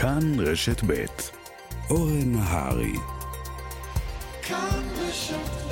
כאן רשת ב' אורן נהרי כאן רשת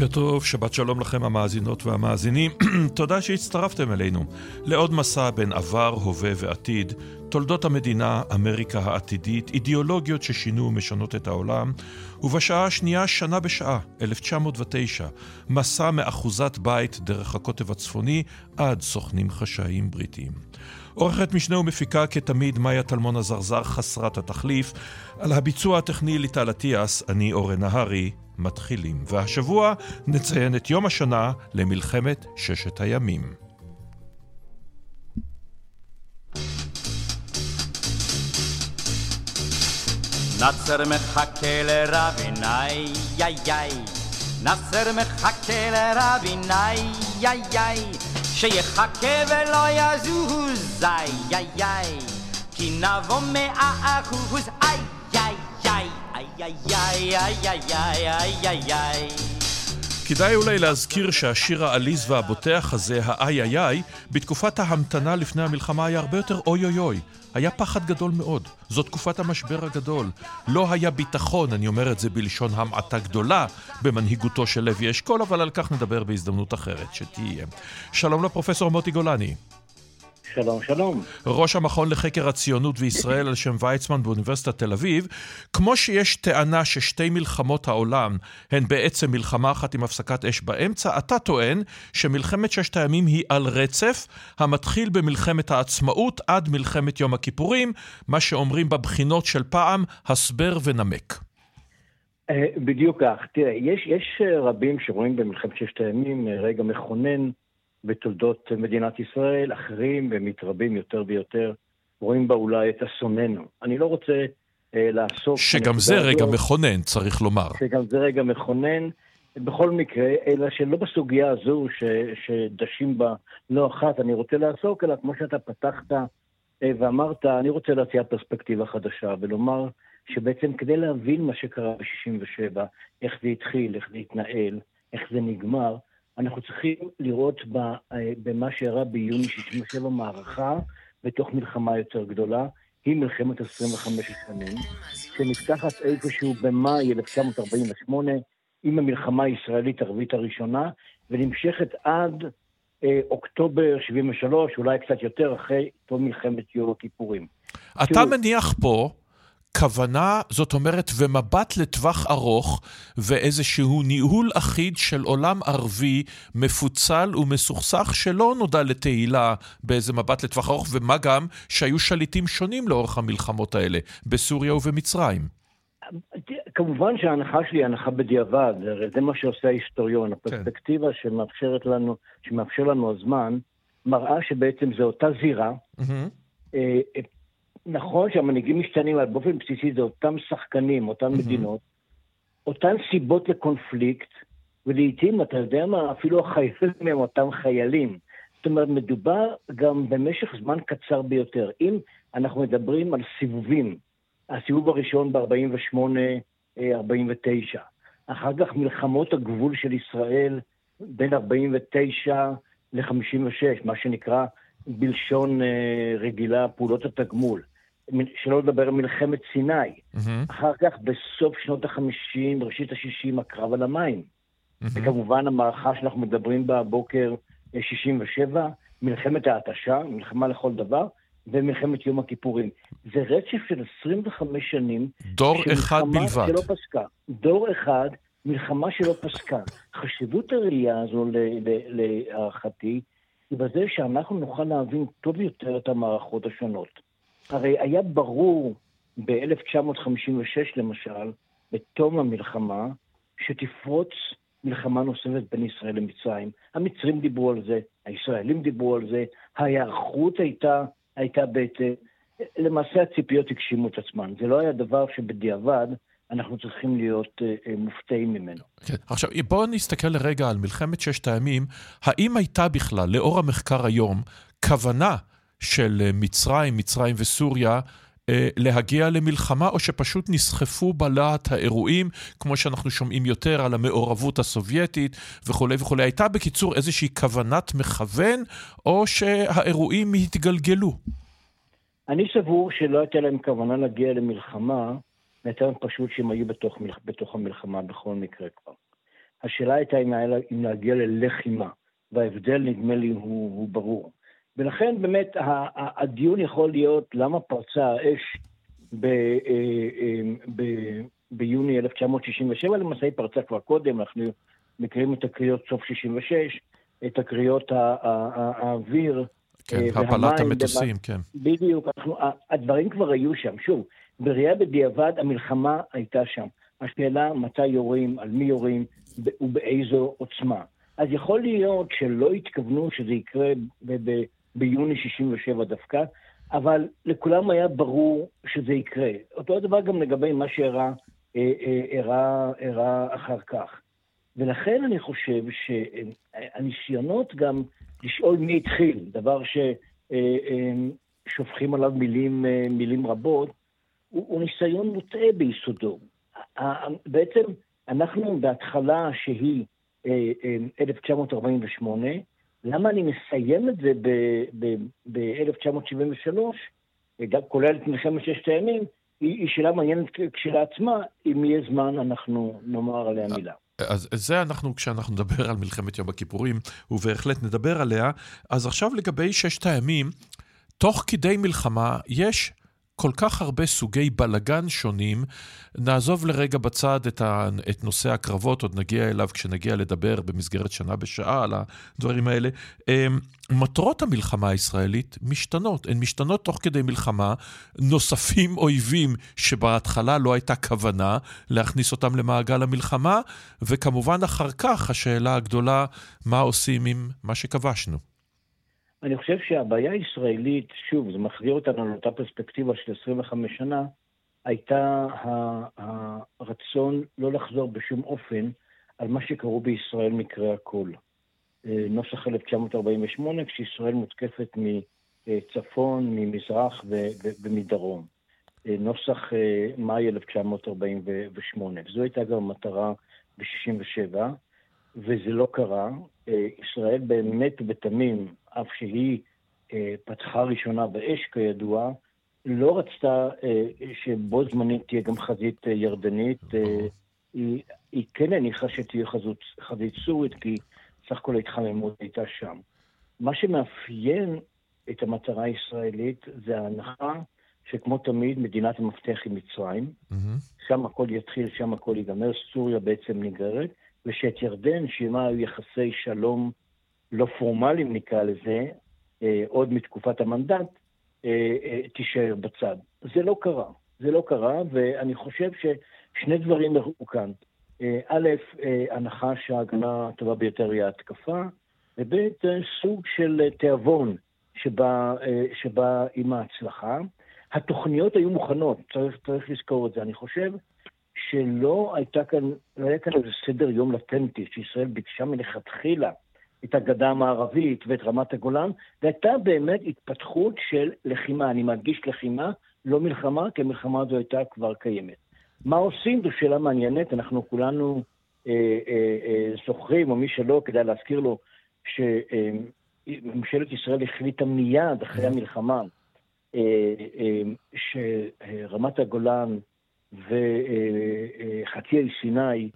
בוקר טוב, שבת שלום לכם המאזינות והמאזינים. תודה שהצטרפתם אלינו לעוד מסע בין עבר, הווה ועתיד, תולדות המדינה, אמריקה העתידית, אידיאולוגיות ששינו ומשנות את העולם, ובשעה השנייה, שנה בשעה, 1909, מסע מאחוזת בית דרך הקוטב הצפוני עד סוכנים חשאיים בריטיים. עורכת משנה ומפיקה כתמיד מאיה טלמון הזרזר חסרת התחליף. על הביצוע הטכני ליטל אטיאס, אני אורן נהרי. מתחילים. והשבוע נציין את יום השנה למלחמת ששת הימים. נאצר מחכה לרבין, איי איי איי. נאצר מחכה לרבין, איי איי איי. שיחכה ולא יזוז, איי איי איי. כי נבוא מאה אחוז, איי כדאי אולי להזכיר שהשיר העליז והבוטח הזה, האיי איי איי, בתקופת ההמתנה לפני המלחמה היה הרבה יותר אוי אוי אוי. היה פחד גדול מאוד. זו תקופת המשבר הגדול. לא היה ביטחון, אני אומר את זה בלשון המעטה גדולה, במנהיגותו של לוי אשכול, אבל על כך נדבר בהזדמנות אחרת, שתהיה. שלום לפרופסור מוטי גולני. שלום, שלום. ראש המכון לחקר הציונות וישראל על שם ויצמן באוניברסיטת תל אביב, כמו שיש טענה ששתי מלחמות העולם הן בעצם מלחמה אחת עם הפסקת אש באמצע, אתה טוען שמלחמת ששת הימים היא על רצף המתחיל במלחמת העצמאות עד מלחמת יום הכיפורים, מה שאומרים בבחינות של פעם, הסבר ונמק. אה, בדיוק כך. תראה, יש, יש רבים שרואים במלחמת ששת הימים רגע מכונן בתולדות מדינת ישראל, אחרים ומתרבים יותר ויותר, רואים בה אולי את אסוננו. אני לא רוצה אה, לעסוק... שגם זה רגע הזאת, מכונן, צריך לומר. שגם זה רגע מכונן, בכל מקרה, אלא שלא בסוגיה הזו ש, שדשים בה לא אחת אני רוצה לעסוק, אלא כמו שאתה פתחת אה, ואמרת, אני רוצה להציע פרספקטיבה חדשה ולומר שבעצם כדי להבין מה שקרה ב-67', איך זה התחיל, איך זה התנהל, איך זה נגמר, אנחנו צריכים לראות אה, במה שאירע ביוני 67 מערכה בתוך מלחמה יותר גדולה, היא מלחמת 25 השנים, שנפתחת איפשהו במאי 1948 עם המלחמה הישראלית-ערבית הראשונה, ונמשכת עד אה, אוקטובר 73, אולי קצת יותר, אחרי תום מלחמת יום הכיפורים. אתה מניח פה כוונה, זאת אומרת, ומבט לטווח ארוך, ואיזשהו ניהול אחיד של עולם ערבי מפוצל ומסוכסך שלא נודע לתהילה באיזה מבט לטווח ארוך, ומה גם שהיו שליטים שונים לאורך המלחמות האלה, בסוריה ובמצרים. כמובן שההנחה שלי היא הנחה בדיעבד, זה מה שעושה ההיסטוריון. כן. הפרספקטיבה כן. שמאפשרת לנו, שמאפשר לנו הזמן, מראה שבעצם זו אותה זירה, mm-hmm. נכון שהמנהיגים משתנים, אבל באופן בסיסי זה אותם שחקנים, אותן mm-hmm. מדינות, אותן סיבות לקונפליקט, ולעיתים, אתה יודע מה, אפילו החיילים הם אותם חיילים. זאת אומרת, מדובר גם במשך זמן קצר ביותר. אם אנחנו מדברים על סיבובים, הסיבוב הראשון ב-48-49, אחר כך מלחמות הגבול של ישראל בין 49 ל-56, מה שנקרא בלשון אה, רגילה פעולות התגמול. שלא לדבר על מלחמת סיני. Mm-hmm. אחר כך, בסוף שנות ה-50, ראשית ה-60, הקרב על המים. Mm-hmm. וכמובן, המערכה שאנחנו מדברים בה הבוקר, 67, מלחמת ההתשה, מלחמה לכל דבר, ומלחמת יום הכיפורים. זה רצף של 25 שנים. דור אחד בלבד. שלא פסקה. דור אחד, מלחמה שלא פסקה. חשיבות הראייה הזו, להערכתי, היא בזה שאנחנו נוכל להבין טוב יותר את המערכות השונות. הרי היה ברור ב-1956 למשל, בתום המלחמה, שתפרוץ מלחמה נוספת בין ישראל למצרים. המצרים דיברו על זה, הישראלים דיברו על זה, ההיערכות הייתה, הייתה בהתאם. למעשה הציפיות הגשימו את עצמן. זה לא היה דבר שבדיעבד אנחנו צריכים להיות אה, אה, מופתעים ממנו. כן. עכשיו, בואו נסתכל לרגע על מלחמת ששת הימים. האם הייתה בכלל, לאור המחקר היום, כוונה של אה, מצרים, מצרים וסוריה, אה, להגיע למלחמה, או שפשוט נסחפו בלהט האירועים, כמו שאנחנו שומעים יותר על המעורבות הסובייטית וכולי וכולי. הייתה בקיצור איזושהי כוונת מכוון, או שהאירועים התגלגלו? אני סבור שלא הייתה להם כוונה להגיע למלחמה, יותר פשוט שהם היו בתוך, בתוך המלחמה בכל מקרה כבר. השאלה הייתה אם להגיע ללחימה, וההבדל נדמה לי הוא, הוא ברור. ולכן באמת הדיון יכול להיות למה פרצה האש ב, אה, אה, ב, ביוני 1967, למעשה היא פרצה כבר קודם, אנחנו מכירים את הקריאות סוף 66, את הקריאות האוויר. כן, אה, הפלת המטוסים, כן. בדיוק, אנחנו, הדברים כבר היו שם. שוב, בראייה בדיעבד המלחמה הייתה שם. השאלה מתי יורים, על מי יורים ובאיזו עוצמה. אז יכול להיות שלא התכוונו שזה יקרה ביוני 67 דווקא, אבל לכולם היה ברור שזה יקרה. אותו דבר גם לגבי מה שאירע אה, אה, אחר כך. ולכן אני חושב שהניסיונות גם לשאול מי התחיל, דבר ששופכים אה, עליו מילים, מילים רבות, הוא ניסיון מוטעה ביסודו. בעצם אנחנו בהתחלה שהיא 1948, למה אני מסיים את זה ב-1973, גם כולל את מלחמת ששת הימים, היא שאלה מעניינת כשלעצמה, אם יהיה זמן אנחנו נאמר עליה מילה. אז זה אנחנו, כשאנחנו נדבר על מלחמת יום הכיפורים, ובהחלט נדבר עליה. אז עכשיו לגבי ששת הימים, תוך כדי מלחמה יש כל כך הרבה סוגי בלגן שונים. נעזוב לרגע בצד את, ה, את נושא הקרבות, עוד נגיע אליו כשנגיע לדבר במסגרת שנה בשעה על הדברים האלה. אמ, מטרות המלחמה הישראלית משתנות, הן משתנות תוך כדי מלחמה. נוספים אויבים שבהתחלה לא הייתה כוונה להכניס אותם למעגל המלחמה, וכמובן אחר כך השאלה הגדולה, מה עושים עם מה שכבשנו. אני חושב שהבעיה הישראלית, שוב, זה מחזיר אותנו לאותה פרספקטיבה של 25 שנה, הייתה הרצון לא לחזור בשום אופן על מה שקראו בישראל מקרה הקול. אה, נוסח 1948, כשישראל מותקפת מצפון, ממזרח ומדרום. אה, נוסח אה, מאי 1948. וזו הייתה גם המטרה ב-67', וזה לא קרה. ישראל באמת ובתמים אף שהיא אה, פתחה ראשונה באש כידוע, לא רצתה אה, שבו זמנית תהיה גם חזית אה, ירדנית. אה, היא, היא כן הניחה שתהיה חזות, חזית סורית, כי סך הכל ההתחממות הייתה שם. מה שמאפיין את המטרה הישראלית זה ההנחה שכמו תמיד מדינת המפתח היא מצרים, mm-hmm. שם הכל יתחיל, שם הכל ייגמר, סוריה בעצם נגררת, ושאת ירדן, שעימה היו יחסי שלום לא פורמליים נקרא לזה, אה, עוד מתקופת המנדט, אה, אה, תישאר בצד. זה לא קרה. זה לא קרה, ואני חושב ששני דברים הראו כאן. א', הנחה שההגנה הטובה ביותר היא ההתקפה, וב', סוג של תיאבון שבא, שבא עם ההצלחה. התוכניות היו מוכנות, צריך, צריך לזכור את זה. אני חושב שלא הייתה כאן, לא היה כאן איזה סדר יום לטנטי, שישראל ביקשה מלכתחילה את הגדה המערבית ואת רמת הגולן, והייתה באמת התפתחות של לחימה. אני מדגיש לחימה, לא מלחמה, כי המלחמה הזו הייתה כבר קיימת. מה עושים? זו שאלה מעניינת, אנחנו כולנו אה, אה, אה, זוכרים, או מי שלא, כדאי להזכיר לו, שממשלת ישראל החליטה מיד אחרי המלחמה אה, אה, שרמת הגולן וחצי האי סיני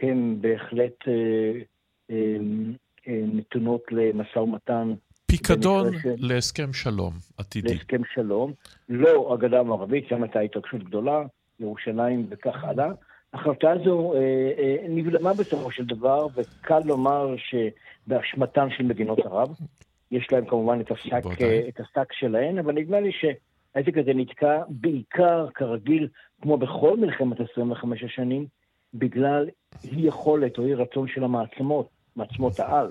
הם בהחלט אה, אה, נתונות למשא ומתן. פיקדון להסכם שלום עתידי. להסכם שלום. לא הגדה המערבית, שם הייתה התרגשות גדולה, ירושלים וכך הלאה. ההחלטה הזו אה, אה, נבלמה בסופו של דבר, וקל לומר שבאשמתן של מדינות ערב. יש להם כמובן את השק, אה, את השק שלהן, אבל נדמה לי שהעסק הזה נתקע בעיקר, כרגיל, כמו בכל מלחמת 25 השנים, בגלל אי יכולת או אי רצון של המעצמות מעצמות העל,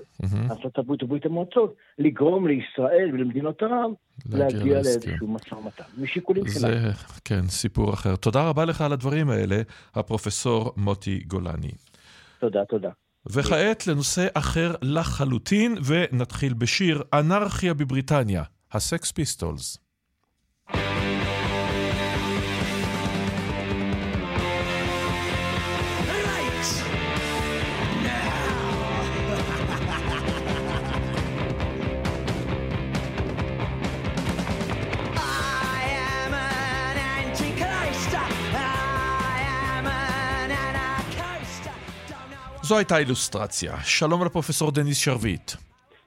ארצות הברית וברית המועצות, לגרום לישראל ולמדינות ערב להגיע לאיזשהו משא ומתן, משיקולים שלנו. זה, כן, סיפור אחר. תודה רבה לך על הדברים האלה, הפרופסור מוטי גולני. תודה, תודה. וכעת לנושא אחר לחלוטין, ונתחיל בשיר אנרכיה בבריטניה, הסקס פיסטולס. זו הייתה אילוסטרציה. שלום לפרופסור דניס שרביט.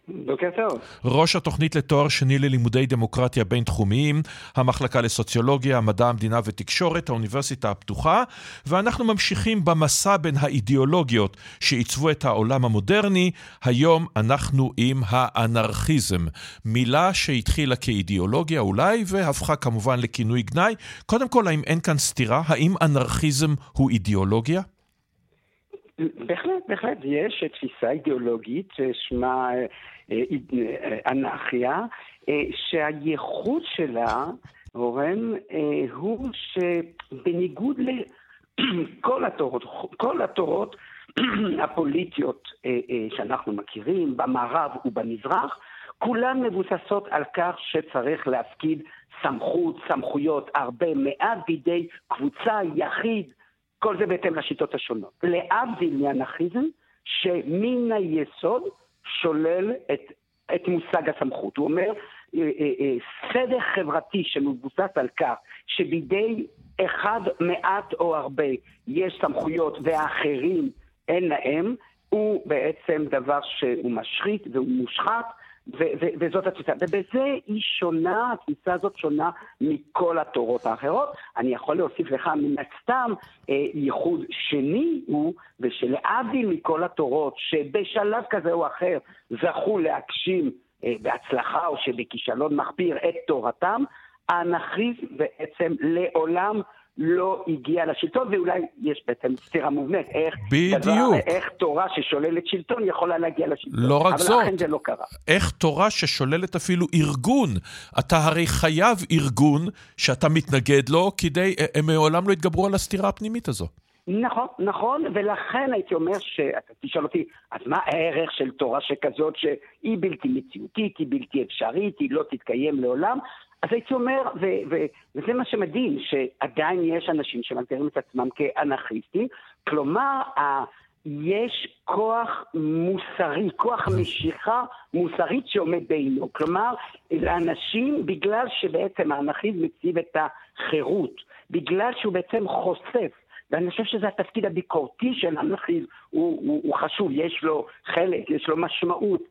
בוקר טוב. ראש התוכנית לתואר שני ללימודי דמוקרטיה בינתחומיים, המחלקה לסוציולוגיה, מדע המדינה ותקשורת, האוניברסיטה הפתוחה, ואנחנו ממשיכים במסע בין האידיאולוגיות שעיצבו את העולם המודרני. היום אנחנו עם האנרכיזם, מילה שהתחילה כאידיאולוגיה אולי, והפכה כמובן לכינוי גנאי. קודם כל, האם אין כאן סתירה? האם אנרכיזם הוא אידיאולוגיה? בהחלט, בהחלט, יש תפיסה אידיאולוגית ששמה אה, אה, אנרכיה, אה, שהייחוד שלה, אורן, הוא שבניגוד לכל התורות, כל התורות הפוליטיות שאנחנו מכירים במערב ובמזרח, כולן מבוססות על כך שצריך להפקיד סמכות, סמכויות, הרבה, מעט בידי קבוצה, יחיד, כל זה בהתאם לשיטות השונות. להבדיל מאנרכיזם, שמן היסוד שולל את, את מושג הסמכות. הוא אומר, אה, אה, אה, סדר חברתי שמבוסס על כך שבידי אחד מעט או הרבה יש סמכויות והאחרים אין להם, הוא בעצם דבר שהוא משחית והוא מושחת וזאת התפיסה. ובזה היא שונה, התפיסה הזאת שונה מכל התורות האחרות. אני יכול להוסיף לך מן הסתם אה, ייחוד שני הוא, ושלהבדיל מכל התורות, שבשלב כזה או אחר זכו להגשים אה, בהצלחה או שבכישלון מחפיר את תורתם, האנכריזם בעצם לעולם לא הגיע לשלטון, ואולי יש בעצם סתירה מובנית, איך, בדיוק. דבר, איך תורה ששוללת שלטון יכולה להגיע לשלטון. לא רק אבל זאת. אבל לכן זה לא קרה. איך תורה ששוללת אפילו ארגון. אתה הרי חייב ארגון שאתה מתנגד לו, כדי, הם מעולם לא יתגברו על הסתירה הפנימית הזו. נכון, נכון, ולכן הייתי אומר שאתה תשאל אותי, אז מה הערך של תורה שכזאת שהיא בלתי מציאותית, היא בלתי אפשרית, היא לא תתקיים לעולם? אז הייתי אומר, ו- ו- וזה מה שמדהים, שעדיין יש אנשים שמגדירים את עצמם כאנרכיסטים, כלומר, ה- יש כוח מוסרי, כוח משיכה מוסרית שעומד בעינו. כלומר, לאנשים, בגלל שבעצם האנרכיזם מציב את החירות, בגלל שהוא בעצם חושף ואני חושב שזה התפקיד הביקורתי של האנרכיזם, הוא, הוא, הוא חשוב, יש לו חלק, יש לו משמעות,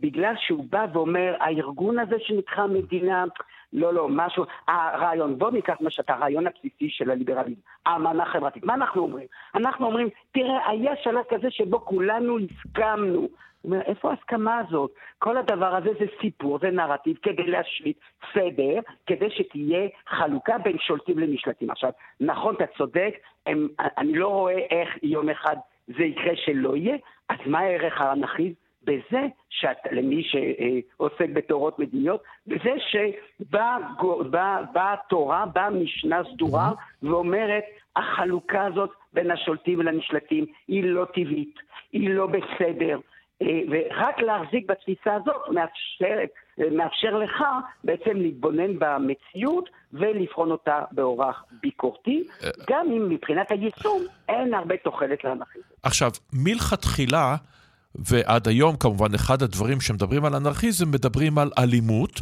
בגלל שהוא בא ואומר, הארגון הזה שנקרא מדינה, לא, לא, משהו, הרעיון, בואו ניקח למשל את הרעיון הבסיסי של הליברליזם, האמנה החברתית. מה אנחנו אומרים? אנחנו אומרים, תראה, היה שלב כזה שבו כולנו הסכמנו. הוא אומר, איפה ההסכמה הזאת? כל הדבר הזה זה סיפור, זה נרטיב, כדי להשליט סדר, כדי שתהיה חלוקה בין שולטים לנשלטים. עכשיו, נכון, אתה צודק, הם, אני לא רואה איך יום אחד זה יקרה שלא יהיה, אז מה הערך האנכיזם? בזה, שאת, למי שעוסק בתורות מדיניות, בזה שבאה התורה, באה משנה סדורה ואומרת, החלוקה הזאת בין השולטים ולנשלטים היא לא טבעית, היא לא בסדר, אה, ורק להחזיק בתפיסה הזאת מאפשר, מאפשר לך בעצם להתבונן במציאות ולבחון אותה באורח ביקורתי, גם אם מבחינת היישום אין הרבה תוחלת לאנרכיזם. עכשיו, מלכתחילה... ועד היום, כמובן, אחד הדברים שמדברים על אנרכיזם, מדברים על אלימות.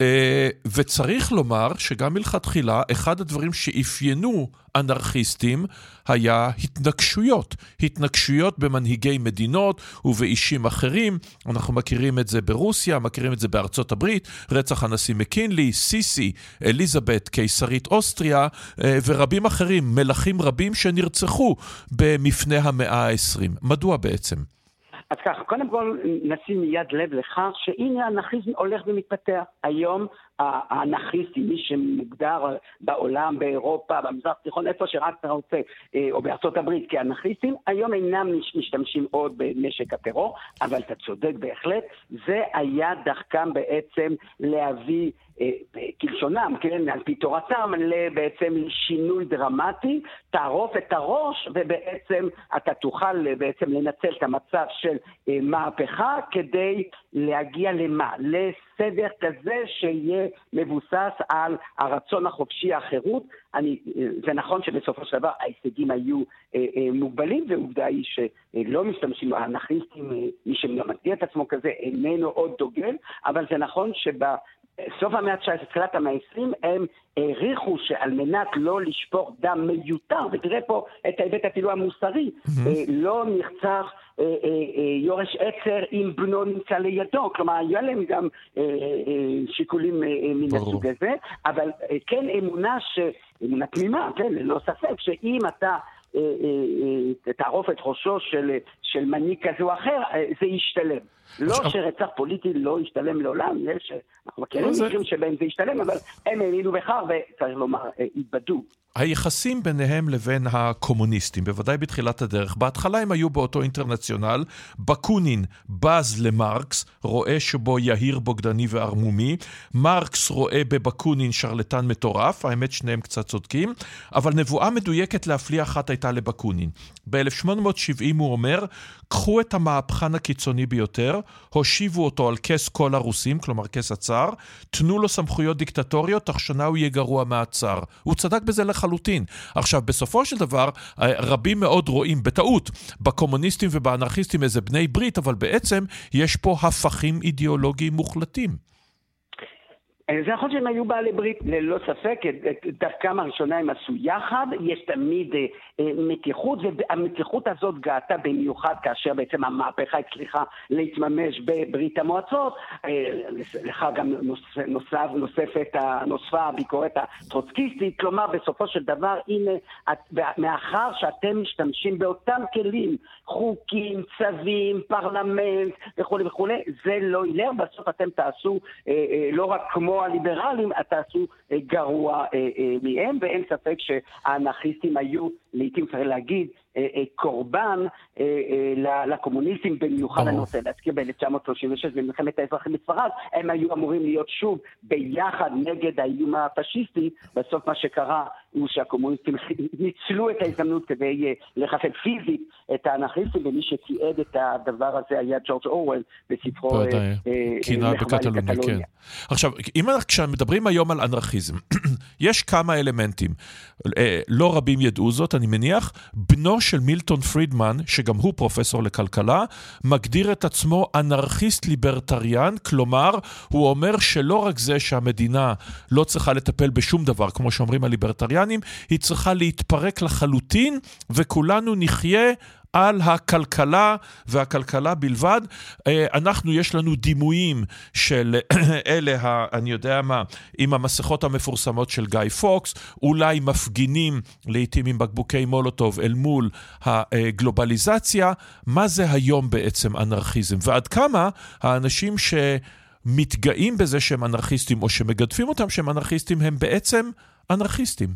אה, וצריך לומר שגם מלכתחילה, אחד הדברים שאפיינו אנרכיסטים היה התנגשויות. התנגשויות במנהיגי מדינות ובאישים אחרים. אנחנו מכירים את זה ברוסיה, מכירים את זה בארצות הברית, רצח הנשיא מקינלי, סיסי, אליזבת, קיסרית אוסטריה, אה, ורבים אחרים, מלכים רבים שנרצחו במפנה המאה ה-20. מדוע בעצם? אז ככה, קודם כל נשים מיד לב לכך שהנה האנרכיזם הולך ומתפתח. היום האנכיסטים, מי שמוגדר בעולם, באירופה, במזרח התיכון, איפה שרק אתה רוצה, אה, או בארצות הברית כאנכיסטים, היום אינם משתמשים עוד בנשק הטרור, אבל אתה צודק בהחלט, זה היה דרכם בעצם להביא אה, כלשונם, כן, על פי תורתם, בעצם לשינוי דרמטי, תערוף את הראש ובעצם אתה תוכל בעצם לנצל את המצב של אה, מהפכה כדי להגיע למה? לסדר כזה שיהיה מבוסס על הרצון החופשי, החירות. אני, אה, זה נכון שבסופו של דבר ההישגים היו אה, אה, מוגבלים, ועובדה היא שלא משתמשים, האנכיסטים, מי שמגדיר את עצמו כזה, איננו עוד דוגל, אבל זה נכון שב... סוף המאה ה-19, תחילת המאה ה-20, הם העריכו שעל מנת לא לשפוך דם מיותר, ותראה פה את ההיבט אפילו המוסרי, mm-hmm. לא נרצח אה, אה, יורש עצר אם בנו נמצא לידו, כלומר היה להם גם שיקולים מן הסוג הזה, אבל כן אמונה, ש... אמונה תמימה, כן, ללא ספק, שאם אתה תערוף את ראשו של, של מנהיג כזה או אחר, זה ישתלם. לא שרצח פוליטי לא ישתלם לעולם, יש, אנחנו מכירים מקרים שבהם זה ישתלם, אבל הם האמינו בכך, וצריך לומר, התבדו. היחסים ביניהם לבין הקומוניסטים, בוודאי בתחילת הדרך, בהתחלה הם היו באותו אינטרנציונל, בקונין בז למרקס, רואה שבו יהיר בוגדני וערמומי, מרקס רואה בבקונין שרלטן מטורף, האמת שניהם קצת צודקים, אבל נבואה מדויקת להפליא אחת הייתה לבקונין. ב-1870 הוא אומר, קחו את המהפכן הקיצוני ביותר, הושיבו אותו על כס כל הרוסים, כלומר כס הצאר, תנו לו סמכויות דיקטטוריות, תוך שנה הוא יהיה גרוע מהצאר. הוא צדק בזה לחלוטין. עכשיו, בסופו של דבר, רבים מאוד רואים, בטעות, בקומוניסטים ובאנרכיסטים איזה בני ברית, אבל בעצם יש פה הפכים אידיאולוגיים מוחלטים. אה, זה נכון שהם היו בעלי ברית, ללא ספק, את דרכם הראשונה הם עשו יחד, יש תמיד אה, אה, מתיחות, והמתיחות הזאת גאתה במיוחד כאשר בעצם המהפכה הצליחה להתממש בברית המועצות, לך גם נוסף, נוספת, נוספה הביקורת הטרוצקיסטית, כלומר בסופו של דבר, הנה, מאחר שאתם משתמשים באותם כלים, חוקים, צווים, פרלמנט וכולי וכולי, זה לא ילך, בסוף אתם תעשו לא רק כמו הליברלים, תעשו אה, גרוע אה, אה, מהם, ואין ספק שהאנרכיסטים היו, לעיתים צריך להגיד, קורבן אה, לקומוניסטים, במיוחד אני רוצה להזכיר ב-1936 במלחמת האזרחים בספרד, הם היו אמורים להיות שוב ביחד נגד האיום הפשיסטי, בסוף מה שקרה הוא שהקומוניסטים ניצלו את ההזדמנות כדי לחסל פיזית את האנרכיסטים, ומי שתיעד את הדבר הזה היה ג'ורג' אורוול בספרו קינה בקטלוניה, כן. עכשיו, אם כשמדברים היום על אנרכיזם, יש כמה אלמנטים, לא רבים ידעו זאת, אני מניח, בנו של מילטון פרידמן, שגם הוא פרופסור לכלכלה, מגדיר את עצמו אנרכיסט ליברטריאן, כלומר, הוא אומר שלא רק זה שהמדינה לא צריכה לטפל בשום דבר, כמו שאומרים הליברטריאנים, היא צריכה להתפרק לחלוטין, וכולנו נחיה על הכלכלה והכלכלה בלבד. אה, אנחנו, יש לנו דימויים של אלה, ה, אני יודע מה, עם המסכות המפורסמות של גיא פוקס, אולי מפגינים לעיתים עם בקבוקי מולוטוב אל מול הגלובליזציה. מה זה היום בעצם אנרכיזם? ועד כמה האנשים ש... מתגאים בזה שהם אנרכיסטים, או שמגדפים אותם שהם אנרכיסטים, הם בעצם אנרכיסטים.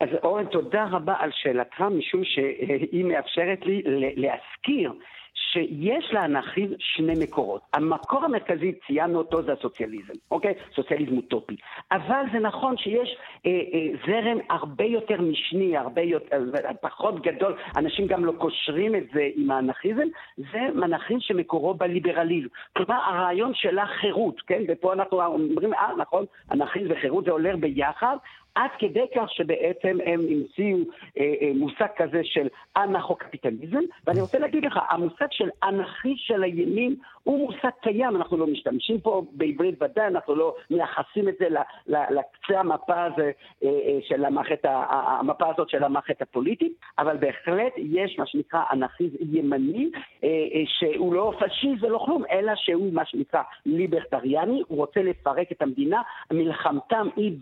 אז אורן, תודה רבה על שאלתך, משום שהיא מאפשרת לי להזכיר שיש לאנכיזם שני מקורות. המקור המרכזי, ציינו אותו, זה הסוציאליזם, אוקיי? סוציאליזם אוטופי. אבל זה נכון שיש אה, אה, זרם הרבה יותר משני, הרבה יותר, פחות גדול, אנשים גם לא קושרים את זה עם האנכיזם, זה מנחים שמקורו בליברליזם. כלומר, הרעיון של החירות, כן? ופה אנחנו אומרים, אה, נכון, אנכיזם וחירות זה עולה ביחד, עד כדי כך שבעצם הם המציאו אה, אה, מושג כזה של אנכו-קפיטליזם, ואני רוצה להגיד לך, המושג של אנכי של הימין הוא מושג קיים, אנחנו לא משתמשים פה בעברית ודאי, אנחנו לא מייחסים את זה לקצה המפה הזה אה, אה, של המערכת, המפה הזאת של המערכת הפוליטית, אבל בהחלט יש מה שנקרא אנכיזם ימני, אה, שהוא לא פשיסט ולא כלום, אלא שהוא מה שנקרא ליברטריאני, הוא רוצה לפרק את המדינה, מלחמתם היא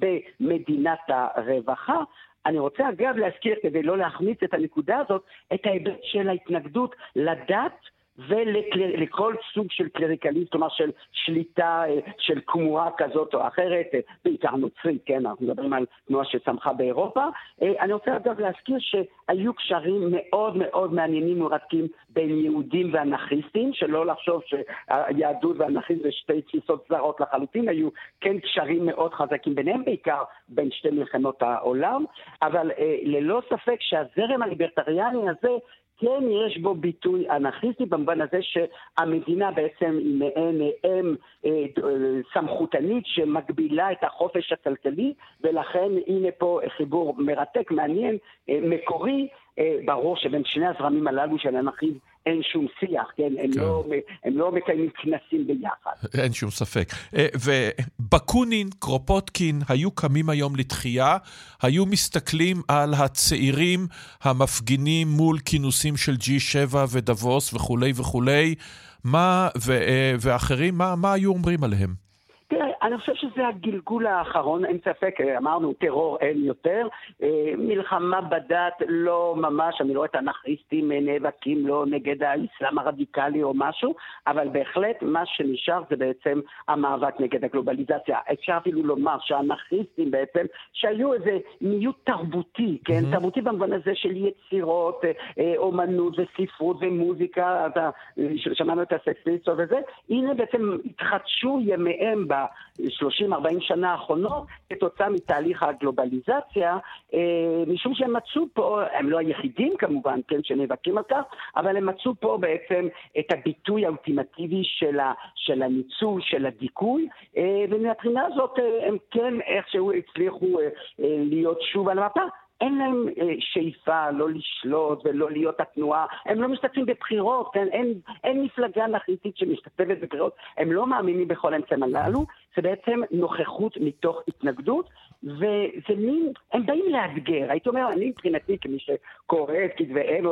במדינת הרווחה. אני רוצה אגב להזכיר, כדי לא להחמיץ את הנקודה הזאת, את ההיבט של ההתנגדות לדת ולכל סוג של קלריקליזם, כלומר של שליטה, אה, של כמורה כזאת או אחרת, אה, בעיקר נוצרית, כן, אנחנו מדברים על תנועה שצמחה באירופה. אה, אני רוצה אגב להזכיר שהיו קשרים מאוד מאוד מעניינים ומרתקים בין יהודים ואנכיסטים, שלא לחשוב שהיהדות והאנכיסט זה שתי תפיסות זרות לחלוטין, היו כן קשרים מאוד חזקים ביניהם, בעיקר בין שתי מלחמות העולם, אבל ללא ספק שהזרם הליברטריאני הזה כן יש בו ביטוי אנרכיסטי במובן הזה שהמדינה בעצם היא מעין אם אה, סמכותנית שמגבילה את החופש הכלכלי ולכן הנה פה חיבור מרתק, מעניין, אה, מקורי, אה, ברור שבין שני הזרמים הללו של אנרכיזם אין שום שיח, כן? הם, כן. לא, הם לא מקיימים כנסים ביחד. אין שום ספק. אה, ובקונין, קרופוטקין, היו קמים היום לתחייה, היו מסתכלים על הצעירים המפגינים מול כינוסים של G7 ודבוס וכולי וכולי, מה, ו, אה, ואחרים, מה, מה היו אומרים עליהם? אני חושב שזה הגלגול האחרון, אין ספק, אמרנו, טרור אין יותר. אה, מלחמה בדת לא ממש, אני לא רואה את האנרכיסטים נאבקים לא נגד האסלאם הרדיקלי או משהו, אבל בהחלט מה שנשאר זה בעצם המאבק נגד הגלובליזציה. אפשר אפילו לומר שהאנרכיסטים בעצם, שהיו איזה מיעוט תרבותי, כן? Mm-hmm. תרבותי במובן הזה של יצירות, אה, אה, אומנות וספרות ומוזיקה, אתה, שמענו את הסקסיסטו וזה, הנה בעצם התחדשו ימיהם ב... ב-30-40 שנה האחרונות כתוצאה מתהליך הגלובליזציה, אה, משום שהם מצאו פה, הם לא היחידים כמובן, כן, שנאבקים על כך, אבל הם מצאו פה בעצם את הביטוי האולטימטיבי של, ה, של הניצול, של הדיכוי, אה, ומבחינה הזאת אה, הם כן איכשהו הצליחו להיות שוב על המפה. אין להם אה, שאיפה לא לשלוט ולא להיות התנועה, הם לא משתתפים בבחירות, כן? אין, אין מפלגה נחליטית שמשתתפת בבחירות, הם לא מאמינים בכל האמצעים הללו, זה בעצם נוכחות מתוך התנגדות, וזה מין, הם באים לאתגר, הייתי אומר, אני מבחינתי כמי שקורא את כתבי אם,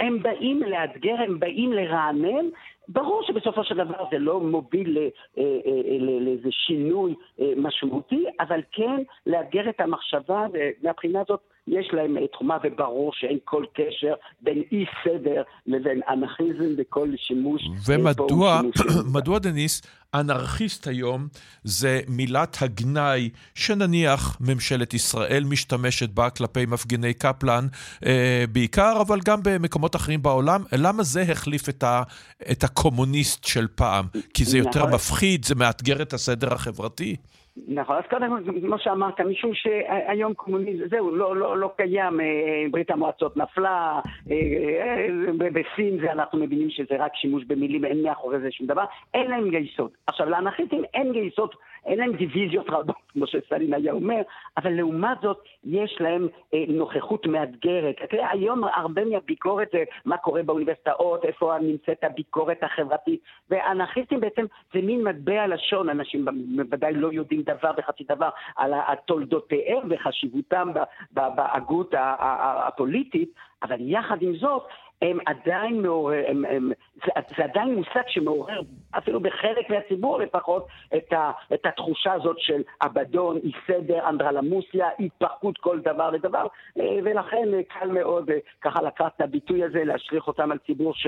הם באים לאתגר, הם באים לרענן, ברור שבסופו של דבר זה לא מוביל אה, אה, אה, לאיזה שינוי משמעותי, אבל כן לאתגר את המחשבה, ומהבחינה הזאת יש להם תחומה, וברור שאין כל קשר בין אי סדר לבין אנרכיזם וכל שימוש. ומדוע, מדוע דניס, אנרכיסט היום זה מילת הגנאי שנניח ממשלת ישראל משתמשת בה כלפי מפגיני קפלן אה, בעיקר, אבל גם במקומות אחרים בעולם. למה זה החליף את, ה, את הקומוניסט של פעם? כי זה יותר נכון. מפחיד, זה מאתגר את הסדר החברתי? נכון, אז קודם כל, כמו שאמרת, משום שהיום קומוניזם, זהו, לא, לא, לא קיים, אה, ברית המועצות נפלה, אה, אה, בסין זה אנחנו מבינים שזה רק שימוש במילים, אין מאחורי זה שום דבר, אין להם גייסות. עכשיו, לאנרכיסטים אין גייסות אין להם דיוויזיות רבות, כמו שסטלין היה אומר, אבל לעומת זאת יש להם נוכחות מאתגרת. תראה, היום הרבה מהביקורת זה מה קורה באוניברסיטאות, איפה נמצאת הביקורת החברתית, ואנרכיסטים בעצם זה מין מטבע לשון, אנשים בוודאי לא יודעים דבר וחצי דבר על תולדותיהם וחשיבותם בהגות הפוליטית, אבל יחד עם זאת, הם עדיין מעורר, הם, הם, זה, זה עדיין מושג שמעורר, אפילו בחלק מהציבור לפחות, את, ה, את התחושה הזאת של אבדון, אי סדר, אנדרלמוסיה, התפרקות כל דבר לדבר, אה, ולכן קל מאוד אה, ככה לקחת את הביטוי הזה, להשליך אותם על ציבור ש...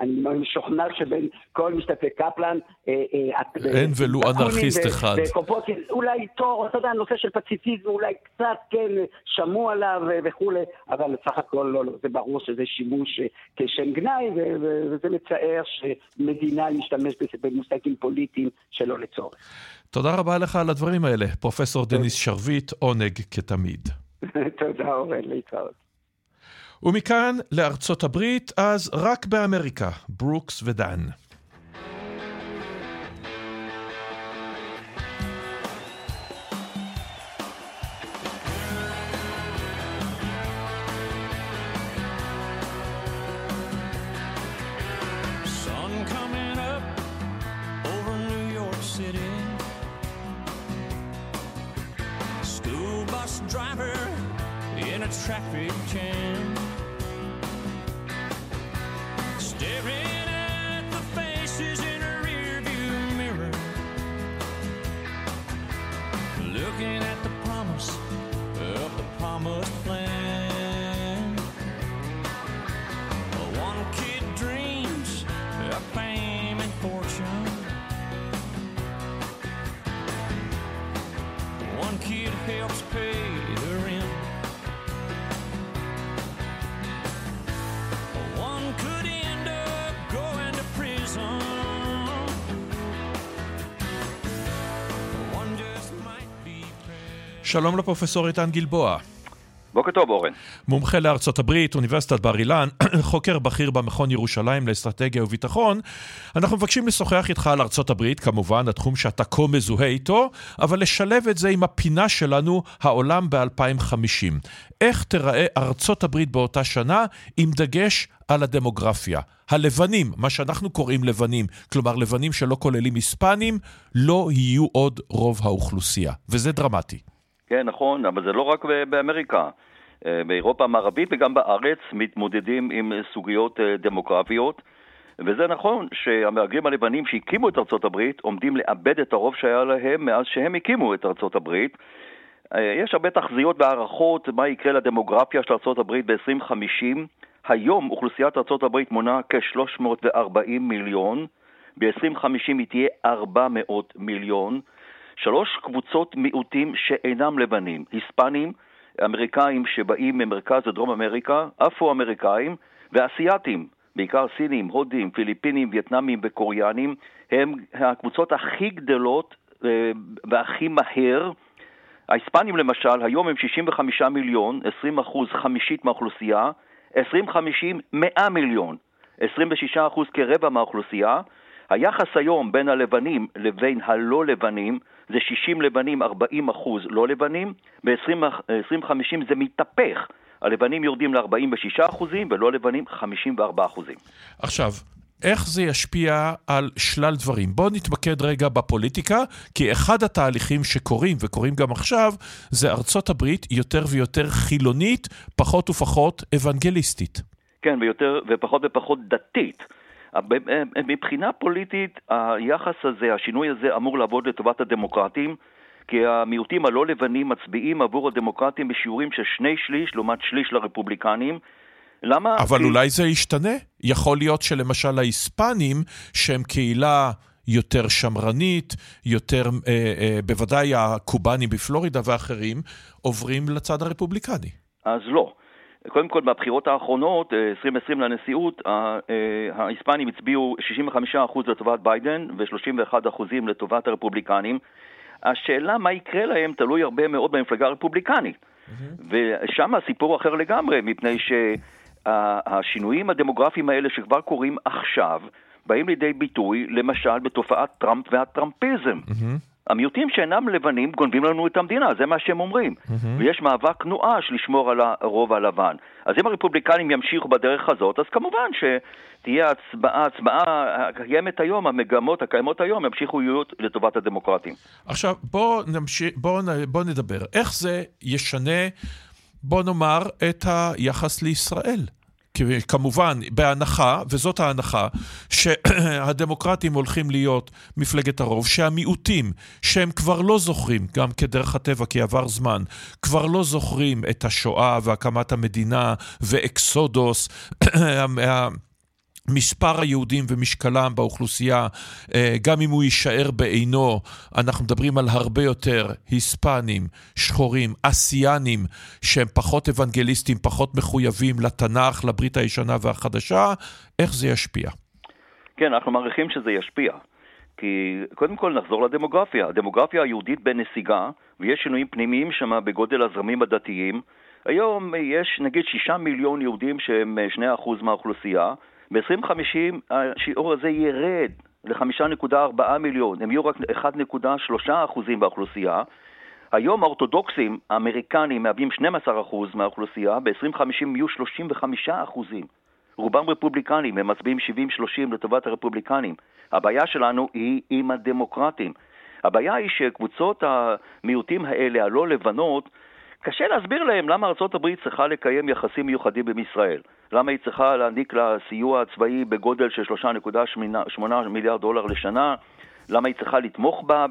אני משוכנע שבין כל משתתפי קפלן... אה, אה, אין ולו אנרכיסט אחד. אולי תור, אתה יודע, הנושא של פציפיזם אולי קצת כן שמעו עליו וכולי, אבל בסך הכל לא, לא, זה ברור שזה שימוש אה, כשם גנאי, וזה מצער שמדינה להשתמש במושגים פוליטיים שלא לצורך. תודה רבה לך על הדברים האלה, פרופסור דניס שרביט, עונג כתמיד. תודה, אורן, להתראות. ומכאן לארצות הברית, אז רק באמריקה, ברוקס ודן. driver in a traffic jam. שלום לפרופסור איתן גלבוע. בוקר טוב, אורן. מומחה לארצות הברית, אוניברסיטת בר אילן, חוקר בכיר במכון ירושלים לאסטרטגיה וביטחון. אנחנו מבקשים לשוחח איתך על ארצות הברית, כמובן, התחום שאתה כה מזוהה איתו, אבל לשלב את זה עם הפינה שלנו, העולם ב-2050. איך תיראה ארצות הברית באותה שנה, עם דגש על הדמוגרפיה. הלבנים, מה שאנחנו קוראים לבנים, כלומר לבנים שלא כוללים היספנים, לא יהיו עוד רוב האוכלוסייה, וזה דרמטי. כן, נכון, אבל זה לא רק באמריקה. אה, באירופה המערבית וגם בארץ מתמודדים עם סוגיות אה, דמוגרפיות. וזה נכון שהמהגרים הלבנים שהקימו את ארצות הברית עומדים לאבד את הרוב שהיה להם מאז שהם הקימו את ארצות הברית. אה, יש הרבה תחזיות והערכות מה יקרה לדמוגרפיה של ארצות הברית ב-2050. היום אוכלוסיית ארצות הברית מונה כ-340 מיליון, ב-2050 היא תהיה 400 מיליון. שלוש קבוצות מיעוטים שאינם לבנים, היספנים, אמריקאים שבאים ממרכז ודרום אמריקה, אפרו-אמריקאים ואסייתים, בעיקר סינים, הודים, פיליפינים, וייטנאמים וקוריאנים, הם הקבוצות הכי גדולות אה, והכי מהר. ההיספנים למשל, היום הם 65 מיליון, 20 אחוז, חמישית מהאוכלוסייה, 2050, 100 מיליון, 26 אחוז כרבע מהאוכלוסייה. היחס היום בין הלבנים לבין הלא לבנים זה 60 לבנים, 40 אחוז לא לבנים, ב-2050 זה מתהפך. הלבנים יורדים ל-46 אחוזים ולא לבנים 54 אחוזים. עכשיו, איך זה ישפיע על שלל דברים. בואו נתמקד רגע בפוליטיקה, כי אחד התהליכים שקורים, וקורים גם עכשיו, זה ארצות הברית יותר ויותר חילונית, פחות ופחות אוונגליסטית. כן, ויותר, ופחות ופחות דתית. מבחינה פוליטית, היחס הזה, השינוי הזה, אמור לעבוד לטובת הדמוקרטים, כי המיעוטים הלא לבנים מצביעים עבור הדמוקרטים בשיעורים של שני שליש לעומת שליש לרפובליקנים. למה? אבל כי... אולי זה ישתנה. יכול להיות שלמשל ההיספנים, שהם קהילה יותר שמרנית, יותר, אה, אה, בוודאי הקובנים בפלורידה ואחרים, עוברים לצד הרפובליקני. אז לא. קודם כל, בבחירות האחרונות, 2020 אה, לנשיאות, אה, ההיספנים הצביעו 65% לטובת ביידן ו-31% לטובת הרפובליקנים. השאלה מה יקרה להם תלוי הרבה מאוד במפלגה הרפובליקנית. Mm-hmm. ושם הסיפור אחר לגמרי, מפני שהשינויים הדמוגרפיים האלה שכבר קורים עכשיו, באים לידי ביטוי, למשל, בתופעת טראמפ והטראמפיזם. Mm-hmm. המיעוטים שאינם לבנים גונבים לנו את המדינה, זה מה שהם אומרים. Mm-hmm. ויש מאבק נואש לשמור על הרוב הלבן. אז אם הרפובליקנים ימשיכו בדרך הזאת, אז כמובן שתהיה הצבעה, הצבעה הקיימת היום, המגמות הקיימות היום ימשיכו להיות לטובת הדמוקרטים. עכשיו, בואו בוא, בוא נדבר. איך זה ישנה, בוא נאמר, את היחס לישראל? כמובן, בהנחה, וזאת ההנחה, שהדמוקרטים הולכים להיות מפלגת הרוב, שהמיעוטים, שהם כבר לא זוכרים, גם כדרך הטבע, כי עבר זמן, כבר לא זוכרים את השואה והקמת המדינה ואקסודוס, מספר היהודים ומשקלם באוכלוסייה, אה, גם אם הוא יישאר בעינו, אנחנו מדברים על הרבה יותר היספנים, שחורים, אסיאנים, שהם פחות אוונגליסטים, פחות מחויבים לתנ"ך, לברית הישנה והחדשה, איך זה ישפיע? כן, אנחנו מעריכים שזה ישפיע. כי קודם כל נחזור לדמוגרפיה. הדמוגרפיה היהודית בנסיגה, ויש שינויים פנימיים שם בגודל הזרמים הדתיים. היום יש נגיד שישה מיליון יהודים שהם 2% מהאוכלוסייה, ב-2050 השיעור הזה ירד ל-5.4 מיליון, הם יהיו רק 1.3 אחוזים באוכלוסייה. היום האורתודוקסים האמריקנים מהווים 12 אחוז מהאוכלוסייה, ב-2050 יהיו 35 אחוזים. רובם רפובליקנים, הם מצביעים 70-30 לטובת הרפובליקנים. הבעיה שלנו היא עם הדמוקרטים. הבעיה היא שקבוצות המיעוטים האלה, הלא לבנות, קשה להסביר להם למה ארה"ב צריכה לקיים יחסים מיוחדים עם ישראל. למה היא צריכה להעניק לה סיוע צבאי בגודל של 3.8 מיליארד דולר לשנה, למה היא צריכה לתמוך בה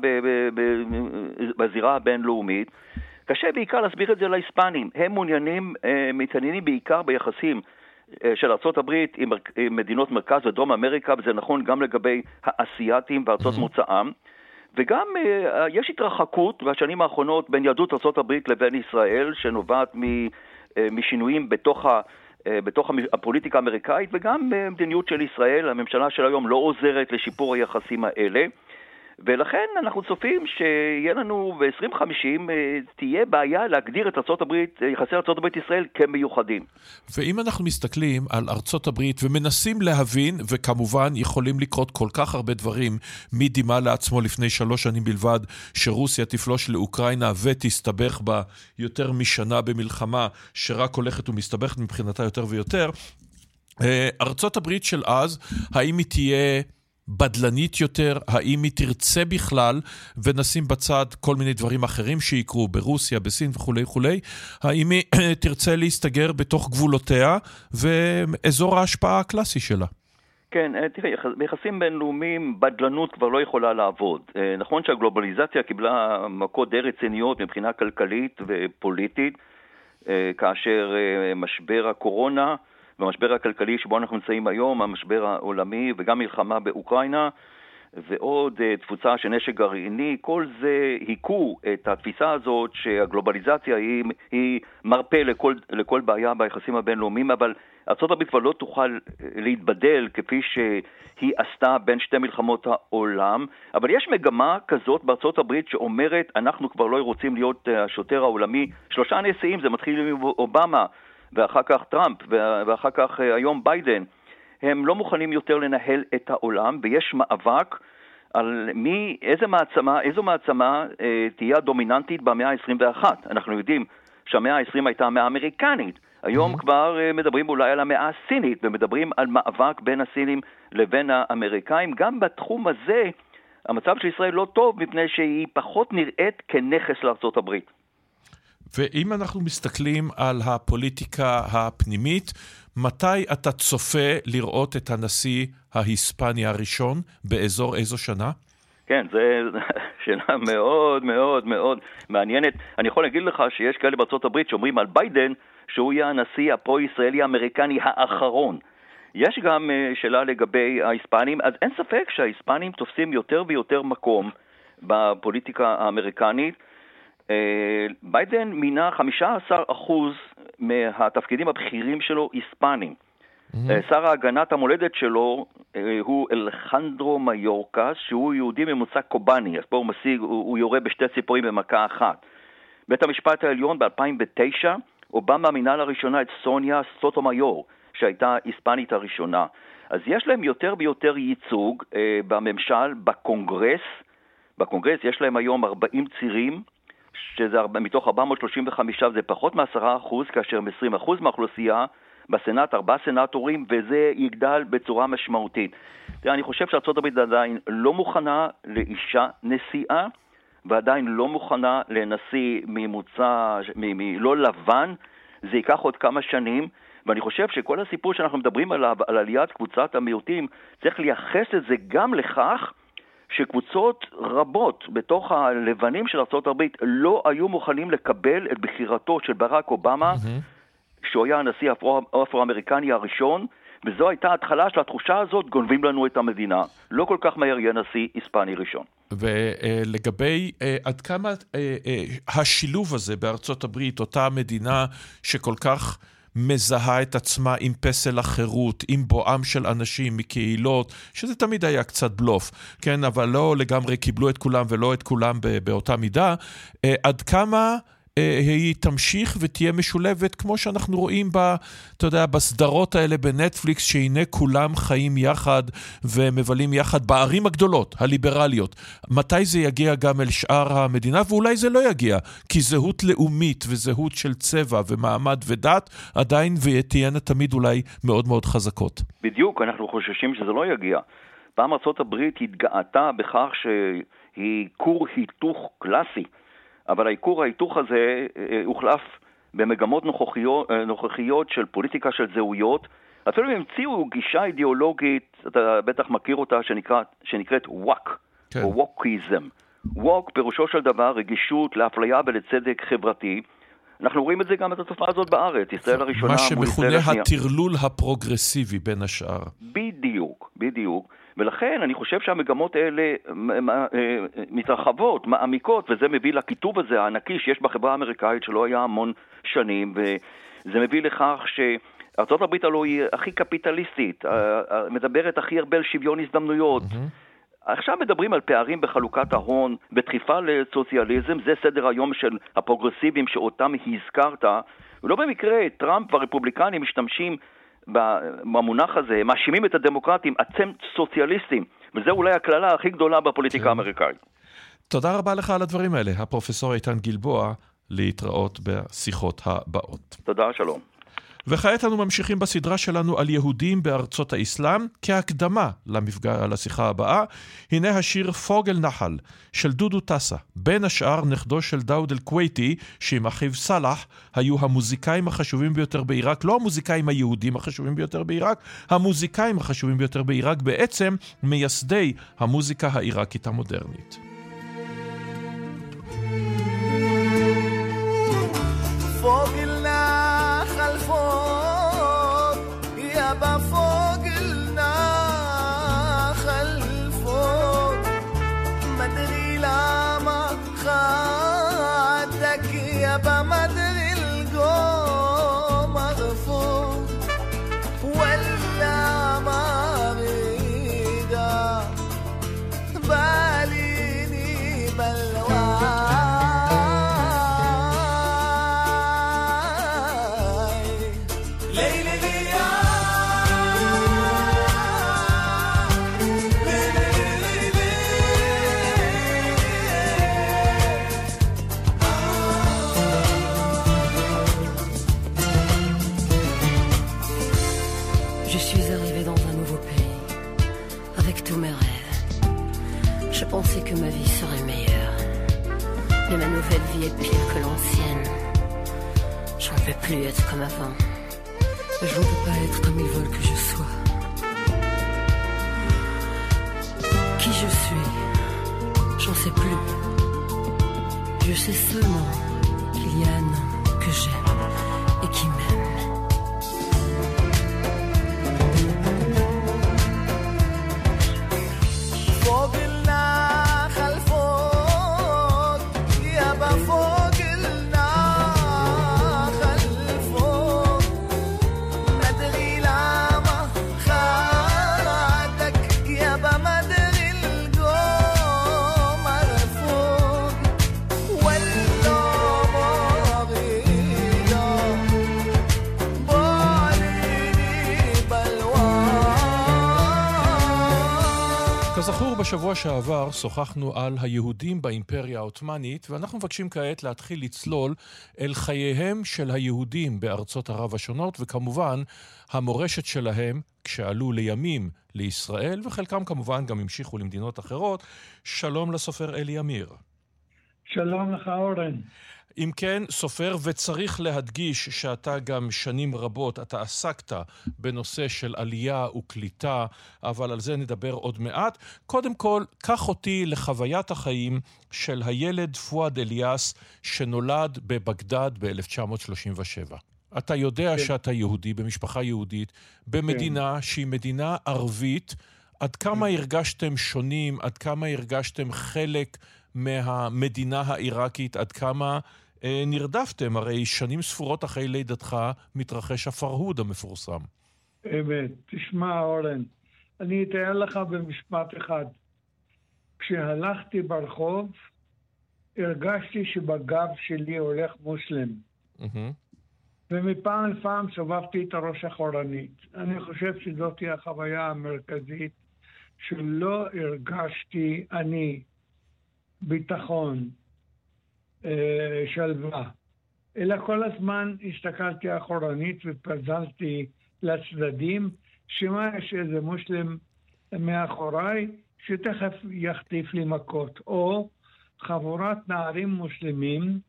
בזירה הבינלאומית. קשה בעיקר להסביר את זה להיספנים. הם מעוניינים, אה, מתעניינים בעיקר ביחסים אה, של ארה"ב עם, מדינות מרכז ודרום אמריקה, וזה נכון גם לגבי האסייתים וארצות. מוצאם. וגם uh, יש התרחקות בשנים האחרונות בין יהדות ארה"ב לבין ישראל, שנובעת uh, משינויים בתוך, ה, בתוך הפוליטיקה האמריקאית, וגם במדיניות של ישראל, הממשלה של היום לא עוזרת לשיפור היחסים האלה. ולכן אנחנו צופים שיהיה לנו ב-2050 אה, תהיה בעיה להגדיר את ארה"ב, אה, יחסי ארה"ב-ישראל כמיוחדים. ואם אנחנו מסתכלים על ארה"ב ומנסים להבין, וכמובן יכולים לקרות כל כך הרבה דברים, מי דימה לעצמו לפני שלוש שנים בלבד שרוסיה תפלוש לאוקראינה ותסתבך בה יותר משנה במלחמה שרק הולכת ומסתבכת מבחינתה יותר ויותר, אה, ארצות הברית של אז, האם היא תהיה בדלנית יותר, האם היא תרצה בכלל, ונשים בצד כל מיני דברים אחרים שיקרו ברוסיה, בסין וכולי וכולי, האם היא תרצה להסתגר בתוך גבולותיה ואזור ההשפעה הקלאסי שלה? כן, אה, תראה, ביחסים בינלאומיים בדלנות כבר לא יכולה לעבוד. אה, נכון שהגלובליזציה קיבלה מכות די רציניות מבחינה כלכלית ופוליטית, אה, כאשר משבר הקורונה במשבר הכלכלי שבו אנחנו נמצאים היום, המשבר העולמי וגם מלחמה באוקראינה ועוד uh, תפוצה של נשק גרעיני, כל זה היכו את התפיסה הזאת שהגלובליזציה היא, היא מרפא לכל, לכל בעיה ביחסים הבינלאומיים, אבל ארה"ב כבר לא תוכל אה, להתבדל כפי שהיא עשתה בין שתי מלחמות העולם, אבל יש מגמה כזאת בארצות הברית שאומרת אנחנו כבר לא רוצים להיות אה, השוטר העולמי. שלושה נשיאים, זה מתחיל עם אובמה, ואחר כך טראמפ, ואחר כך אה, היום ביידן, הם לא מוכנים יותר לנהל את העולם, ויש מאבק על מי, איזה מעצמה, איזו מעצמה אה, תהיה הדומיננטית במאה ה-21. אנחנו יודעים שהמאה ה-20 הייתה המאה האמריקנית. היום mm-hmm. כבר אה, מדברים אולי על המאה הסינית, ומדברים על מאבק בין הסינים לבין האמריקאים. גם בתחום הזה המצב של ישראל לא טוב, מפני שהיא פחות נראית כנכס לארצות הברית. ואם אנחנו מסתכלים על הפוליטיקה הפנימית, מתי אתה צופה לראות את הנשיא ההיספני הראשון? באזור איזו שנה? כן, זו שאלה מאוד מאוד מאוד מעניינת. אני יכול להגיד לך שיש כאלה בארצות הברית שאומרים על ביידן שהוא יהיה הנשיא הפרו-ישראלי האמריקני האחרון. יש גם אה, שאלה לגבי ההיספנים, אז אין ספק שההיספנים תופסים יותר ויותר מקום בפוליטיקה האמריקנית. אה, ביידן מינה 15% מהתפקידים הבכירים שלו היספנים. Mm-hmm. שר ההגנת המולדת שלו אה, הוא אלחנדרו מיורקס, שהוא יהודי ממוצא קובאני, אז פה הוא משיג, הוא, הוא יורה בשתי ציפורים במכה אחת. בית המשפט העליון ב-2009, אובמה מינה לראשונה את סוניה סוטומיור, שהייתה היספנית הראשונה. אז יש להם יותר ויותר ייצוג אה, בממשל, בקונגרס. בקונגרס יש להם היום 40 צירים, שזה מתוך 435 זה פחות מ-10%, כאשר מ-20% מהאוכלוסייה בסנאט ארבעה סנאטורים, וזה יגדל בצורה משמעותית. תראה, אני חושב שארה"ב עדיין לא מוכנה לאישה נשיאה, ועדיין לא מוכנה לנשיא ממוצא, מ- מ- לא לבן, זה ייקח עוד כמה שנים. ואני חושב שכל הסיפור שאנחנו מדברים עליו, על עליית קבוצת המיעוטים, צריך לייחס את זה גם לכך שקבוצות רבות בתוך הלבנים של ארה"ב לא היו מוכנים לקבל את בחירתו של ברק אובמה, mm-hmm. שהוא היה הנשיא האפרו-אמריקני הראשון, וזו הייתה התחלה של התחושה הזאת, גונבים לנו את המדינה. לא כל כך מהר יהיה נשיא היספני ראשון. ולגבי אה, עד כמה אה, אה, השילוב הזה בארצות הברית, אותה מדינה שכל כך... מזהה את עצמה עם פסל החירות, עם בואם של אנשים מקהילות, שזה תמיד היה קצת בלוף, כן? אבל לא לגמרי קיבלו את כולם ולא את כולם באותה מידה. אה, עד כמה... אה, היא תמשיך ותהיה משולבת, כמו שאנחנו רואים ב, אתה יודע, בסדרות האלה בנטפליקס, שהנה כולם חיים יחד ומבלים יחד בערים הגדולות, הליברליות. מתי זה יגיע גם אל שאר המדינה? ואולי זה לא יגיע, כי זהות לאומית וזהות של צבע ומעמד ודת עדיין ותהיינה תמיד אולי מאוד מאוד חזקות. בדיוק, אנחנו חוששים שזה לא יגיע. פעם ארה"ב התגאתה בכך שהיא כור היתוך קלאסי. אבל העיקור ההיתוך הזה אה, הוחלף במגמות נוכחיות, אה, נוכחיות של פוליטיקה של זהויות. אפילו המציאו גישה אידיאולוגית, אתה בטח מכיר אותה, שנקרא, שנקראת וואק, כן. או ווקיזם. ווק פירושו של דבר רגישות לאפליה ולצדק חברתי. אנחנו רואים את זה גם את התופעה הזאת בארץ, ישראל הראשונה מול ישראל השנייה. מה שמכונה הטרלול הפרוגרסיבי בין השאר. בדיוק, בדיוק. ולכן אני חושב שהמגמות האלה אה, מתרחבות, מעמיקות, וזה מביא לקיטוב הזה הענקי שיש בחברה האמריקאית שלא היה המון שנים, וזה מביא לכך ש... ארה"ב הלוא היא הכי קפיטליסטית, מדברת הכי הרבה על שוויון הזדמנויות. Mm-hmm. עכשיו מדברים על פערים בחלוקת ההון, בדחיפה לסוציאליזם, זה סדר היום של הפרוגרסיבים שאותם הזכרת, ולא במקרה טראמפ והרפובליקנים משתמשים במונח הזה, מאשימים את הדמוקרטים, אתם סוציאליסטים, וזו אולי הקללה הכי גדולה בפוליטיקה כן. האמריקאית. תודה רבה לך על הדברים האלה, הפרופסור איתן גלבוע, להתראות בשיחות הבאות. תודה, שלום. וכעת אנו ממשיכים בסדרה שלנו על יהודים בארצות האסלאם כהקדמה למפגע, לשיחה הבאה. הנה השיר פוגל נחל של דודו טסה. בין השאר נכדו של דאוד אל-כווייתי, שעם אחיו סאלח היו המוזיקאים החשובים ביותר בעיראק, לא המוזיקאים היהודים החשובים ביותר בעיראק, המוזיקאים החשובים ביותר בעיראק, בעצם מייסדי המוזיקה העיראקית המודרנית. by four. Plus être comme avant. Je ne peux pas être comme ils veulent que je sois. Qui je suis, j'en sais plus. Je sais seulement qu'il y a un que j'aime et qui m'aime. בשבוע שעבר שוחחנו על היהודים באימפריה העות'מאנית, ואנחנו מבקשים כעת להתחיל לצלול אל חייהם של היהודים בארצות ערב השונות, וכמובן, המורשת שלהם כשעלו לימים לישראל, וחלקם כמובן גם המשיכו למדינות אחרות. שלום לסופר אלי אמיר. שלום לך, אורן. אם כן, סופר, וצריך להדגיש שאתה גם שנים רבות, אתה עסקת בנושא של עלייה וקליטה, אבל על זה נדבר עוד מעט. קודם כל, קח אותי לחוויית החיים של הילד פואד אליאס, שנולד בבגדד ב-1937. אתה יודע כן. שאתה יהודי, במשפחה יהודית, במדינה כן. שהיא מדינה ערבית. עד כמה כן. הרגשתם שונים? עד כמה הרגשתם חלק מהמדינה העיראקית? עד כמה נרדפתם, הרי שנים ספורות אחרי לידתך מתרחש הפרהוד המפורסם. אמת. תשמע, אורן, אני אתאר לך במשפט אחד. כשהלכתי ברחוב, הרגשתי שבגב שלי הולך מוסלם. ומפעם לפעם סובבתי את הראש אחורנית. אני חושב שזאת היא החוויה המרכזית, שלא הרגשתי אני ביטחון, אה, שלווה, אלא כל הזמן הסתכלתי אחורנית ופזלתי לצדדים, שמא יש איזה מוסלם מאחוריי שתכף יחטיף לי מכות, או חבורת נערים מוסלמים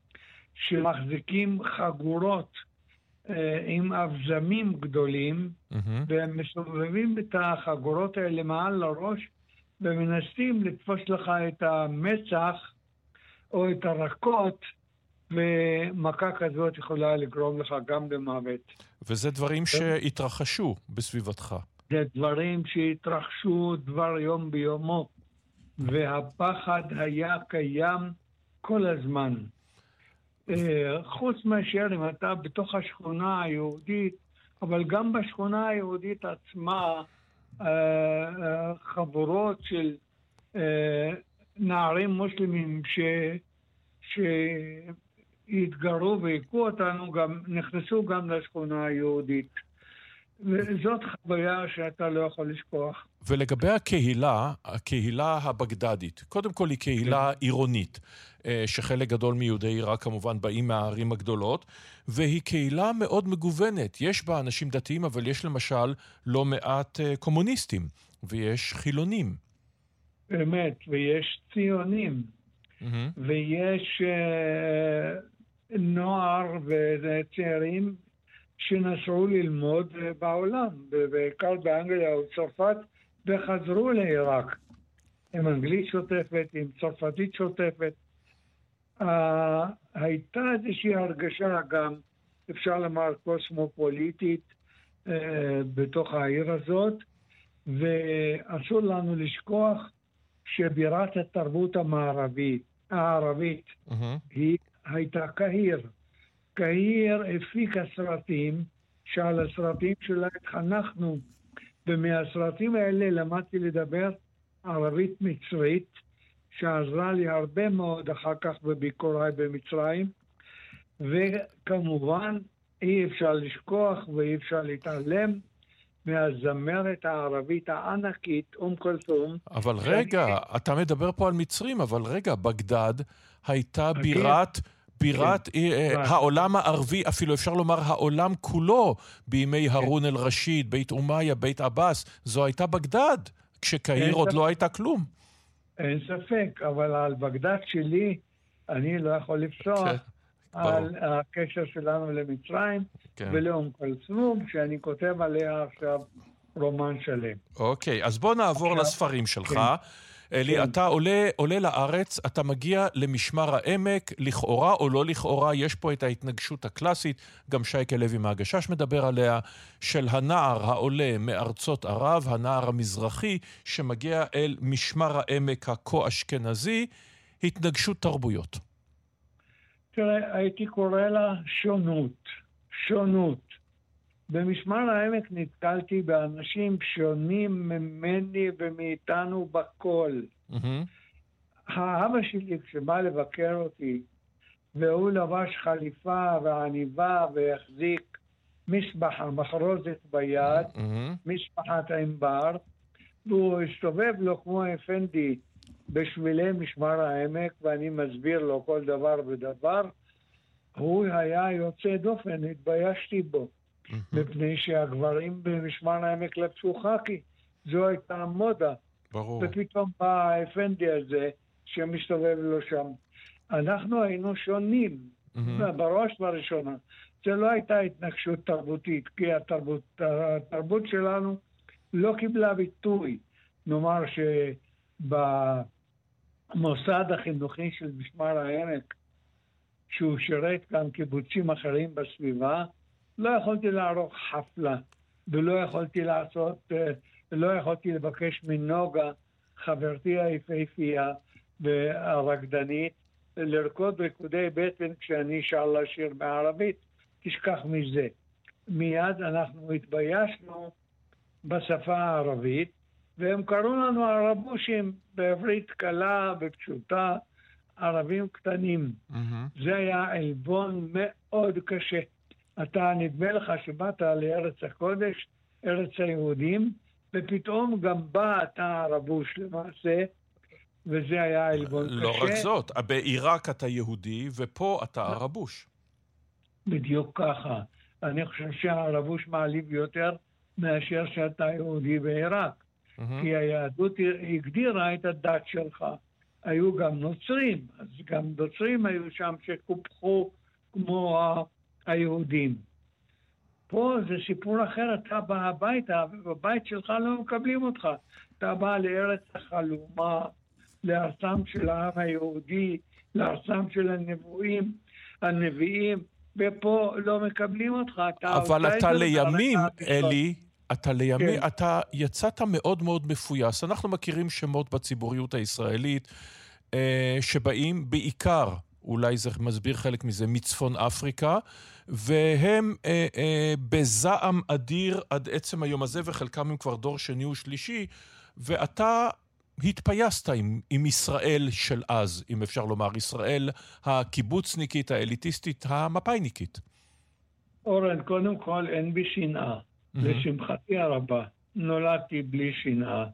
שמחזיקים חגורות אה, עם אבזמים גדולים, mm-hmm. והם מסובבים את החגורות האלה מעל לראש ומנסים לתפוס לך את המצח או את הרכות, ומכה כזאת יכולה לגרום לך גם למוות. וזה דברים שהתרחשו בסביבתך. זה דברים שהתרחשו דבר יום ביומו, והפחד היה קיים כל הזמן. אה, חוץ מאשר אם אתה בתוך השכונה היהודית, אבל גם בשכונה היהודית עצמה, אה, אה, חבורות של נערים מוסלמים ש... שהתגרו והיכו אותנו, גם נכנסו גם לשכונה היהודית. וזאת חוויה שאתה לא יכול לשכוח. ולגבי הקהילה, הקהילה הבגדדית, קודם כל היא קהילה כן. עירונית, אה, שחלק גדול מיהודי עיראק כמובן באים מהערים הגדולות, והיא קהילה מאוד מגוונת. יש בה אנשים דתיים, אבל יש למשל לא מעט אה, קומוניסטים, ויש חילונים. באמת, ויש ציונים, mm-hmm. ויש uh, נוער וצעירים שנסעו ללמוד בעולם, בעיקר באנגליה או צרפת, וחזרו לעיראק עם אנגלית שוטפת, עם צרפתית שוטפת. Uh, הייתה איזושהי הרגשה גם, אפשר לומר, קוסמופוליטית בתוך העיר הזאת, ואסור לנו לשכוח שבירת התרבות המערבית, הערבית, mm-hmm. היא הייתה קהיר. קהיר הפיקה סרטים, שעל הסרטים שלה התחנכנו, ומהסרטים האלה למדתי לדבר ערבית מצרית, שעזרה לי הרבה מאוד אחר כך בביקוריי במצרים, וכמובן אי אפשר לשכוח ואי אפשר להתעלם מהזמרת הערבית הענקית, אום כולתום. אבל רגע, אתה מדבר פה על מצרים, אבל רגע, בגדד הייתה בירת... בירת כן. אה, אה, העולם הערבי, אפילו אפשר לומר העולם כולו, בימי כן. הרון אל-רשיד, בית אומיה, בית עבאס, זו הייתה בגדד, כשקהיר עוד לא הייתה כלום. אין ספק, אבל על בגדד שלי אני לא יכול לפסוח. כן. על הקשר שלנו למצרים כן. ולאום כלסום, שאני כותב עליה עכשיו רומן שלם. אוקיי, אז בוא נעבור עכשיו, לספרים שלך. כן. אלי, כן. אתה עולה, עולה לארץ, אתה מגיע למשמר העמק, לכאורה או לא לכאורה, יש פה את ההתנגשות הקלאסית, גם שייקה לוי מהגשש מדבר עליה, של הנער העולה מארצות ערב, הנער המזרחי, שמגיע אל משמר העמק הכה-אשכנזי, התנגשות תרבויות. תראה, הייתי קורא לה שונות. שונות. במשמר העמק נתקלתי באנשים שונים ממני ומאיתנו בכל. Mm-hmm. האבא שלי, כשבא לבקר אותי, והוא לבש חליפה ועניבה והחזיק משבחה, מחרוזת ביד, mm-hmm. משפחת ענבר, והוא הסתובב לו כמו אפנדי בשבילי משמר העמק, ואני מסביר לו כל דבר ודבר. הוא היה יוצא דופן, התביישתי בו, מפני שהגברים במשמר העמק לבשו חאקי. זו הייתה המודה. ברור. ופתאום בא האפנדי הזה שמסתובב לו שם. אנחנו היינו שונים, בראש ובראשונה. זה לא הייתה התנגשות תרבותית, כי התרבות, התרבות שלנו לא קיבלה ביטוי. נאמר שב... המוסד החינוכי של משמר העמק, שהוא שירת גם קיבוצים אחרים בסביבה, לא יכולתי לערוך חפלה, ולא יכולתי לעשות, אה, לא יכולתי לבקש מנוגה, חברתי היפהפייה והרקדנית, לרקוד ריקודי בטן כשאני שר לה שיר בערבית, תשכח מזה. מיד אנחנו התביישנו בשפה הערבית, והם קראו לנו ערבושים בעברית קלה ופשוטה, ערבים קטנים. Mm-hmm. זה היה עלבון מאוד קשה. אתה, נדמה לך שבאת לארץ הקודש, ארץ היהודים, ופתאום גם בא אתה ערבוש למעשה, וזה היה עלבון לא קשה. לא רק זאת, בעיראק אתה יהודי, ופה אתה ערבוש. בדיוק ככה. אני חושב שהערבוש מעליב יותר מאשר שאתה יהודי בעיראק. Mm-hmm. כי היהדות הגדירה את הדת שלך. היו גם נוצרים, אז גם נוצרים היו שם שקופחו כמו היהודים. פה זה סיפור אחר, אתה בא הביתה, ובבית שלך לא מקבלים אותך. אתה בא לארץ החלומה, לארצם של העם היהודי, לארצם של הנבואים, הנביאים, ופה לא מקבלים אותך. אתה אבל אתה לימים, אלי, אתה לימי, כן. אתה יצאת מאוד מאוד מפויס. אנחנו מכירים שמות בציבוריות הישראלית אה, שבאים בעיקר, אולי זה מסביר חלק מזה, מצפון אפריקה, והם אה, אה, בזעם אדיר עד עצם היום הזה, וחלקם הם כבר דור שני ושלישי, ואתה התפייסת עם, עם ישראל של אז, אם אפשר לומר, ישראל הקיבוצניקית, האליטיסטית, המפאיניקית. אורן, קודם כל אין בי שנאה. Mm-hmm. לשמחתי הרבה, נולדתי בלי שנאה.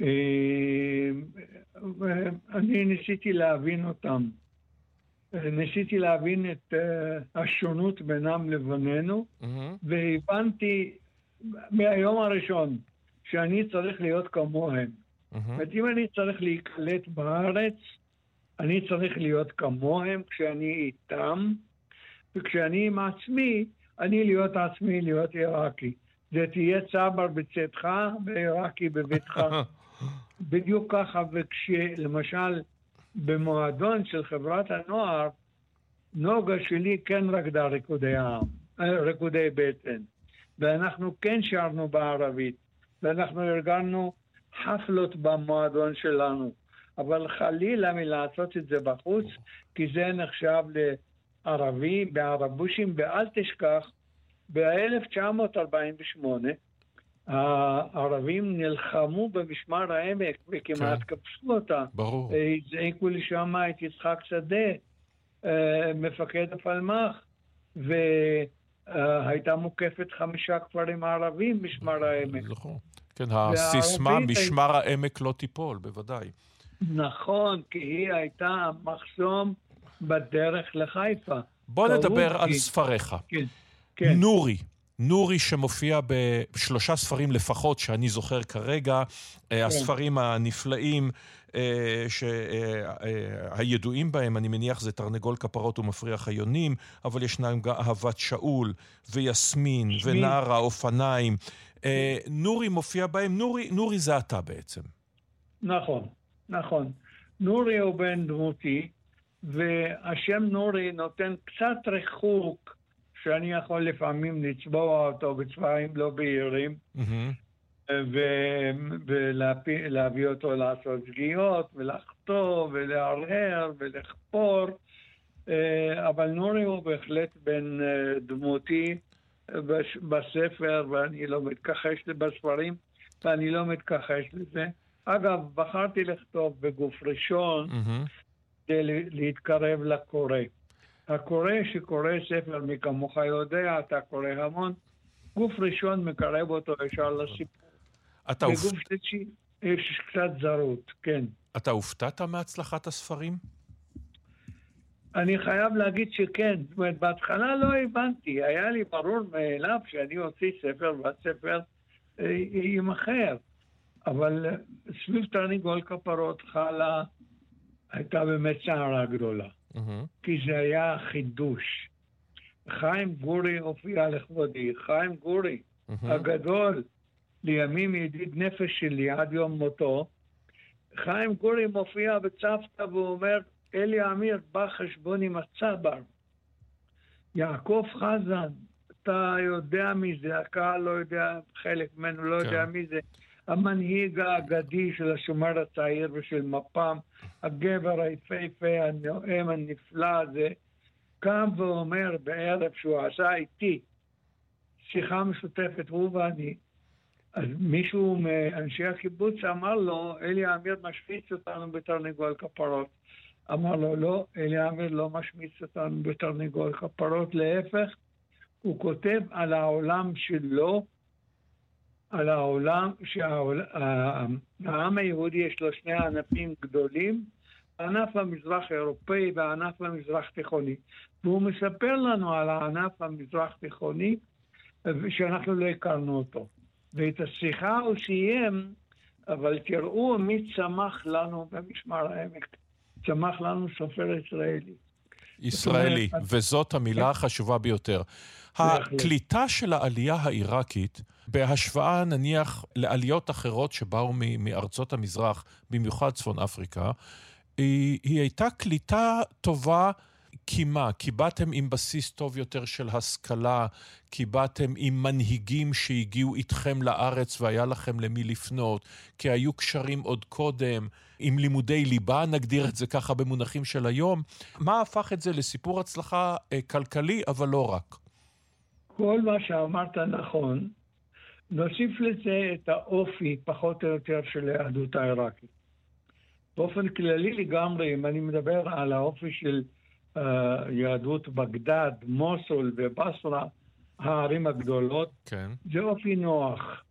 אה, אני ניסיתי להבין אותם. ניסיתי להבין את uh, השונות בינם לבינינו, mm-hmm. והבנתי מהיום הראשון שאני צריך להיות כמוהם. Mm-hmm. זאת אומרת, אם אני צריך להיקלט בארץ, אני צריך להיות כמוהם כשאני איתם, וכשאני עם עצמי, אני להיות עצמי, להיות עיראקי. זה תהיה צבר בצאתך ועיראקי בביתך. בדיוק ככה, וכשלמשל במועדון של חברת הנוער, נוגה שלי כן רקדה ריקודי העם, אה, ריקודי בטן. ואנחנו כן שרנו בערבית, ואנחנו ארגנו חפלות במועדון שלנו. אבל חלילה מלעשות את זה בחוץ, כי זה נחשב לערבי, בערבושים, ואל תשכח, ב-1948 הערבים נלחמו במשמר העמק וכמעט כן. כבשו אותה. ברור. הזעיקו לשם את יצחק שדה, אה, מפקד הפלמ"ח, והייתה מוקפת חמישה כפרים ערבים משמר העמק. נכון. כן, הסיסמה משמר העמק לא תיפול, בוודאי. נכון, כי היא הייתה מחסום בדרך לחיפה. בוא נדבר על ספריך. כן, כן. נורי, נורי שמופיע בשלושה ספרים לפחות, שאני זוכר כרגע, כן. הספרים הנפלאים אה, שהידועים אה, בהם, אני מניח, זה תרנגול כפרות ומפריח היונים, אבל ישנם גם אהבת שאול, ויסמין, ונער האופניים. נורי מופיע בהם, נורי, נורי זה אתה בעצם. נכון, נכון. נורי הוא בן דמותי, והשם נורי נותן קצת ריחוק שאני יכול לפעמים לצבוע אותו בצבעים לא בהירים, ולהביא אותו לעשות שגיאות, ולחטוא, ולהרהר, ולחפור. אה, אבל נורי הוא בהחלט בן אה, דמותי בספר, ואני לא מתכחש בספרים, ואני לא מתכחש לזה. אגב, בחרתי לכתוב בגוף ראשון כדי להתקרב לקורא. הקורא שקורא ספר, מי כמוך יודע, אתה קורא המון, גוף ראשון מקרב אותו ישר לסיפור. אתה בגוף אופ... שלישי יש קצת זרות, כן. אתה הופתעת מהצלחת הספרים? אני חייב להגיד שכן. זאת אומרת, בהתחלה לא הבנתי. היה לי ברור מאליו שאני אוציא ספר והספר אה, יימכר. אבל סביב תרנגול כפרות חלה, הייתה באמת סערה גדולה. mm-hmm. כי זה היה חידוש. חיים גורי הופיע לכבודי, חיים גורי mm-hmm. הגדול, לימים ידיד נפש שלי עד יום מותו, חיים גורי מופיע בצוותא ואומר, אלי עמיר בא חשבון עם הצבר. יעקב חזן, אתה יודע מי זה, הקהל לא יודע, חלק ממנו לא כן. יודע מי זה. המנהיג האגדי של השומר הצעיר ושל מפ"ם, הגבר היפהפה, הנואם, הנפלא הזה, קם ואומר בערב שהוא עשה איתי שיחה משותפת, הוא ואני, אז מישהו מאנשי הקיבוץ אמר לו, אלי עמיר משמיץ אותנו בתרנגול כפרות. אמר לו, לא, אלי עמיר לא משמיץ אותנו בתרנגול כפרות, להפך, הוא כותב על העולם שלו, על העולם, שהעם היהודי יש לו שני ענפים גדולים, הענף המזרח אירופאי והענף המזרח תיכוני. והוא מספר לנו על הענף המזרח תיכוני, שאנחנו לא הכרנו אותו. ואת השיחה הוא סיים, אבל תראו מי צמח לנו במשמר העמק. צמח לנו סופר ישראלי. ישראלי, וזאת המילה. החשובה ביותר. הקליטה של העלייה העיראקית, בהשוואה נניח לעליות אחרות שבאו מארצות המזרח, במיוחד צפון אפריקה, היא, היא הייתה קליטה טובה כי מה? כי באתם עם בסיס טוב יותר של השכלה, כי באתם עם מנהיגים שהגיעו איתכם לארץ והיה לכם למי לפנות, כי היו קשרים עוד קודם, עם לימודי ליבה, נגדיר את זה ככה במונחים של היום. מה הפך את זה לסיפור הצלחה אה, כלכלי, אבל לא רק? כל מה שאמרת נכון, נוסיף לזה את האופי, פחות או יותר, של היהדות העיראקית. באופן כללי לגמרי, אם אני מדבר על האופי של uh, יהדות בגדד, מוסול ובסרה, הערים הגדולות, כן. זה אופי נוח,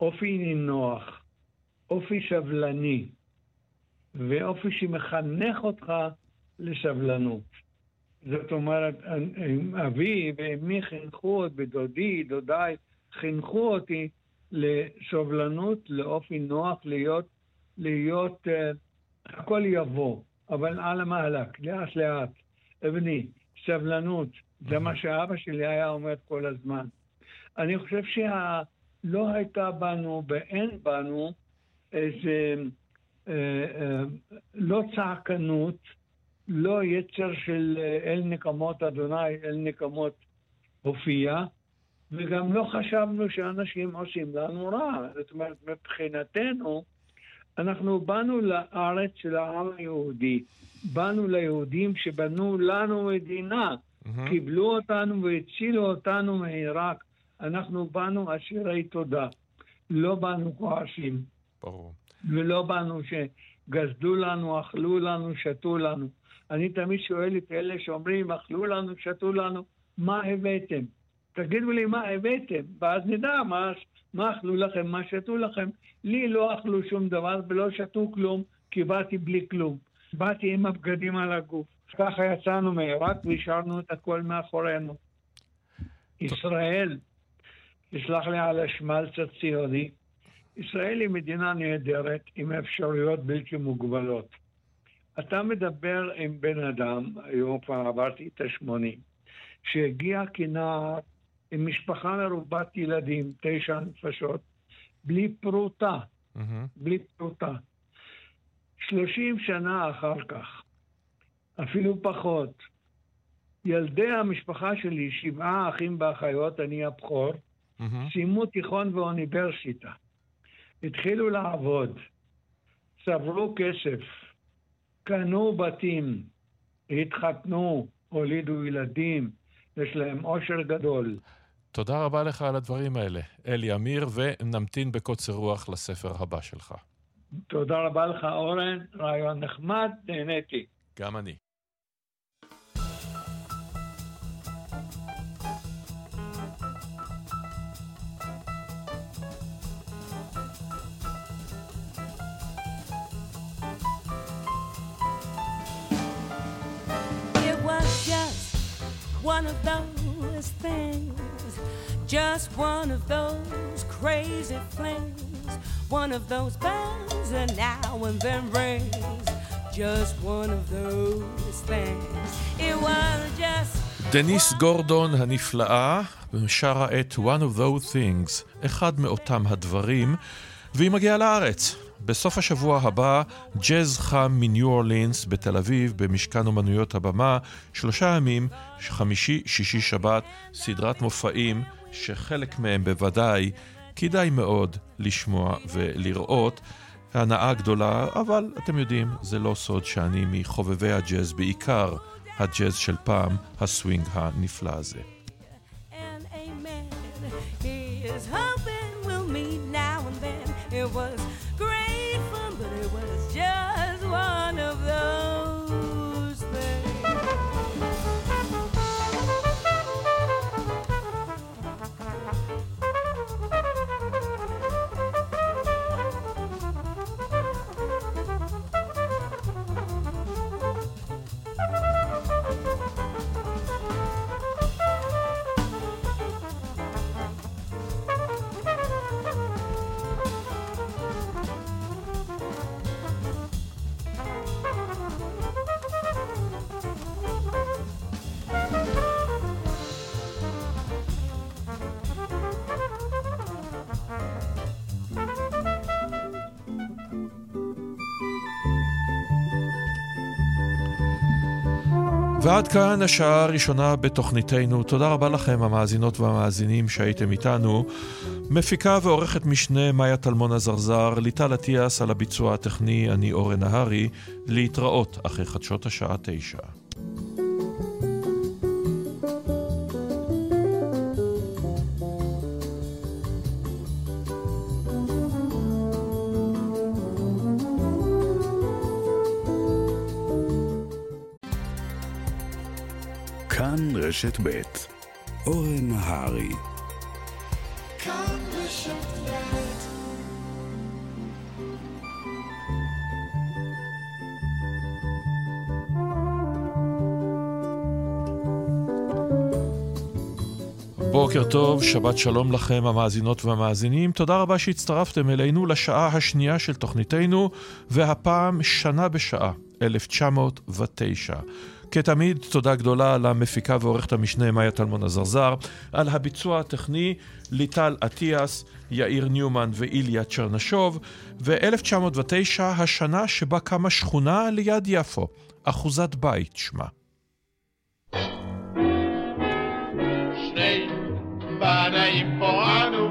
אופי נינוח, אופי סבלני, ואופי שמחנך אותך לסבלנות. זאת אומרת, אבי ואמי חינכו אותי, דודי, דודיי, חינכו אותי לסובלנות, לאופי נוח, להיות, להיות, uh, הכל יבוא, אבל על המהלך, לאט לאט. אבני, סבלנות, זה מה שאבא שלי היה אומר כל הזמן. אני חושב שלא הייתה בנו ואין בנו איזה, אה, אה, לא צעקנות, לא יצר של אה, אל נקמות אדוני, אל נקמות הופיע, וגם לא חשבנו שאנשים עושים לנו רע. זאת אומרת, מבחינתנו, אנחנו באנו לארץ של העם היהודי, באנו ליהודים שבנו לנו מדינה, mm-hmm. קיבלו אותנו והצילו אותנו מעיראק. אנחנו באנו אסירי תודה, לא באנו כועסים. ברור. ולא באנו שגזדו לנו, אכלו לנו, שתו לנו. אני תמיד שואל את אלה שאומרים, אכלו לנו, שתו לנו, מה הבאתם? תגידו לי מה הבאתם, ואז נדע מה, מה אכלו לכם, מה שתו לכם. לי לא אכלו שום דבר ולא שתו כלום, כי באתי בלי כלום. באתי עם הבגדים על הגוף. ככה יצאנו מעיראק והשארנו את הכל מאחורינו. ישראל, תסלח לי על השמלץ הציוני, ישראל היא מדינה נהדרת עם אפשרויות בלתי מוגבלות. אתה מדבר עם בן אדם, היום כבר עברתי את השמונים, שהגיע כנער עם משפחה מרובת ילדים, תשע נפשות, בלי פרוטה, mm-hmm. בלי פרוטה. שלושים שנה אחר כך, אפילו פחות, ילדי המשפחה שלי, שבעה אחים ואחיות, אני הבכור, mm-hmm. סיימו תיכון ואוניברסיטה. התחילו לעבוד, צברו כסף, קנו בתים, התחתנו, הולידו ילדים, יש להם אושר גדול. תודה רבה לך על הדברים האלה, אלי אמיר, ונמתין בקוצר רוח לספר הבא שלך. תודה רבה לך, אורן, רעיון נחמד, נהניתי. גם אני. One of those things, just one of those crazy flings, one of those bells that now and then rings, just one of those things. It was just. דניס גורדון הנפלאה שרה את One of Those Things, אחד מאותם הדברים, והיא מגיעה לארץ. בסוף השבוע הבא, ג'אז חם מניו אורלינס בתל אביב, במשכן אומנויות הבמה, שלושה ימים, חמישי, שישי, שבת, סדרת מופעים, שחלק מהם בוודאי כדאי מאוד לשמוע ולראות. הנאה גדולה, אבל אתם יודעים, זה לא סוד שאני מחובבי הג'אז, בעיקר הג'אז של פעם, הסווינג הנפלא הזה. It ועד כאן השעה הראשונה בתוכניתנו. תודה רבה לכם, המאזינות והמאזינים שהייתם איתנו. מפיקה ועורכת משנה מאיה טלמון עזרזר, ליטל אטיאס על הביצוע הטכני, אני אורן נהרי. להתראות אחרי חדשות השעה תשע. רשת ב' אורן נהרי בוקר טוב, שבת שלום לכם המאזינות והמאזינים. תודה רבה שהצטרפתם אלינו לשעה השנייה של תוכניתנו, והפעם שנה בשעה, 1909. כתמיד, תודה גדולה למפיקה ועורכת המשנה מאיה טלמון עזרזר, על הביצוע הטכני ליטל אטיאס, יאיר ניומן ואיליה צ'רנשוב, ו-1909, השנה שבה קמה שכונה ליד יפו, אחוזת בית שמה. שני בנאים פה אנו,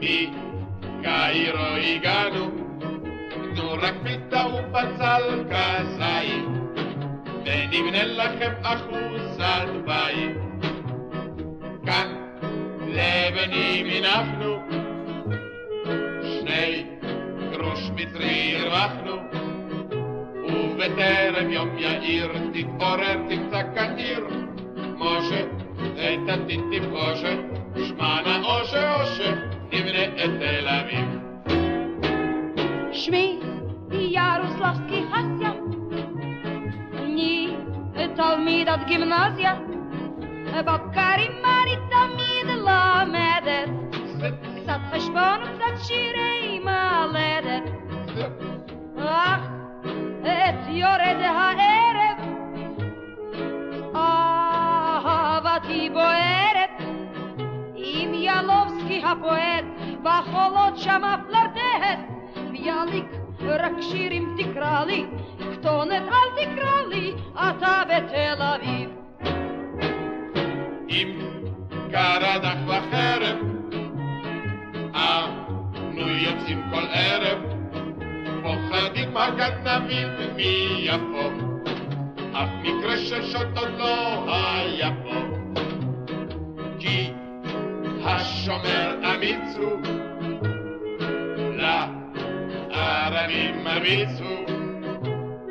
מקהירו הגענו, תנו רק פיתה ובצל כזית. ונבנה לכם אחוזת בית. כאן לבנים הנחנו, שני גרוש מצרי הרווחנו, ובטרם יום יאיר תתעורר תמצא כעיר, משה איתתית תפחושת, שמענה אושה אושה, נבנה את תל אביב. שמי ירוסלבסקי חסיה תלמידת גימנסיה, בבקרים אני תמיד לומדת, קצת חשבון וקצת שירי מלדת. אך את יורד הערב, אהבתי בוערת, עם ילובסקי הפועט, בחולות שמה פלרטט, ביאליק רק שירים תקרא לי, כתונת אל תקרא לי, אתה בתל אביב. אם קרדך וחרב, אנו יוצאים כל ערב, פוחדים הגנבים מיפו, אף מקרה של שוד עוד לא היה פה. כי השומר אמיץ הוא, לערבים מרביצו,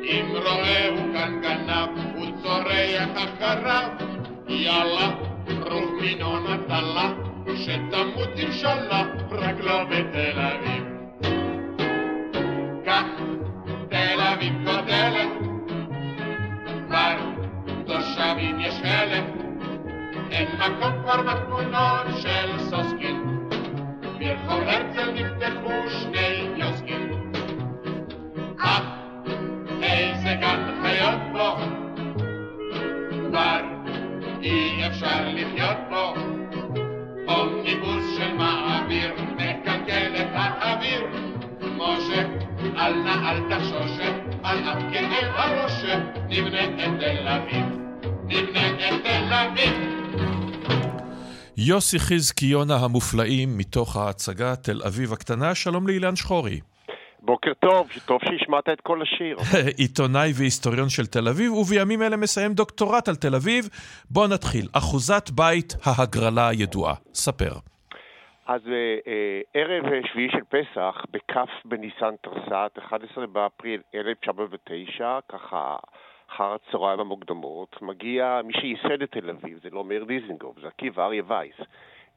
אם רואה הוא כאן גנב, הוא צורח אחריו, יאללה, רוב מינו נטלה, שתמות אינשאללה, רק לא בתל אביב. כך תל אביב גודלת, כבר תושבים יש חלק, אין מקום כבר בתמונות של סוסקין, ברחוב הרצל נפתחו שני יוסקים. אך איזה גן חיות פה, כבר אי אפשר לחיות פה. אומניבוס של מעביר מקלקל את האוויר. משה, אל נא אל תחשוש, על אף כאב נבנה את תל אביב, את תל. יוסי חזקיונה המופלאים מתוך ההצגה תל אביב הקטנה, שלום לאילן שחורי. בוקר טוב, טוב שהשמעת את כל השיר. עיתונאי והיסטוריון של תל אביב, ובימים אלה מסיים דוקטורט על תל אביב. בוא נתחיל. אחוזת בית ההגרלה הידועה. ספר. אז אה, אה, ערב שביעי של פסח, בכ' בניסן תרס"ט, 11 באפריל 1909, ככה אחר הצהריים המוקדמות, מגיע מי שייסד את תל אביב, זה לא מאיר דיזנגוף, זה עקיבא אריה וייס,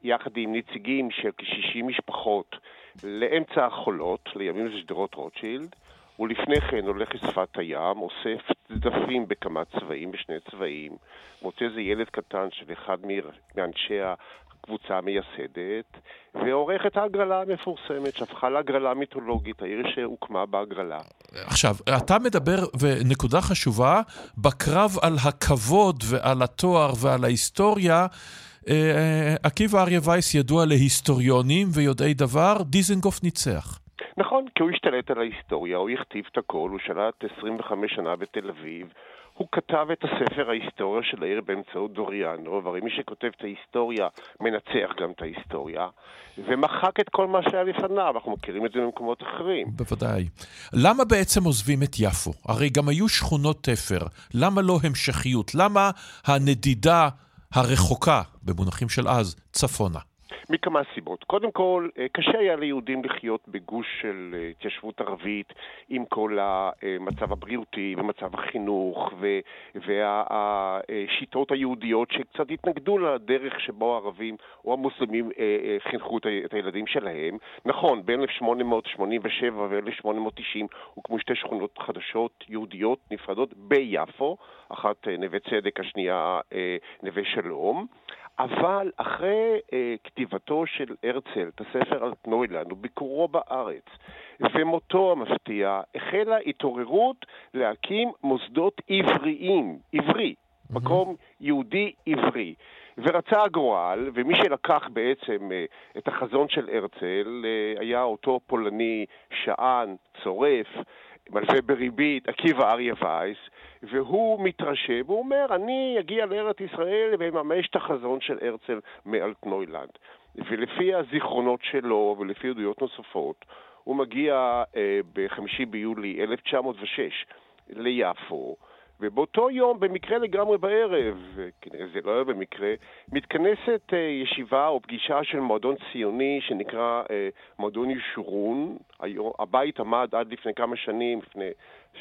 יחד עם נציגים של כ-60 משפחות לאמצע החולות, לימים זה שדרות רוטשילד, ולפני כן הולך לשפת הים, אוסף צדפים בכמה צבעים, בשני צבעים, מוצא איזה ילד קטן של אחד מאנשי הקבוצה המייסדת, ועורך את ההגרלה המפורסמת, שהפכה להגרלה מיתולוגית, העיר שהוקמה בהגרלה. עכשיו, אתה מדבר, ונקודה חשובה, בקרב על הכבוד ועל התואר ועל ההיסטוריה, עקיבא אריה וייס ידוע להיסטוריונים ויודעי דבר, דיזנגוף ניצח. נכון, כי הוא השתלט על ההיסטוריה, הוא הכתיב את הכל, הוא שלט 25 שנה בתל אביב, הוא כתב את הספר ההיסטוריה של העיר באמצעות דוריאנו, והרי מי שכותב את ההיסטוריה מנצח גם את ההיסטוריה, ומחק את כל מה שהיה לפניו, אנחנו מכירים את זה במקומות אחרים. בוודאי. למה בעצם עוזבים את יפו? הרי גם היו שכונות תפר, למה לא המשכיות? למה הנדידה הרחוקה, במונחים של אז, צפונה? מכמה סיבות. קודם כל, אה, קשה היה ליהודים לחיות בגוש של אה, התיישבות ערבית עם כל המצב הבריאותי ומצב החינוך והשיטות היהודיות שקצת התנגדו לדרך שבו הערבים או המוסלמים חינכו את הילדים שלהם. נכון, בין 1887 ו-1890 הוקמו שתי שכונות חדשות יהודיות נפרדות ביפו, אחת נווה צדק, השנייה נווה שלום. אבל אחרי אה, כתיבתו של הרצל את הספר על טנוילנד וביקורו בארץ ומותו המפתיע, החלה התעוררות להקים מוסדות עבריים, עברי. מקום יהודי עברי. ורצה הגורל, ומי שלקח בעצם אה, את החזון של הרצל אה, היה אותו פולני שען, צורף, מלווה בריבית, עקיבא אריה וייס, והוא מתרשם, והוא אומר, אני אגיע לארץ ישראל ואממש את החזון של הרצל מאלטנוילנד. ולפי הזיכרונות שלו ולפי עדויות נוספות, הוא מגיע אה, ב-5 ביולי 1906 ליפו, ובאותו יום, במקרה לגמרי בערב, כנראה זה לא היה במקרה, מתכנסת uh, ישיבה או פגישה של מועדון ציוני שנקרא uh, מועדון ישורון. הבית עמד עד לפני כמה שנים, לפני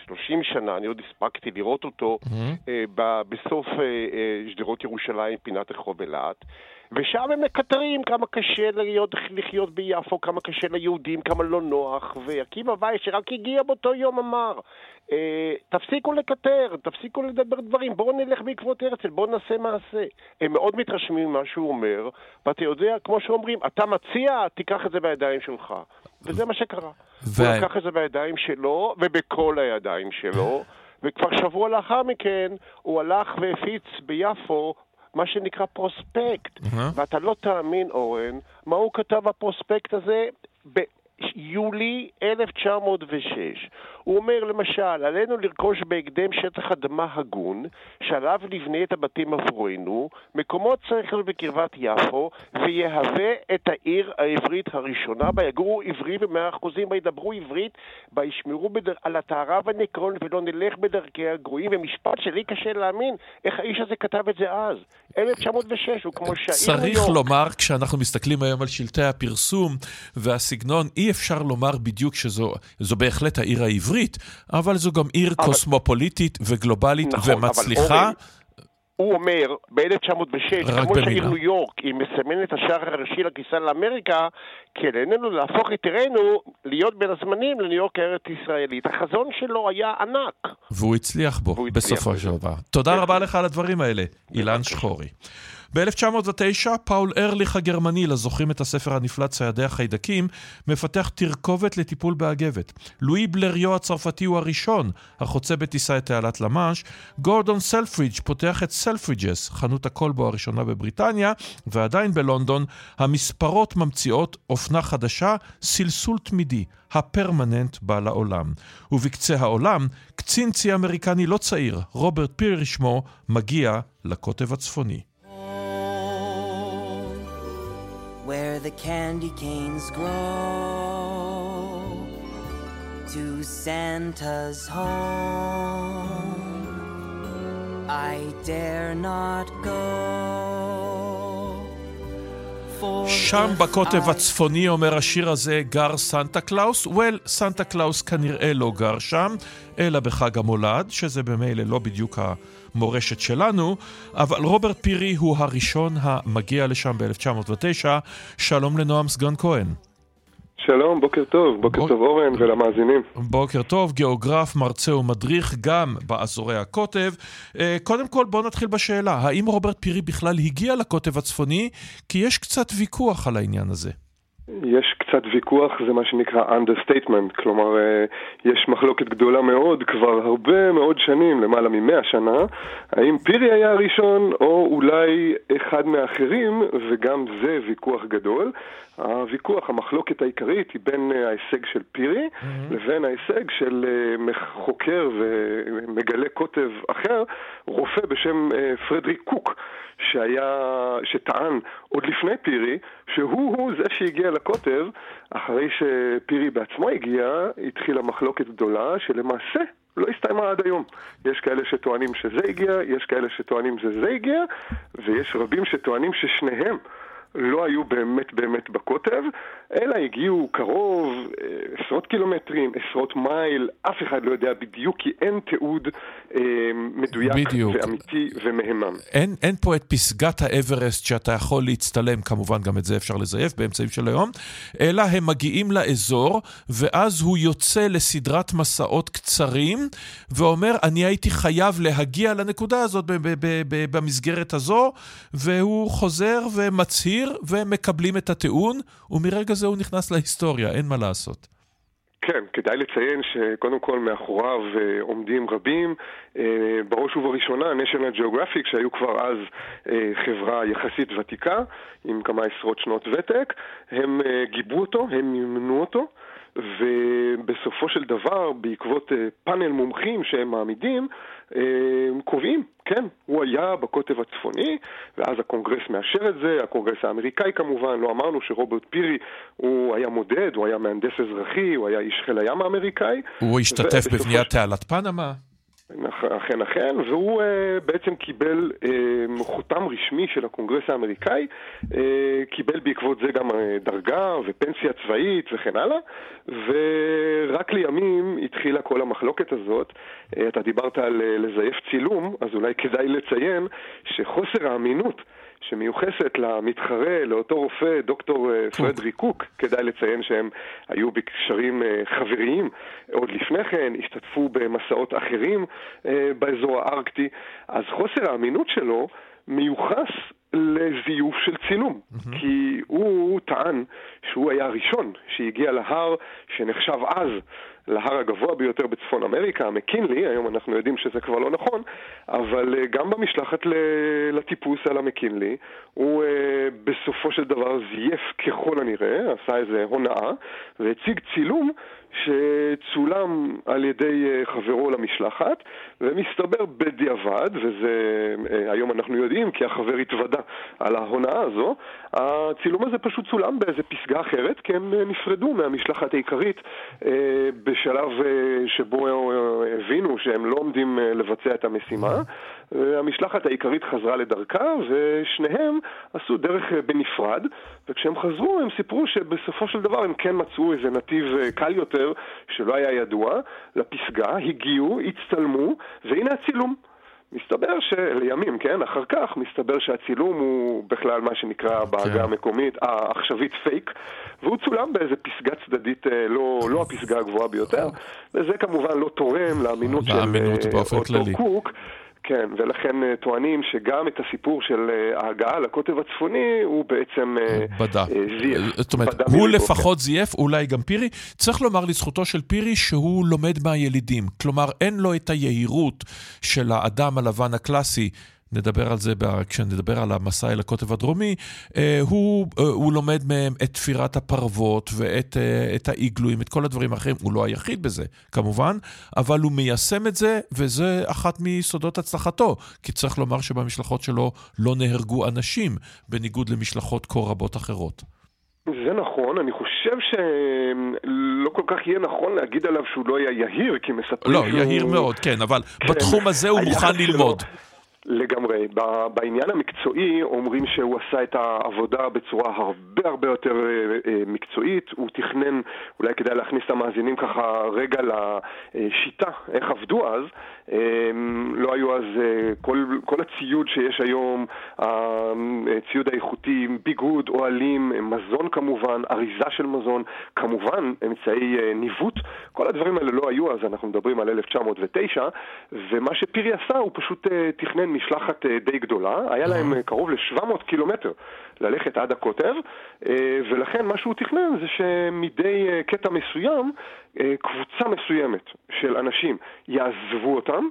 30 שנה, אני עוד הספקתי לראות אותו mm-hmm. uh, בסוף שדרות ירושלים, פינת רחוב אילת. ושם הם מקטרים כמה קשה להיות, לחיות ביפו, כמה קשה ליהודים, כמה לא נוח, ועקיבא וייס שרק הגיע באותו יום אמר, אה, תפסיקו לקטר, תפסיקו לדבר דברים, בואו נלך בעקבות הרצל, בואו נעשה מעשה. הם מאוד מתרשמים ממה שהוא אומר, ואתה יודע, כמו שאומרים, אתה מציע, תיקח את זה בידיים שלך. וזה מה שקרה. ו... הוא לקח את זה בידיים שלו, ובכל הידיים שלו. וכבר שבוע לאחר מכן הוא הלך והפיץ ביפו מה שנקרא פרוספקט. Uh-huh. ואתה לא תאמין, אורן, מה הוא כתב בפרוספקט הזה? ביולי 1906. הוא אומר למשל, עלינו לרכוש בהקדם שטח אדמה הגון, שעליו נבנה את הבתים עבורנו, מקומות צריך להיות בקרבת יפו, ויהווה את העיר העברית הראשונה, בה יגורו עברי במאה אחוזים, בה ידברו עברית, בה ישמרו בדר... על הטהרה והנקרון, ולא נלך בדרכי הגרועים, ומשפט שלי קשה להאמין, איך האיש הזה כתב את זה אז. 1906, הוא כמו שהעיר צריך לומר, כשאנחנו מסתכלים היום על שלטי הפרסום והסגנון, אי אפשר לומר בדיוק שזו בהחלט העיר העברית. עברית, אבל זו גם עיר אבל... קוסמופוליטית וגלובלית נכון, ומצליחה. הוא אומר, ב-1906, כמו שהעיר ניו יורק היא מסמנת השער הראשי לכניסה לאמריקה, כן, עלינו להפוך את עירנו להיות בין הזמנים לניו יורק הארץ ישראלית. החזון שלו היה ענק. והוא הצליח בו, בסופו של דבר. תודה רבה לך על הדברים האלה, אילן שחורי. ב-1909 פאול ארליך הגרמני, לזוכרים את הספר הנפלא ציידי החיידקים, מפתח תרכובת לטיפול באגבת. לואי בלריו הצרפתי הוא הראשון החוצה בטיסה את תעלת למאנש. גורדון סלפרידג' פותח את סלפרידג'ס, חנות הקולבו הראשונה בבריטניה, ועדיין בלונדון המספרות ממציאות אופנה חדשה, סלסול תמידי. הפרמננט בא לעולם. ובקצה העולם, קצין צי אמריקני לא צעיר, רוברט פירי שמו, מגיע לקוטב הצפוני. Where the candy canes grow to Santa's home. I dare not go. שם בקוטב הצפוני, אומר השיר הזה, גר סנטה קלאוס. Well, סנטה קלאוס כנראה לא גר שם, אלא בחג המולד, שזה במילא לא בדיוק המורשת שלנו, אבל רוברט פירי הוא הראשון המגיע לשם ב-1909. שלום לנועם סגן כהן. שלום, בוקר טוב, בוקר בוק... טוב אורן ולמאזינים. בוקר טוב, גיאוגרף, מרצה ומדריך גם באזורי הקוטב. אה, קודם כל בואו נתחיל בשאלה, האם רוברט פירי בכלל הגיע לקוטב הצפוני? כי יש קצת ויכוח על העניין הזה. יש קצת ויכוח, זה מה שנקרא understatement, כלומר אה, יש מחלוקת גדולה מאוד כבר הרבה מאוד שנים, למעלה ממאה שנה, האם פירי היה הראשון או אולי אחד מהאחרים, וגם זה ויכוח גדול. הוויכוח, המחלוקת העיקרית היא בין אה, ההישג של פירי mm-hmm. לבין ההישג של אה, חוקר ומגלה קוטב אחר, רופא בשם פרדריק קוק. שהיה, שטען עוד לפני פירי, שהוא-הוא זה שהגיע לקוטב, אחרי שפירי בעצמו הגיע, התחילה מחלוקת גדולה, שלמעשה לא הסתיימה עד היום. יש כאלה שטוענים שזה הגיע, יש כאלה שטוענים שזה הגיע, ויש רבים שטוענים ששניהם לא היו באמת באמת בקוטב, אלא הגיעו קרוב, אה, עשרות קילומטרים, עשרות מייל, אף אחד לא יודע בדיוק, כי אין תיעוד אה, מדויק בדיוק. ואמיתי ומהימם. אין, אין פה את פסגת האברסט שאתה יכול להצטלם, כמובן גם את זה אפשר לזייף באמצעים של היום, אלא הם מגיעים לאזור, ואז הוא יוצא לסדרת מסעות קצרים, ואומר, אני הייתי חייב להגיע לנקודה הזאת במסגרת הזו, והוא חוזר ומצהיר, ומקבלים את הטיעון, ומרגע זה הוא נכנס להיסטוריה, אין מה לעשות. כן, כדאי לציין שקודם כל מאחוריו אה, עומדים רבים, אה, בראש ובראשונה national geographic שהיו כבר אז אה, חברה יחסית ותיקה עם כמה עשרות שנות ותק, הם גיבו אותו, הם מימנו אותו ובסופו של דבר, בעקבות פאנל מומחים שהם מעמידים, קובעים, כן, הוא היה בקוטב הצפוני, ואז הקונגרס מאשר את זה, הקונגרס האמריקאי כמובן, לא אמרנו שרוברט פירי הוא היה מודד, הוא היה מהנדס אזרחי, הוא היה איש חיל הים האמריקאי. הוא השתתף בבניית תעלת פנמה. אכן אכן, והוא uh, בעצם קיבל uh, חותם רשמי של הקונגרס האמריקאי, uh, קיבל בעקבות זה גם uh, דרגה ופנסיה צבאית וכן הלאה, ורק לימים התחילה כל המחלוקת הזאת. Uh, אתה דיברת על uh, לזייף צילום, אז אולי כדאי לציין שחוסר האמינות שמיוחסת למתחרה, לאותו רופא, דוקטור אה, פרדרי קוק, כדאי לציין שהם היו בקשרים אה, חבריים. עוד לפני כן, השתתפו במסעות אחרים אה, באזור הארקטי, אז חוסר האמינות שלו מיוחס לזיוף של צילום, mm-hmm. כי הוא טען שהוא היה הראשון שהגיע להר שנחשב אז להר הגבוה ביותר בצפון אמריקה, המקינלי, היום אנחנו יודעים שזה כבר לא נכון, אבל אה, גם במשלחת לטיפוס על המקינלי, הוא אה, בסופו של דבר זייף ככל הנראה, עשה איזה הונאה, והציג צילום שצולם על ידי אה, חברו למשלחת, ומסתבר בדיעבד, וזה היום אנחנו יודעים כי החבר התוודה על ההונאה הזו, הצילום הזה פשוט צולם באיזה פסגה אחרת, כי הם נפרדו מהמשלחת העיקרית בשלב אה, שבו אה, הבינו שהם לא עומדים אה, לבצע את המשימה. המשלחת העיקרית חזרה לדרכה, ושניהם עשו דרך בנפרד, וכשהם חזרו הם סיפרו שבסופו של דבר הם כן מצאו איזה נתיב קל יותר, שלא היה ידוע, לפסגה, הגיעו, הצטלמו, והנה הצילום. מסתבר שלימים, כן, אחר כך, מסתבר שהצילום הוא בכלל מה שנקרא בעגה כן. המקומית העכשווית פייק, והוא צולם באיזה פסגה צדדית אה, לא, לא הפסגה הגבוהה ביותר, וזה כמובן לא תורם לאמינות של אה, אותו קוק. כן, ולכן אה, טוענים שגם את הסיפור של ההגעה לקוטב הצפוני הוא בעצם בדה. זייף. זאת אומרת, הוא לפחות זייף, אולי גם פירי. צריך לומר לזכותו של פירי שהוא לומד מהילידים. כלומר, אין לו את היהירות של האדם הלבן הקלאסי נדבר על זה כשנדבר על המסע אל הקוטב הדרומי, אה, הוא, אה, הוא לומד מהם את תפירת הפרוות ואת אה, את האיגלויים, את כל הדברים האחרים. הוא לא היחיד בזה, כמובן, אבל הוא מיישם את זה, וזה אחת מסודות הצלחתו. כי צריך לומר שבמשלחות שלו לא נהרגו אנשים, בניגוד למשלחות כה רבות אחרות. זה נכון, אני חושב שלא כל כך יהיה נכון להגיד עליו שהוא לא היה יהיר, כי מספרים לא, שהוא... יהיר מאוד, כן, אבל כן, בתחום הזה הוא מוכן ללמוד. שלו... לגמרי. בעניין המקצועי אומרים שהוא עשה את העבודה בצורה הרבה הרבה יותר אה, אה, מקצועית. הוא תכנן, אולי כדאי להכניס את המאזינים ככה רגע לשיטה, איך עבדו אז. אה, לא היו אז כל, כל הציוד שיש היום, הציוד האיכותי, ביגוד, אוהלים, מזון כמובן, אריזה של מזון, כמובן אמצעי ניווט. כל הדברים האלה לא היו אז, אנחנו מדברים על 1909, ומה שפירי עשה הוא פשוט תכנן משלחת אה, די גדולה, היה להם אה, קרוב ל-700 קילומטר ללכת עד הקוטב, אה, ולכן מה שהוא תכנן זה שמדי קטע מסוים, קבוצה מסוימת של אנשים יעזבו אותם,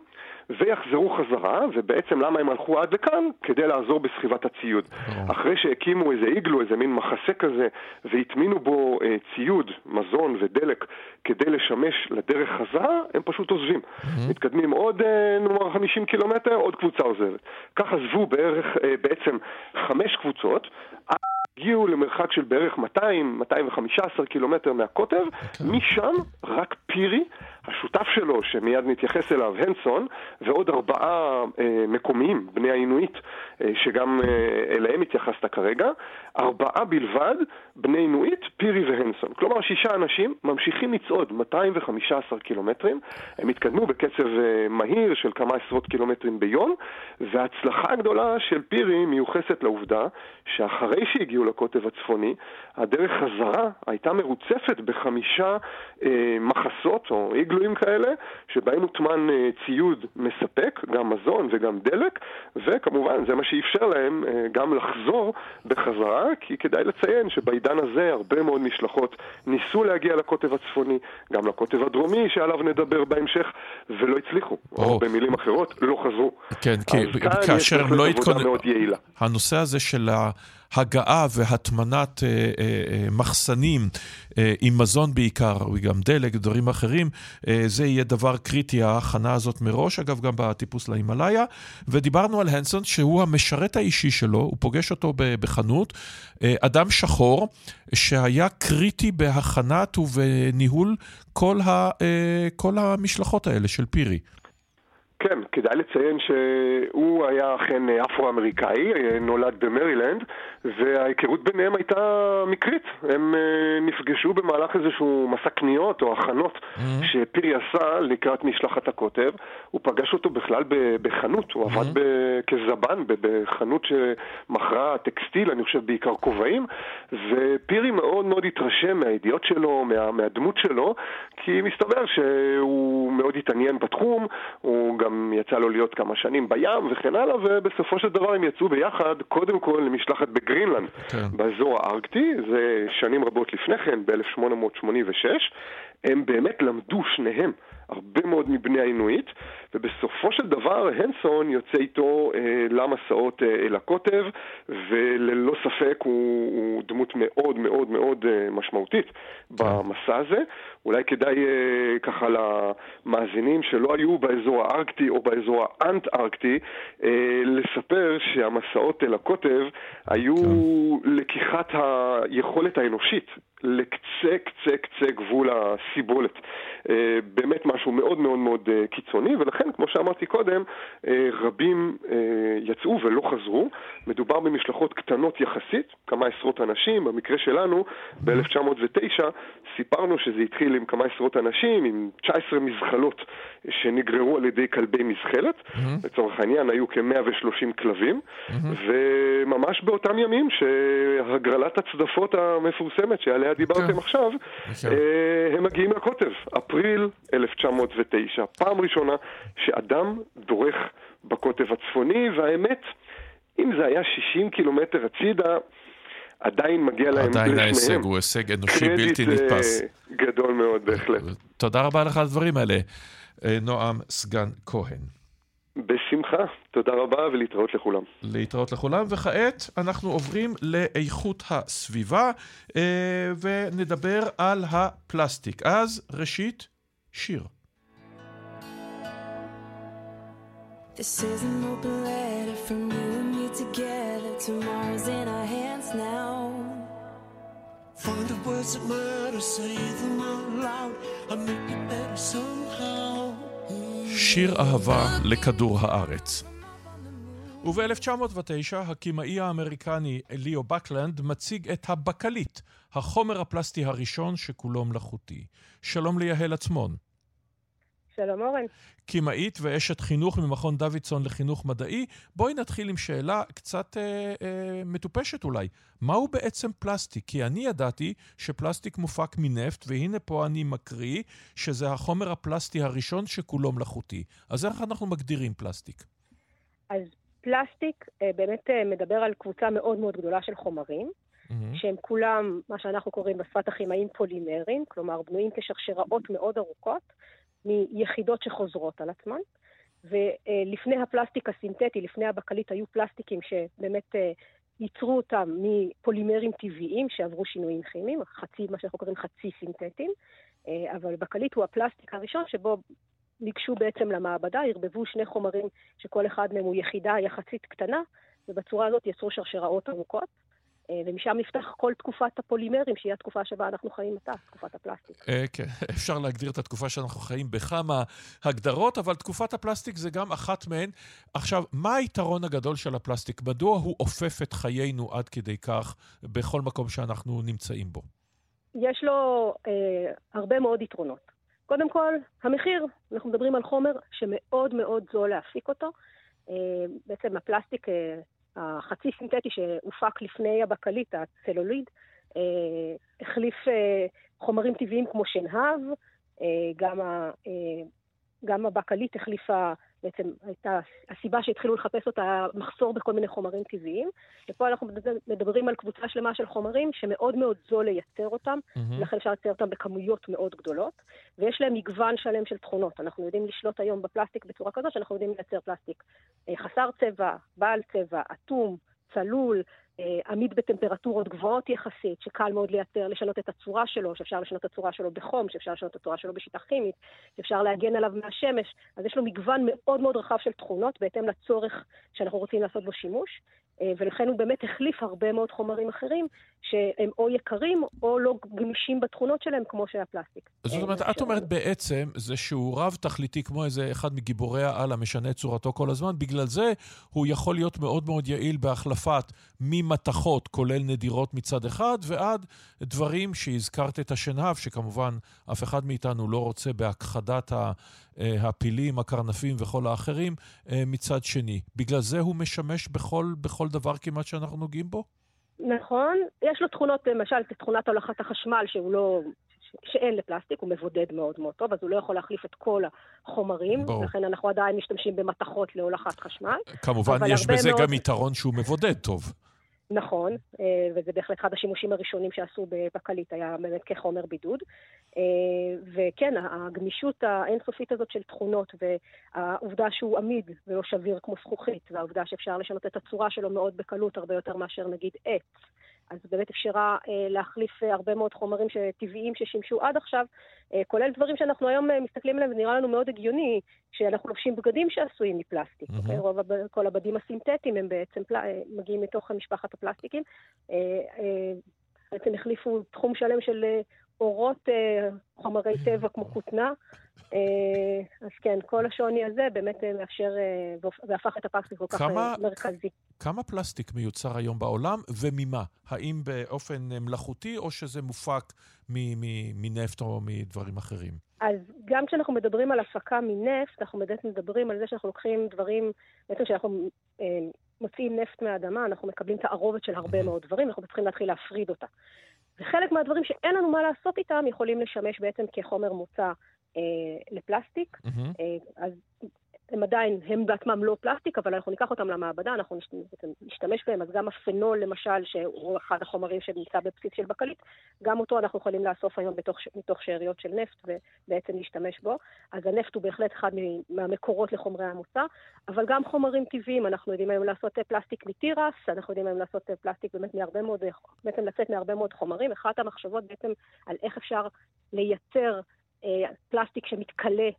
ויחזרו חזרה, ובעצם למה הם הלכו עד לכאן? כדי לעזור בסחיבת הציוד. אחרי שהקימו איזה איגלו, איזה מין מחסה כזה, והטמינו בו אה, ציוד, מזון ודלק כדי לשמש לדרך חזרה, הם פשוט עוזבים. מתקדמים עוד, אה, נאמר, 50 קילומטר, עוד קבוצה עוזבת. כך עזבו בערך, אה, בעצם חמש קבוצות. הגיעו למרחק של בערך 200-215 קילומטר מהקוטב, okay. אוקיי. משם רק פירי השותף שלו, שמיד נתייחס אליו, הנסון, ועוד ארבעה אה, מקומיים, בני האינואיט, אה, שגם אה, אליהם התייחסת כרגע, ארבעה בלבד, בני אינואיט, פירי והנסון. כלומר, שישה אנשים ממשיכים לצעוד 215 קילומטרים, הם התקדמו בקצב אה, מהיר של כמה עשרות קילומטרים ביום, וההצלחה הגדולה של פירי מיוחסת לעובדה שאחרי שהגיעו לקוטב הצפוני, הדרך חזרה הייתה מרוצפת בחמישה אה, מחסות או איגלויים כאלה, שבהם הוטמן אה, ציוד מספק, גם מזון וגם דלק, וכמובן זה מה שאפשר להם אה, גם לחזור בחזרה, כי כדאי לציין שבעידן הזה הרבה מאוד משלחות ניסו להגיע לקוטב הצפוני, גם לקוטב הדרומי שעליו נדבר בהמשך, ולא הצליחו, או, או. במילים אחרות, לא חזרו. כן, כי כאשר הם לא התכוננו... הנושא הזה של ההגעה והטמנת אה, אה, אה, מחסנים אה, עם מזון בעיקר, וגם דלק, דברים אחרים, אה, זה יהיה דבר קריטי, ההכנה הזאת מראש, אגב, גם בטיפוס להימאליה. ודיברנו על הנסון, שהוא המשרת האישי שלו, הוא פוגש אותו בחנות, אה, אדם שחור, שהיה קריטי בהכנת ובניהול כל, ה, אה, כל המשלחות האלה של פירי. כן, כדאי לציין שהוא היה אכן אפרו-אמריקאי, נולד במרילנד, וההיכרות ביניהם הייתה מקרית. הם אה, נפגשו במהלך איזשהו מסע קניות או הכנות mm-hmm. שפירי עשה לקראת משלחת הקוטב. הוא פגש אותו בכלל בחנות, הוא mm-hmm. עבד כזבן בחנות שמכרה טקסטיל, אני חושב בעיקר כובעים, ופירי מאוד מאוד התרשם מהידיעות שלו, מה, מהדמות שלו, כי מסתבר שהוא מאוד התעניין בתחום, הוא גם יצא לו להיות כמה שנים בים וכן הלאה, ובסופו של דבר הם יצאו ביחד, קודם כל למשלחת בגרינלנד, כן. באזור הארקטי, זה שנים רבות לפני כן, ב-1886. הם באמת למדו שניהם הרבה מאוד מבני האינואיט, ובסופו של דבר הנסון יוצא איתו אה, למסעות אה, אל הקוטב, וללא ספק הוא, הוא דמות מאוד מאוד מאוד אה, משמעותית כן. במסע הזה. אולי כדאי אה, ככה למאזינים שלא היו באזור הארקטי או באזור האנט-ארקטי, אה, לספר שהמסעות אל הקוטב היו כן. לקיחת היכולת האנושית לקצה קצה קצה גבול הסיבולת. אה, באמת משהו מאוד מאוד מאוד אה, קיצוני, ולכן, כמו שאמרתי קודם, אה, רבים יצאו ולא חזרו. מדובר במשלחות קטנות יחסית, כמה עשרות אנשים. במקרה שלנו, ב-1909, סיפרנו שזה התחיל עם כמה עשרות אנשים, עם 19 מזחלות שנגררו על ידי כלבי מזחלת. Mm-hmm. לצורך העניין, היו כ-130 כלבים, mm-hmm. וממש באותם ימים שהגרלת הצדפות המפורסמת שעליה דיברתם כן. עכשיו, הם מגיעים לקוטב. אפריל 1909. פעם ראשונה שאדם דורך בקוטב הצפוני, והאמת, אם זה היה 60 קילומטר הצידה, עדיין מגיע להם עדיין ההישג הוא הישג אנושי בלתי נתפס. גדול מאוד בהחלט. תודה רבה לך על הדברים האלה, אה, נועם סגן כהן. בשמחה, תודה רבה ולהתראות לכולם. להתראות לכולם, וכעת אנחנו עוברים לאיכות הסביבה אה, ונדבר על הפלסטיק. אז ראשית, שיר. This is an open letter from you and me together. Tomorrow's in our hands now. Find the words that matter, say them out loud. I make it better somehow. שיר אהבה לכדור הארץ. וב-1909 הקימאי האמריקני ליאו בקלנד מציג את הבקלית, החומר הפלסטי הראשון שכולו מלאכותי. שלום ליהל עצמון. שלום אורן. קימאית ואשת חינוך ממכון דוידסון לחינוך מדעי. בואי נתחיל עם שאלה קצת אה, אה, מטופשת אולי. מהו בעצם פלסטיק? כי אני ידעתי שפלסטיק מופק מנפט, והנה פה אני מקריא שזה החומר הפלסטי הראשון שכולו מלאכותי. אז איך אנחנו מגדירים פלסטיק? אז פלסטיק אה, באמת אה, מדבר על קבוצה מאוד מאוד גדולה של חומרים. Mm-hmm. שהם כולם, מה שאנחנו קוראים בשפת הכימאים פולימרים, כלומר בנויים כשרשראות מאוד ארוכות, מיחידות שחוזרות על עצמן. ולפני הפלסטיק הסינתטי, לפני הבקלית, היו פלסטיקים שבאמת אה, ייצרו אותם מפולימרים טבעיים שעברו שינויים כימיים, חצי, מה שאנחנו קוראים חצי סינתטיים, אה, אבל בקליט הוא הפלסטיק הראשון שבו ניגשו בעצם למעבדה, ערבבו שני חומרים שכל אחד מהם הוא יחידה יחסית קטנה, ובצורה הזאת יצרו שרשראות ארוכות. אה, ומשם נפתח כל תקופת הפולימרים, שהיא התקופה שבה אנחנו חיים עתה, תקופת הפלסטיק. אה, כן, אפשר להגדיר את התקופה שאנחנו חיים בכמה הגדרות, אבל תקופת הפלסטיק זה גם אחת מהן. עכשיו, מה היתרון הגדול של הפלסטיק? מדוע הוא אופף את חיינו עד כדי כך בכל מקום שאנחנו נמצאים בו? יש לו אה, הרבה מאוד יתרונות. קודם כל, המחיר, אנחנו מדברים על חומר שמאוד מאוד זול להפיק אותו. אה, בעצם הפלסטיק החצי סינתטי שהופק לפני הבקליט, הצלוליד, אה, החליף אה, חומרים טבעיים כמו שנהב, אה, גם, גם הבקליט החליפה בעצם הייתה הסיבה שהתחילו לחפש אותה מחסור בכל מיני חומרים טבעיים. ופה אנחנו מדברים על קבוצה שלמה של חומרים שמאוד מאוד זול לייצר אותם, mm-hmm. ולכן אפשר לייצר אותם בכמויות מאוד גדולות, ויש להם מגוון שלם של תכונות. אנחנו יודעים לשלוט היום בפלסטיק בצורה כזאת שאנחנו יודעים לייצר פלסטיק אה, חסר צבע, בעל צבע, אטום, צלול, עמיד בטמפרטורות גבוהות יחסית, שקל מאוד לייצר, לשנות את הצורה שלו, שאפשר לשנות את הצורה שלו בחום, שאפשר לשנות את הצורה שלו בשיטה כימית, שאפשר להגן עליו מהשמש. אז יש לו מגוון מאוד מאוד רחב של תכונות, בהתאם לצורך שאנחנו רוצים לעשות בו שימוש. אה, ולכן הוא באמת החליף הרבה מאוד חומרים אחרים שהם או יקרים או לא גמישים בתכונות שלהם כמו שהפלסטיק. זאת אה, אומרת, את אומרת בעצם זה שהוא רב-תכליתי כמו איזה אחד מגיבורי העל המשנה את צורתו כל הזמן, בגלל זה הוא יכול להיות מאוד מאוד יעיל בהחלפת ממתכות, כולל נדירות מצד אחד, ועד דברים שהזכרת את השנהב, שכמובן אף אחד מאיתנו לא רוצה בהכחדת ה... אה, הפילים, הקרנפים וכל האחרים אה, מצד שני. בגלל זה הוא משמש בכל, בכל דבר כמעט שאנחנו נוגעים בו? נכון. יש לו תכונות, למשל, תכונת הולכת החשמל, שהוא לא... שאין לפלסטיק, הוא מבודד מאוד מאוד טוב, אז הוא לא יכול להחליף את כל החומרים, ברור. לכן אנחנו עדיין משתמשים במתכות להולכת חשמל. כמובן, יש בזה מאוד... גם יתרון שהוא מבודד טוב. נכון, אה, וזה בהחלט אחד השימושים הראשונים שעשו בקליט, היה באמת כחומר בידוד. אה, וכן, הגמישות האינסופית הזאת של תכונות, והעובדה שהוא עמיד ולא שביר כמו זכוכית, והעובדה שאפשר לשנות את הצורה שלו מאוד בקלות, הרבה יותר מאשר נגיד עץ. אז באמת אפשרה אה, להחליף אה, הרבה מאוד חומרים טבעיים ששימשו עד עכשיו, אה, כולל דברים שאנחנו היום מסתכלים עליהם ונראה לנו מאוד הגיוני, שאנחנו לובשים בגדים שעשויים מפלסטיק. Mm-hmm. רוב כל הבדים הסינתטיים הם בעצם פל... מגיעים מתוך משפחת הפלסטיקים. בעצם החליפו תחום שלם של אורות חומרי טבע כמו כותנה. אה, אז כן, כל השוני הזה באמת אה, מאפשר והפך את הפלסטיק כל כך מרכזי. כמה פלסטיק מיוצר היום בעולם וממה? האם באופן מלאכותי או שזה מופק מנפט או מדברים אחרים? אז גם כשאנחנו מדברים על הפקה מנפט, אנחנו באמת מדברים על זה שאנחנו לוקחים דברים, בעצם כשאנחנו מוציאים נפט מהאדמה, אנחנו מקבלים תערובת של הרבה מאוד דברים, אנחנו צריכים להתחיל להפריד אותה. וחלק מהדברים שאין לנו מה לעשות איתם יכולים לשמש בעצם כחומר מוצא אה, לפלסטיק. Mm-hmm. אה, אז הם עדיין, הם בעצמם לא פלסטיק, אבל אנחנו ניקח אותם למעבדה, אנחנו נשתמש בהם, אז גם הפנול למשל, שהוא אחד החומרים שנמצא בבסיס של בקליט, גם אותו אנחנו יכולים לאסוף היום בתוך, מתוך שאריות של נפט ובעצם להשתמש בו. אז הנפט הוא בהחלט אחד מהמקורות לחומרי המוצא, אבל גם חומרים טבעיים, אנחנו יודעים היום לעשות פלסטיק מתירס, אנחנו יודעים היום לעשות פלסטיק באמת מהרבה מאוד, בעצם לצאת מהרבה מאוד חומרים. אחת המחשבות בעצם על איך אפשר לייצר אה, פלסטיק שמתכלה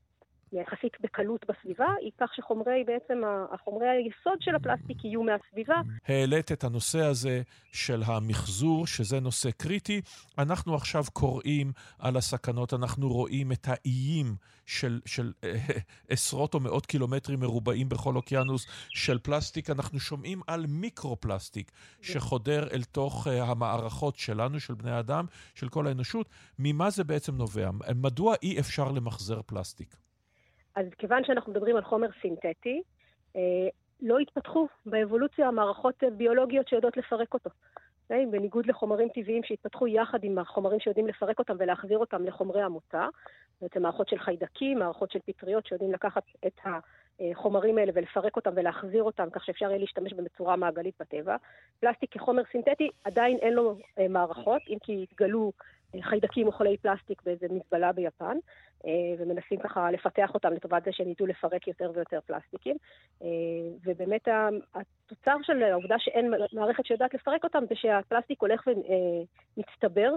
יחסית בקלות בסביבה, היא כך שחומרי, בעצם החומרי היסוד של הפלסטיק יהיו מהסביבה. העלית את הנושא הזה של המחזור, שזה נושא קריטי. אנחנו עכשיו קוראים על הסכנות, אנחנו רואים את האיים של, של אה, עשרות או מאות קילומטרים מרובעים בכל אוקיינוס של פלסטיק. אנחנו שומעים על מיקרו-פלסטיק שחודר אל תוך אה, המערכות שלנו, של בני אדם, של כל האנושות. ממה זה בעצם נובע? מדוע אי אפשר למחזר פלסטיק? אז כיוון שאנחנו מדברים על חומר סינתטי, אה, לא התפתחו באבולוציה מערכות ביולוגיות שיודעות לפרק אותו. אוקיי? בניגוד לחומרים טבעיים שהתפתחו יחד עם החומרים שיודעים לפרק אותם ולהחזיר אותם לחומרי המוצא, בעצם מערכות של חיידקים, מערכות של פטריות שיודעים לקחת את החומרים האלה ולפרק אותם ולהחזיר אותם כך שאפשר יהיה להשתמש בהם בצורה מעגלית בטבע. פלסטיק כחומר סינתטי עדיין אין לו אה, מערכות, אם כי התגלו אה, חיידקים או חולי פלסטיק באיזה מזבלה ביפן. אה, ומנסים ככה לפתח אותם לטובת זה שהם ידעו לפרק יותר ויותר פלסטיקים. אה, ובאמת התוצר של העובדה שאין מערכת שיודעת לפרק אותם זה שהפלסטיק הולך ומצטבר.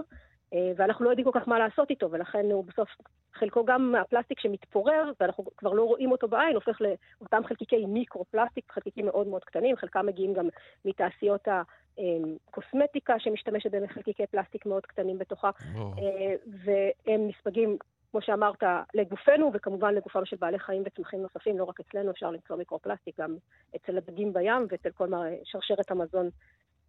אה, ואנחנו לא יודעים כל כך מה לעשות איתו, ולכן הוא בסוף, חלקו גם הפלסטיק שמתפורר, ואנחנו כבר לא רואים אותו בעין, הופך לאותם חלקיקי מיקרו-פלסטיק, חלקיקים מאוד מאוד קטנים, חלקם מגיעים גם מתעשיות הקוסמטיקה שמשתמשת בחלקיקי פלסטיק מאוד קטנים בתוכה, oh. והם נספגים כמו שאמרת, לגופנו, וכמובן לגופם של בעלי חיים וצמחים נוספים, לא רק אצלנו אפשר למצוא מיקרופלסטיק, גם אצל הדגים בים ואצל כל שרשרת המזון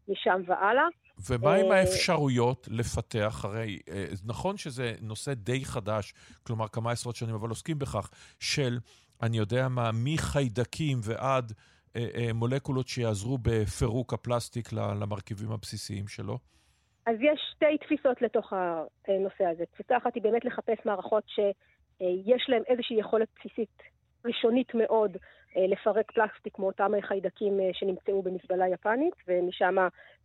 משם והלאה. ומה עם אה, האפשרויות לפתח? הרי אה, נכון שזה נושא די חדש, כלומר כמה עשרות שנים, אבל עוסקים בכך, של, אני יודע מה, מחיידקים ועד אה, מולקולות שיעזרו בפירוק הפלסטיק למרכיבים הבסיסיים שלו? אז יש שתי תפיסות לתוך הנושא הזה. תפיסה אחת היא באמת לחפש מערכות שיש להן איזושהי יכולת בסיסית ראשונית מאוד אה, לפרק פלסטיק כמו אותם חיידקים אה, שנמצאו במזבלה יפנית, ומשם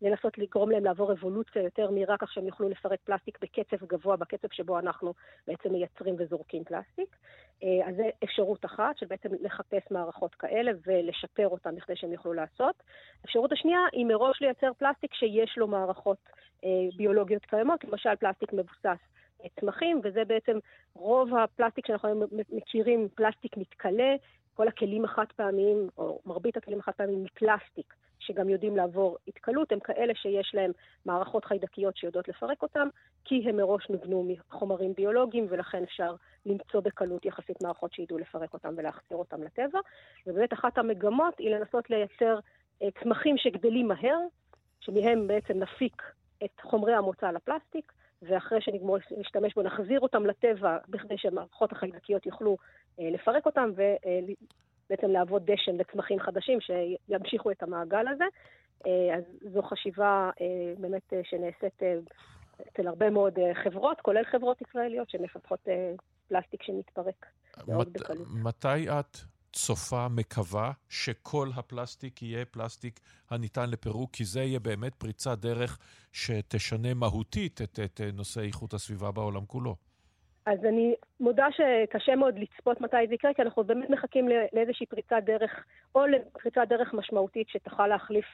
לנסות לגרום להם לעבור אבולוציה יותר מהירה, כך שהם יוכלו לפרק פלסטיק בקצב גבוה, בקצב שבו אנחנו בעצם מייצרים וזורקים פלסטיק. אה, אז זו אפשרות אחת, של בעצם לחפש מערכות כאלה ולשפר אותן בכדי שהם יוכלו לעשות. האפשרות השנייה היא מראש לייצר פלסטיק שיש לו מערכות ביולוגיות קיימות, למשל פלסטיק מבוסס צמחים, וזה בעצם רוב הפלסטיק שאנחנו מכירים, פלסטיק מתכלה, כל הכלים החד פעמיים, או מרבית הכלים החד פעמיים מפלסטיק, שגם יודעים לעבור התקלות, הם כאלה שיש להם מערכות חיידקיות שיודעות לפרק אותם, כי הם מראש נבנו מחומרים ביולוגיים, ולכן אפשר למצוא בקלות יחסית מערכות שידעו לפרק אותם ולהחזיר אותם לטבע. ובאמת אחת המגמות היא לנסות לייצר אה, צמחים שגדלים מהר, שמהם בעצם נפיק את חומרי המוצא לפלסטיק, ואחרי שנגמור להשתמש בו נחזיר אותם לטבע בכדי שהמערכות החיידקיות יוכלו לפרק אותם ובעצם להוות דשן לצמחים חדשים שימשיכו את המעגל הזה. אה, אז זו חשיבה אה, באמת שנעשית אצל הרבה מאוד חברות, כולל חברות ישראליות שמפתחות פלסטיק שמתפרק מאוד בקלות. מתי את צופה, מקווה, שכל הפלסטיק יהיה פלסטיק הניתן לפירוק, כי זה יהיה באמת פריצת דרך שתשנה מהותית את, את נושא איכות הסביבה בעולם כולו. אז אני מודה שקשה מאוד לצפות מתי זה יקרה, כי אנחנו באמת מחכים לאיזושהי פריצת דרך, או לפריצת דרך משמעותית שתוכל להחליף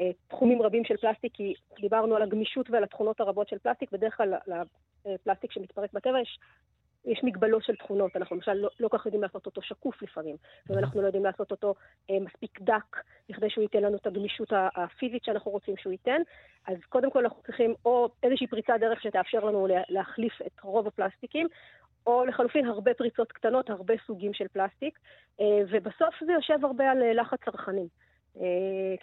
אה, תחומים רבים של פלסטיק, כי דיברנו על הגמישות ועל התכונות הרבות של פלסטיק, בדרך כלל לפלסטיק שמתפרק בטבע יש יש מגבלות של תכונות, אנחנו למשל לא, לא כך יודעים לעשות אותו שקוף לפעמים, ואנחנו לא יודעים לעשות אותו אה, מספיק דק, בכדי שהוא ייתן לנו את הגמישות הפיזית שאנחנו רוצים שהוא ייתן. אז קודם כל אנחנו צריכים או איזושהי פריצת דרך שתאפשר לנו להחליף את רוב הפלסטיקים, או לחלופין הרבה פריצות קטנות, הרבה סוגים של פלסטיק, אה, ובסוף זה יושב הרבה על אה, לחץ צרכנים. אה,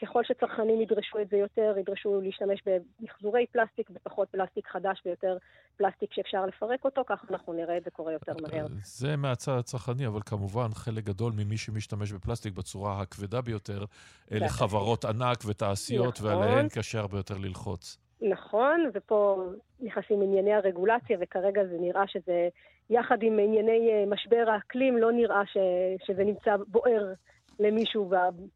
ככל שצרכנים ידרשו את זה יותר, ידרשו להשתמש במחזורי פלסטיק ופחות פלסטיק חדש ויותר פלסטיק שאפשר לפרק אותו, כך אנחנו נראה את זה קורה יותר מהר. זה מהצד הצרכני, אבל כמובן חלק גדול ממי שמשתמש בפלסטיק בצורה הכבדה ביותר, אלה חברות ענק ותעשיות, נכון. ועליהן קשה הרבה יותר ללחוץ. נכון, ופה נכנסים ענייני הרגולציה, וכרגע זה נראה שזה, יחד עם ענייני אה, משבר האקלים, לא נראה ש, שזה נמצא בוער למישהו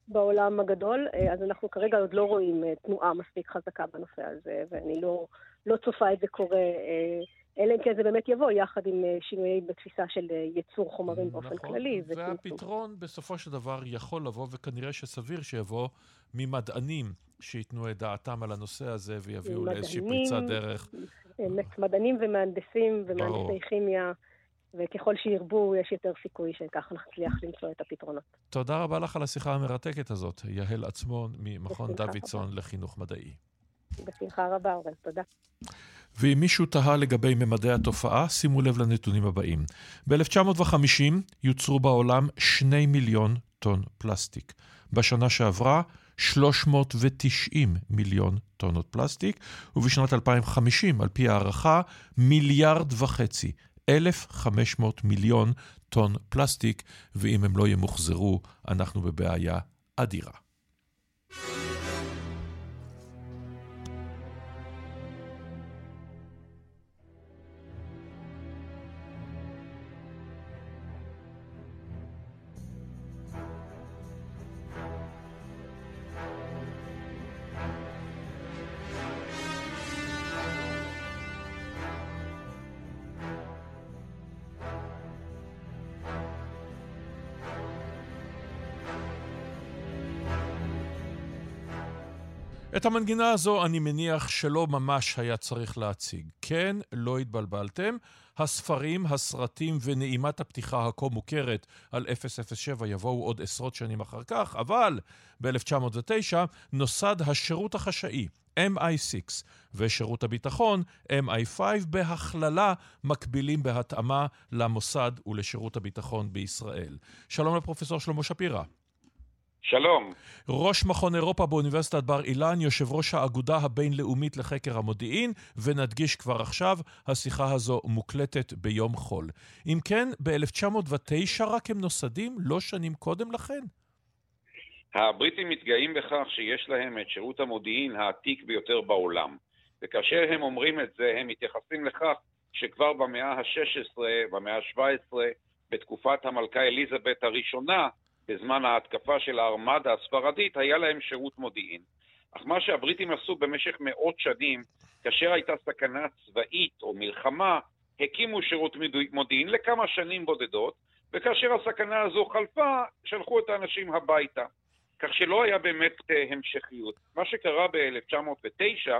בעולם הגדול, אה, אז אנחנו כרגע עוד לא רואים אה, תנועה מספיק חזקה בנושא הזה, ואני לא, לא צופה את זה קורה, אה, אלא אם כן זה באמת יבוא יחד עם שינויי בתפיסה של ייצור חומרים נכון, באופן כללי. והפתרון בסופו של דבר יכול לבוא, וכנראה שסביר שיבוא ממדענים שייתנו את דעתם על הנושא הזה ויביאו לאיזושהי פריצת דרך. מדענים ומהנדסים ומהנדסי כימיה. וככל שירבו, יש יותר סיכוי שכך נצליח למצוא את הפתרונות. תודה רבה לך על השיחה המרתקת הזאת, יהל עצמון ממכון דוידסון לחינוך מדעי. בשמחה רבה, אורן, תודה. ואם מישהו תהה לגבי ממדי התופעה, שימו לב לנתונים הבאים. ב-1950 יוצרו בעולם 2 מיליון טון פלסטיק. בשנה שעברה, 390 מיליון טונות פלסטיק, ובשנת 2050, על פי הערכה, מיליארד וחצי. 1,500 מיליון טון פלסטיק, ואם הם לא ימוחזרו, אנחנו בבעיה אדירה. המנגינה הזו אני מניח שלא ממש היה צריך להציג. כן, לא התבלבלתם. הספרים, הסרטים ונעימת הפתיחה הכה מוכרת על 007 יבואו עוד עשרות שנים אחר כך, אבל ב-1909 נוסד השירות החשאי, MI6, ושירות הביטחון, MI5, בהכללה מקבילים בהתאמה למוסד ולשירות הביטחון בישראל. שלום לפרופסור שלמה שפירא. שלום. ראש מכון אירופה באוניברסיטת בר אילן, יושב ראש האגודה הבינלאומית לחקר המודיעין, ונדגיש כבר עכשיו, השיחה הזו מוקלטת ביום חול. אם כן, ב-1909 רק הם נוסדים, לא שנים קודם לכן? הבריטים מתגאים בכך שיש להם את שירות המודיעין העתיק ביותר בעולם. וכאשר הם אומרים את זה, הם מתייחסים לכך שכבר במאה ה-16, במאה ה-17, בתקופת המלכה אליזבת הראשונה, בזמן ההתקפה של הארמדה הספרדית, היה להם שירות מודיעין. אך מה שהבריטים עשו במשך מאות שנים, כאשר הייתה סכנה צבאית או מלחמה, הקימו שירות מודיעין לכמה שנים בודדות, וכאשר הסכנה הזו חלפה, שלחו את האנשים הביתה. כך שלא היה באמת uh, המשכיות. מה שקרה ב-1909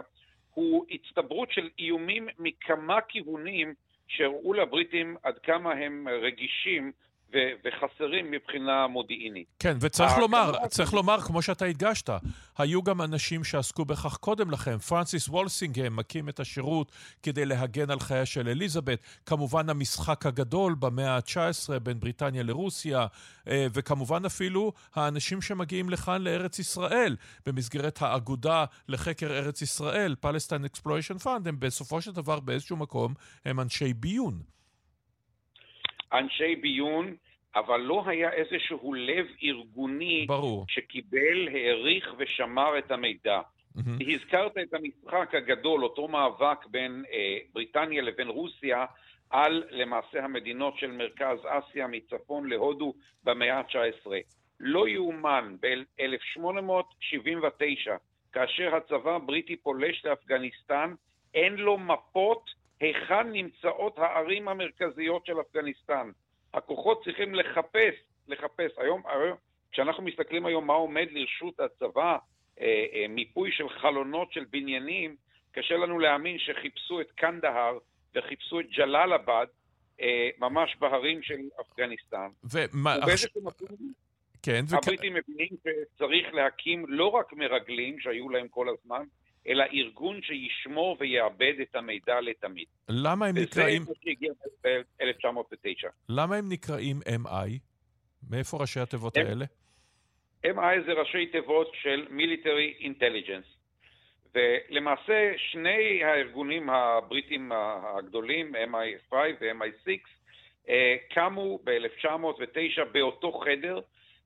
הוא הצטברות של איומים מכמה כיוונים שהראו לבריטים עד כמה הם רגישים ו- וחסרים מבחינה מודיעינית. כן, וצריך לומר, צריך לומר, כמו שאתה הדגשת, היו גם אנשים שעסקו בכך קודם לכן. פרנסיס וולסינגהם מקים את השירות כדי להגן על חייה של אליזבת. כמובן המשחק הגדול במאה ה-19 בין בריטניה לרוסיה, אה, וכמובן אפילו האנשים שמגיעים לכאן לארץ ישראל, במסגרת האגודה לחקר ארץ ישראל, Palestine Exploration Fund, הם בסופו של דבר באיזשהו מקום הם אנשי ביון. אנשי ביון, אבל לא היה איזשהו לב ארגוני ברור. שקיבל, העריך ושמר את המידע. Mm-hmm. הזכרת את המשחק הגדול, אותו מאבק בין אה, בריטניה לבין רוסיה, על למעשה המדינות של מרכז אסיה מצפון להודו במאה ה-19. לא יאומן, ב-1879, כאשר הצבא הבריטי פולש לאפגניסטן, אין לו מפות היכן נמצאות הערים המרכזיות של אפגניסטן. הכוחות צריכים לחפש, לחפש. היום, היום כשאנחנו מסתכלים היום מה עומד לרשות הצבא, אה, אה, מיפוי של חלונות של בניינים, קשה לנו להאמין שחיפשו את קנדהר וחיפשו את ג'לאלבאד אה, ממש בהרים של אפגניסטן. ומה... ובאיזשהו מקום... כן, הבריטים וכ... מבינים שצריך להקים לא רק מרגלים שהיו להם כל הזמן, אלא ארגון שישמור ויעבד את המידע לתמיד. למה הם נקראים... וזה שהגיע ב-1909. למה הם נקראים MI? מאיפה ראשי התיבות האלה? MI זה ראשי תיבות של Military Intelligence. ולמעשה שני הארגונים הבריטים הגדולים, MI5 ו-MI6, אה, קמו ב-1909 באותו חדר,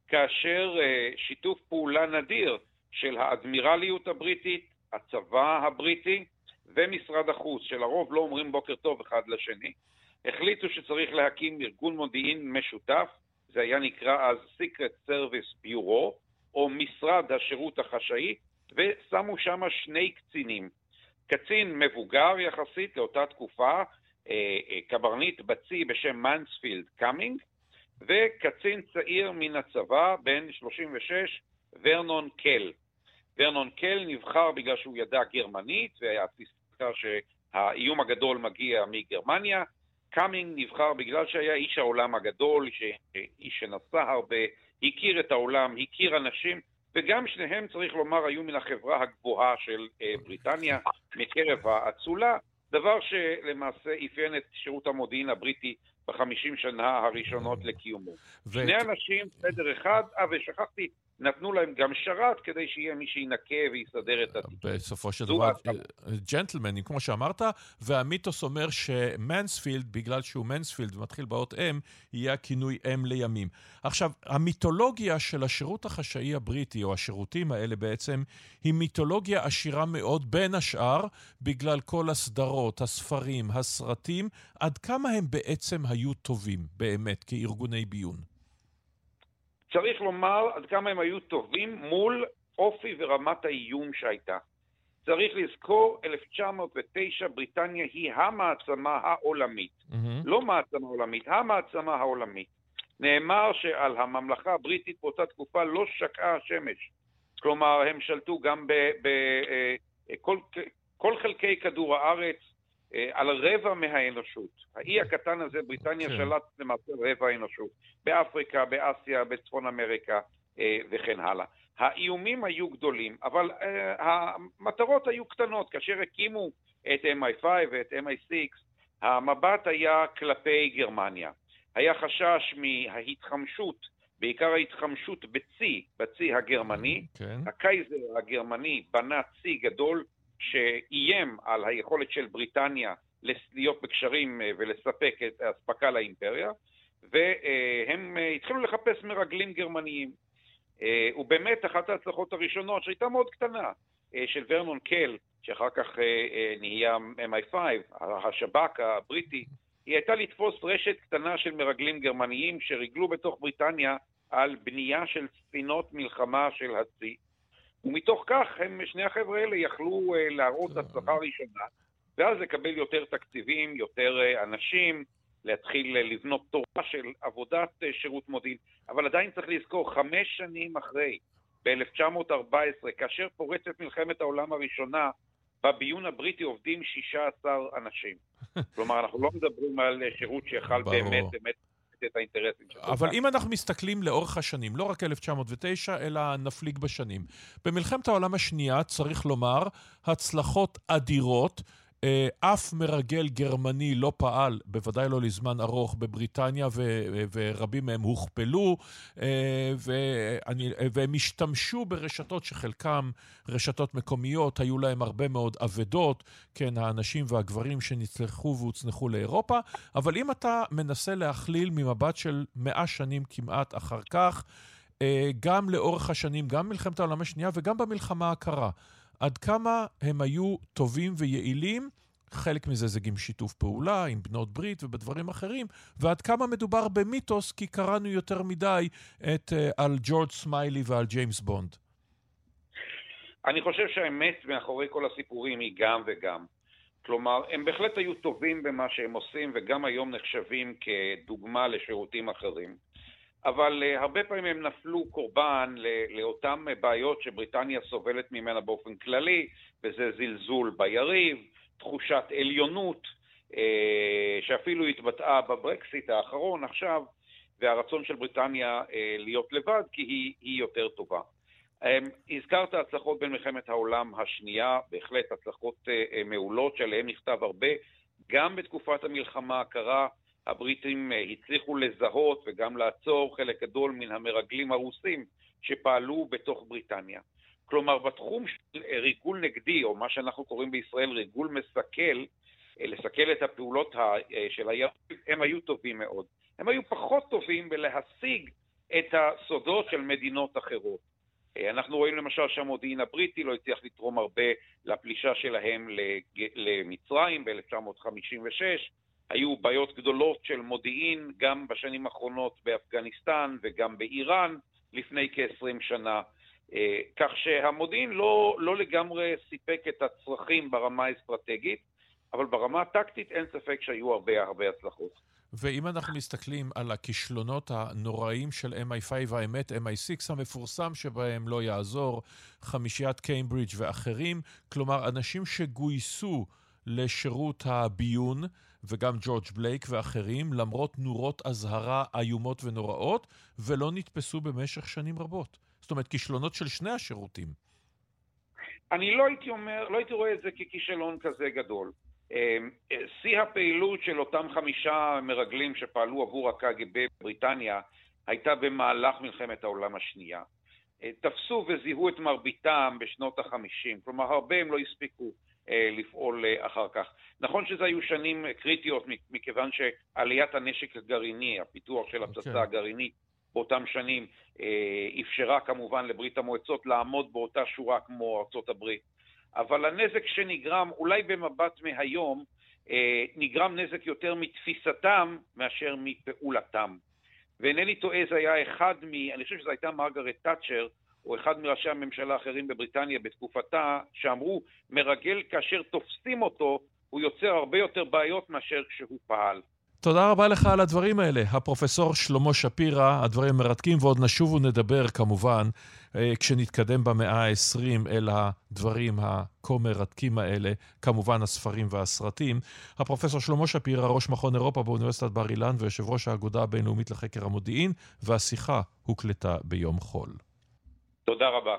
כאשר אה, שיתוף פעולה נדיר של האדמירליות הבריטית, הצבא הבריטי ומשרד החוץ, שלרוב לא אומרים בוקר טוב אחד לשני, החליטו שצריך להקים ארגון מודיעין משותף, זה היה נקרא אז Secret Service Bureau, או משרד השירות החשאי, ושמו שם שני קצינים. קצין מבוגר יחסית לאותה תקופה, אה, אה, קברניט בצי בשם מנספילד קאמינג, וקצין צעיר מן הצבא, בן 36, ורנון קל. ורנון קל נבחר בגלל שהוא ידע גרמנית, והתפיסה שהאיום הגדול מגיע מגרמניה. קאמינג נבחר בגלל שהיה איש העולם הגדול, איש שנסע הרבה, הכיר את העולם, הכיר אנשים, וגם שניהם, צריך לומר, היו מן החברה הגבוהה של אה, בריטניה, מקרב האצולה, דבר שלמעשה אפיין את שירות המודיעין הבריטי בחמישים שנה הראשונות לקיומו. ו... שני אנשים, חדר אחד, אה, ושכחתי, נתנו להם גם שרת כדי שיהיה מי שינקה ויסדר את התיק. בסופו של דבר, ג'נטלמנים, כמו שאמרת, והמיתוס אומר שמנספילד, בגלל שהוא מנספילד ומתחיל באות אם, יהיה הכינוי אם לימים. עכשיו, המיתולוגיה של השירות החשאי הבריטי, או השירותים האלה בעצם, היא מיתולוגיה עשירה מאוד, בין השאר, בגלל כל הסדרות, הספרים, הסרטים, עד כמה הם בעצם היו טובים, באמת, כארגוני ביון. צריך לומר עד כמה הם היו טובים מול אופי ורמת האיום שהייתה. צריך לזכור, 1909 בריטניה היא המעצמה העולמית. Mm-hmm. לא מעצמה עולמית, המעצמה העולמית. נאמר שעל הממלכה הבריטית באותה תקופה לא שקעה השמש. כלומר, הם שלטו גם בכל כל חלקי כדור הארץ, על רבע מהאנושות. האי הקטן הזה, בריטניה, כן. שלט למעשה רבע האנושות. באפריקה, באסיה, בצפון אמריקה וכן הלאה. האיומים היו גדולים, אבל uh, המטרות היו קטנות. כאשר הקימו את MI5 ואת MI6, המבט היה כלפי גרמניה. היה חשש מההתחמשות, בעיקר ההתחמשות בצי, בצי הגרמני. כן. הקייזר הגרמני בנה צי גדול שאיים על היכולת של בריטניה להיות בקשרים אה, ולספק את האספקה לאימפריה, והם אה, התחילו לחפש מרגלים גרמניים. אה, הוא באמת אחת ההצלחות הראשונות, שהייתה מאוד קטנה, של ורנון קל, שאחר כך נהיה MI5, השב"כ הבריטי, היא הייתה לתפוס רשת קטנה של מרגלים גרמניים שריגלו בתוך בריטניה על בנייה של ספינות מלחמה של הצי. ומתוך כך הם, שני החבר'ה האלה יכלו להראות הצלחה ראשונה, ואז לקבל יותר תקציבים, יותר אנשים, להתחיל לבנות תורה של עבודת אה, שירות מודיעין, אבל עדיין צריך לזכור, חמש שנים אחרי, ב-1914, כאשר פורצת מלחמת העולם הראשונה, בביון הבריטי עובדים 16 אנשים. כלומר, אנחנו לא מדברים על אה, שירות שיכל באמת באמת את האינטרסים שלו. אבל אם אנחנו מסתכלים לאורך השנים, לא רק 1909, אלא נפליג בשנים. במלחמת העולם השנייה, צריך לומר, הצלחות אדירות. אה, אף מרגל גרמני לא פעל, בוודאי לא לזמן ארוך, בבריטניה, ו- ורבים מהם הוכפלו, אה, ואני, והם השתמשו ברשתות שחלקם רשתות מקומיות, היו להם הרבה מאוד אבדות, כן, האנשים והגברים שנצלחו והוצנחו לאירופה, אבל אם אתה מנסה להכליל ממבט של מאה שנים כמעט אחר כך, אה, גם לאורך השנים, גם במלחמת העולם השנייה וגם במלחמה הקרה. עד כמה הם היו טובים ויעילים, חלק מזה זה גם שיתוף פעולה עם בנות ברית ובדברים אחרים, ועד כמה מדובר במיתוס, כי קראנו יותר מדי את, uh, על ג'ורג' סמיילי ועל ג'יימס בונד. אני חושב שהאמת מאחורי כל הסיפורים היא גם וגם. כלומר, הם בהחלט היו טובים במה שהם עושים, וגם היום נחשבים כדוגמה לשירותים אחרים. אבל uh, הרבה פעמים הם נפלו קורבן לאותן בעיות שבריטניה סובלת ממנה באופן כללי, וזה זלזול ביריב, תחושת עליונות, uh, שאפילו התבטאה בברקסיט האחרון עכשיו, והרצון של בריטניה להיות לבד, כי היא, היא יותר טובה. Um, הזכרת הצלחות במלחמת העולם השנייה, בהחלט הצלחות מעולות שעליהן נכתב הרבה, גם בתקופת המלחמה הקרה, הבריטים אה, הצליחו לזהות וגם לעצור חלק גדול מן המרגלים הרוסים שפעלו בתוך בריטניה. כלומר, בתחום של ריגול נגדי, או מה שאנחנו קוראים בישראל ריגול מסכל, אה, לסכל את הפעולות אה, של היריב, הם היו טובים מאוד. הם היו פחות טובים בלהשיג את הסודות של מדינות אחרות. אנחנו רואים למשל שהמודיעין הבריטי לא הצליח לתרום הרבה לפלישה שלהם למצרים ב-1956, היו בעיות גדולות של מודיעין גם בשנים האחרונות באפגניסטן וגם באיראן לפני כ-20 שנה. אה, כך שהמודיעין לא, לא לגמרי סיפק את הצרכים ברמה האסטרטגית, אבל ברמה הטקטית אין ספק שהיו הרבה הרבה הצלחות. ואם אנחנו מסתכלים על הכישלונות הנוראים של MI5, האמת, MI6 המפורסם שבהם לא יעזור, חמישיית קיימברידג' ואחרים, כלומר, אנשים שגויסו לשירות הביון, וגם ג'ורג' בלייק ואחרים, למרות נורות אזהרה איומות ונוראות, ולא נתפסו במשך שנים רבות. זאת אומרת, כישלונות של שני השירותים. אני לא הייתי אומר, לא הייתי רואה את זה ככישלון כזה גדול. אמ, שיא הפעילות של אותם חמישה מרגלים שפעלו עבור הקג"ב בבריטניה הייתה במהלך מלחמת העולם השנייה. אה, תפסו וזיהו את מרביתם בשנות החמישים, כלומר הרבה הם לא הספיקו אה, לפעול אה, אחר כך. נכון שזה היו שנים קריטיות מכיוון שעליית הנשק הגרעיני, הפיתוח של הפצצה okay. הגרעינית באותם שנים, אה, אפשרה כמובן לברית המועצות לעמוד באותה שורה כמו ארצות הברית. אבל הנזק שנגרם, אולי במבט מהיום, נגרם נזק יותר מתפיסתם מאשר מפעולתם. ואינני טועה, זה היה אחד מ... אני חושב שזו הייתה מרגרט תאצ'ר, או אחד מראשי הממשלה האחרים בבריטניה בתקופתה, שאמרו, מרגל כאשר תופסים אותו, הוא יוצר הרבה יותר בעיות מאשר כשהוא פעל. תודה רבה לך על הדברים האלה, הפרופסור שלמה שפירא, הדברים מרתקים, ועוד נשוב ונדבר כמובן, אה, כשנתקדם במאה ה-20 אל הדברים הכה מרתקים האלה, כמובן הספרים והסרטים. הפרופסור שלמה שפירא, ראש מכון אירופה באוניברסיטת בר אילן ויושב ראש האגודה הבינלאומית לחקר המודיעין, והשיחה הוקלטה ביום חול. תודה רבה.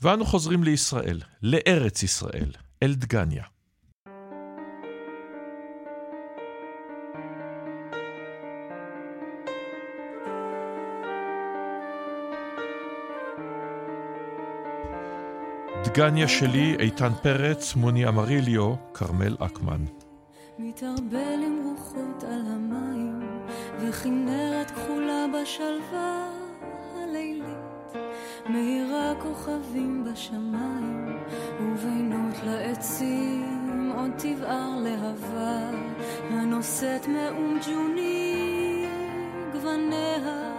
ואנו חוזרים לישראל, לארץ ישראל, אל דגניה. דגניה שלי, איתן פרץ, מוני אמריליו, כרמל אקמן. מתערבל עם רוחות על המים, וכנרת כחולה בשלווה מאירה כוכבים בשמיים, ובינות לעצים עוד תבער להבה, הנושאת מאום ג'וני גווניה,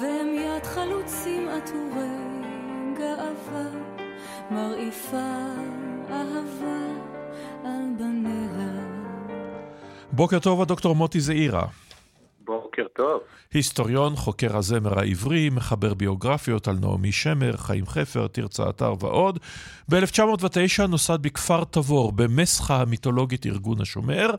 והם יד חלוצים עטורי גאווה. מרעיפה אהבה על בניה. בוקר טוב, הדוקטור מוטי זעירה. טוב. היסטוריון, חוקר הזמר העברי, מחבר ביוגרפיות על נעמי שמר, חיים חפר, תרצה אתר ועוד. ב-1909 נוסד בכפר תבור, במסחה המיתולוגית ארגון השומר,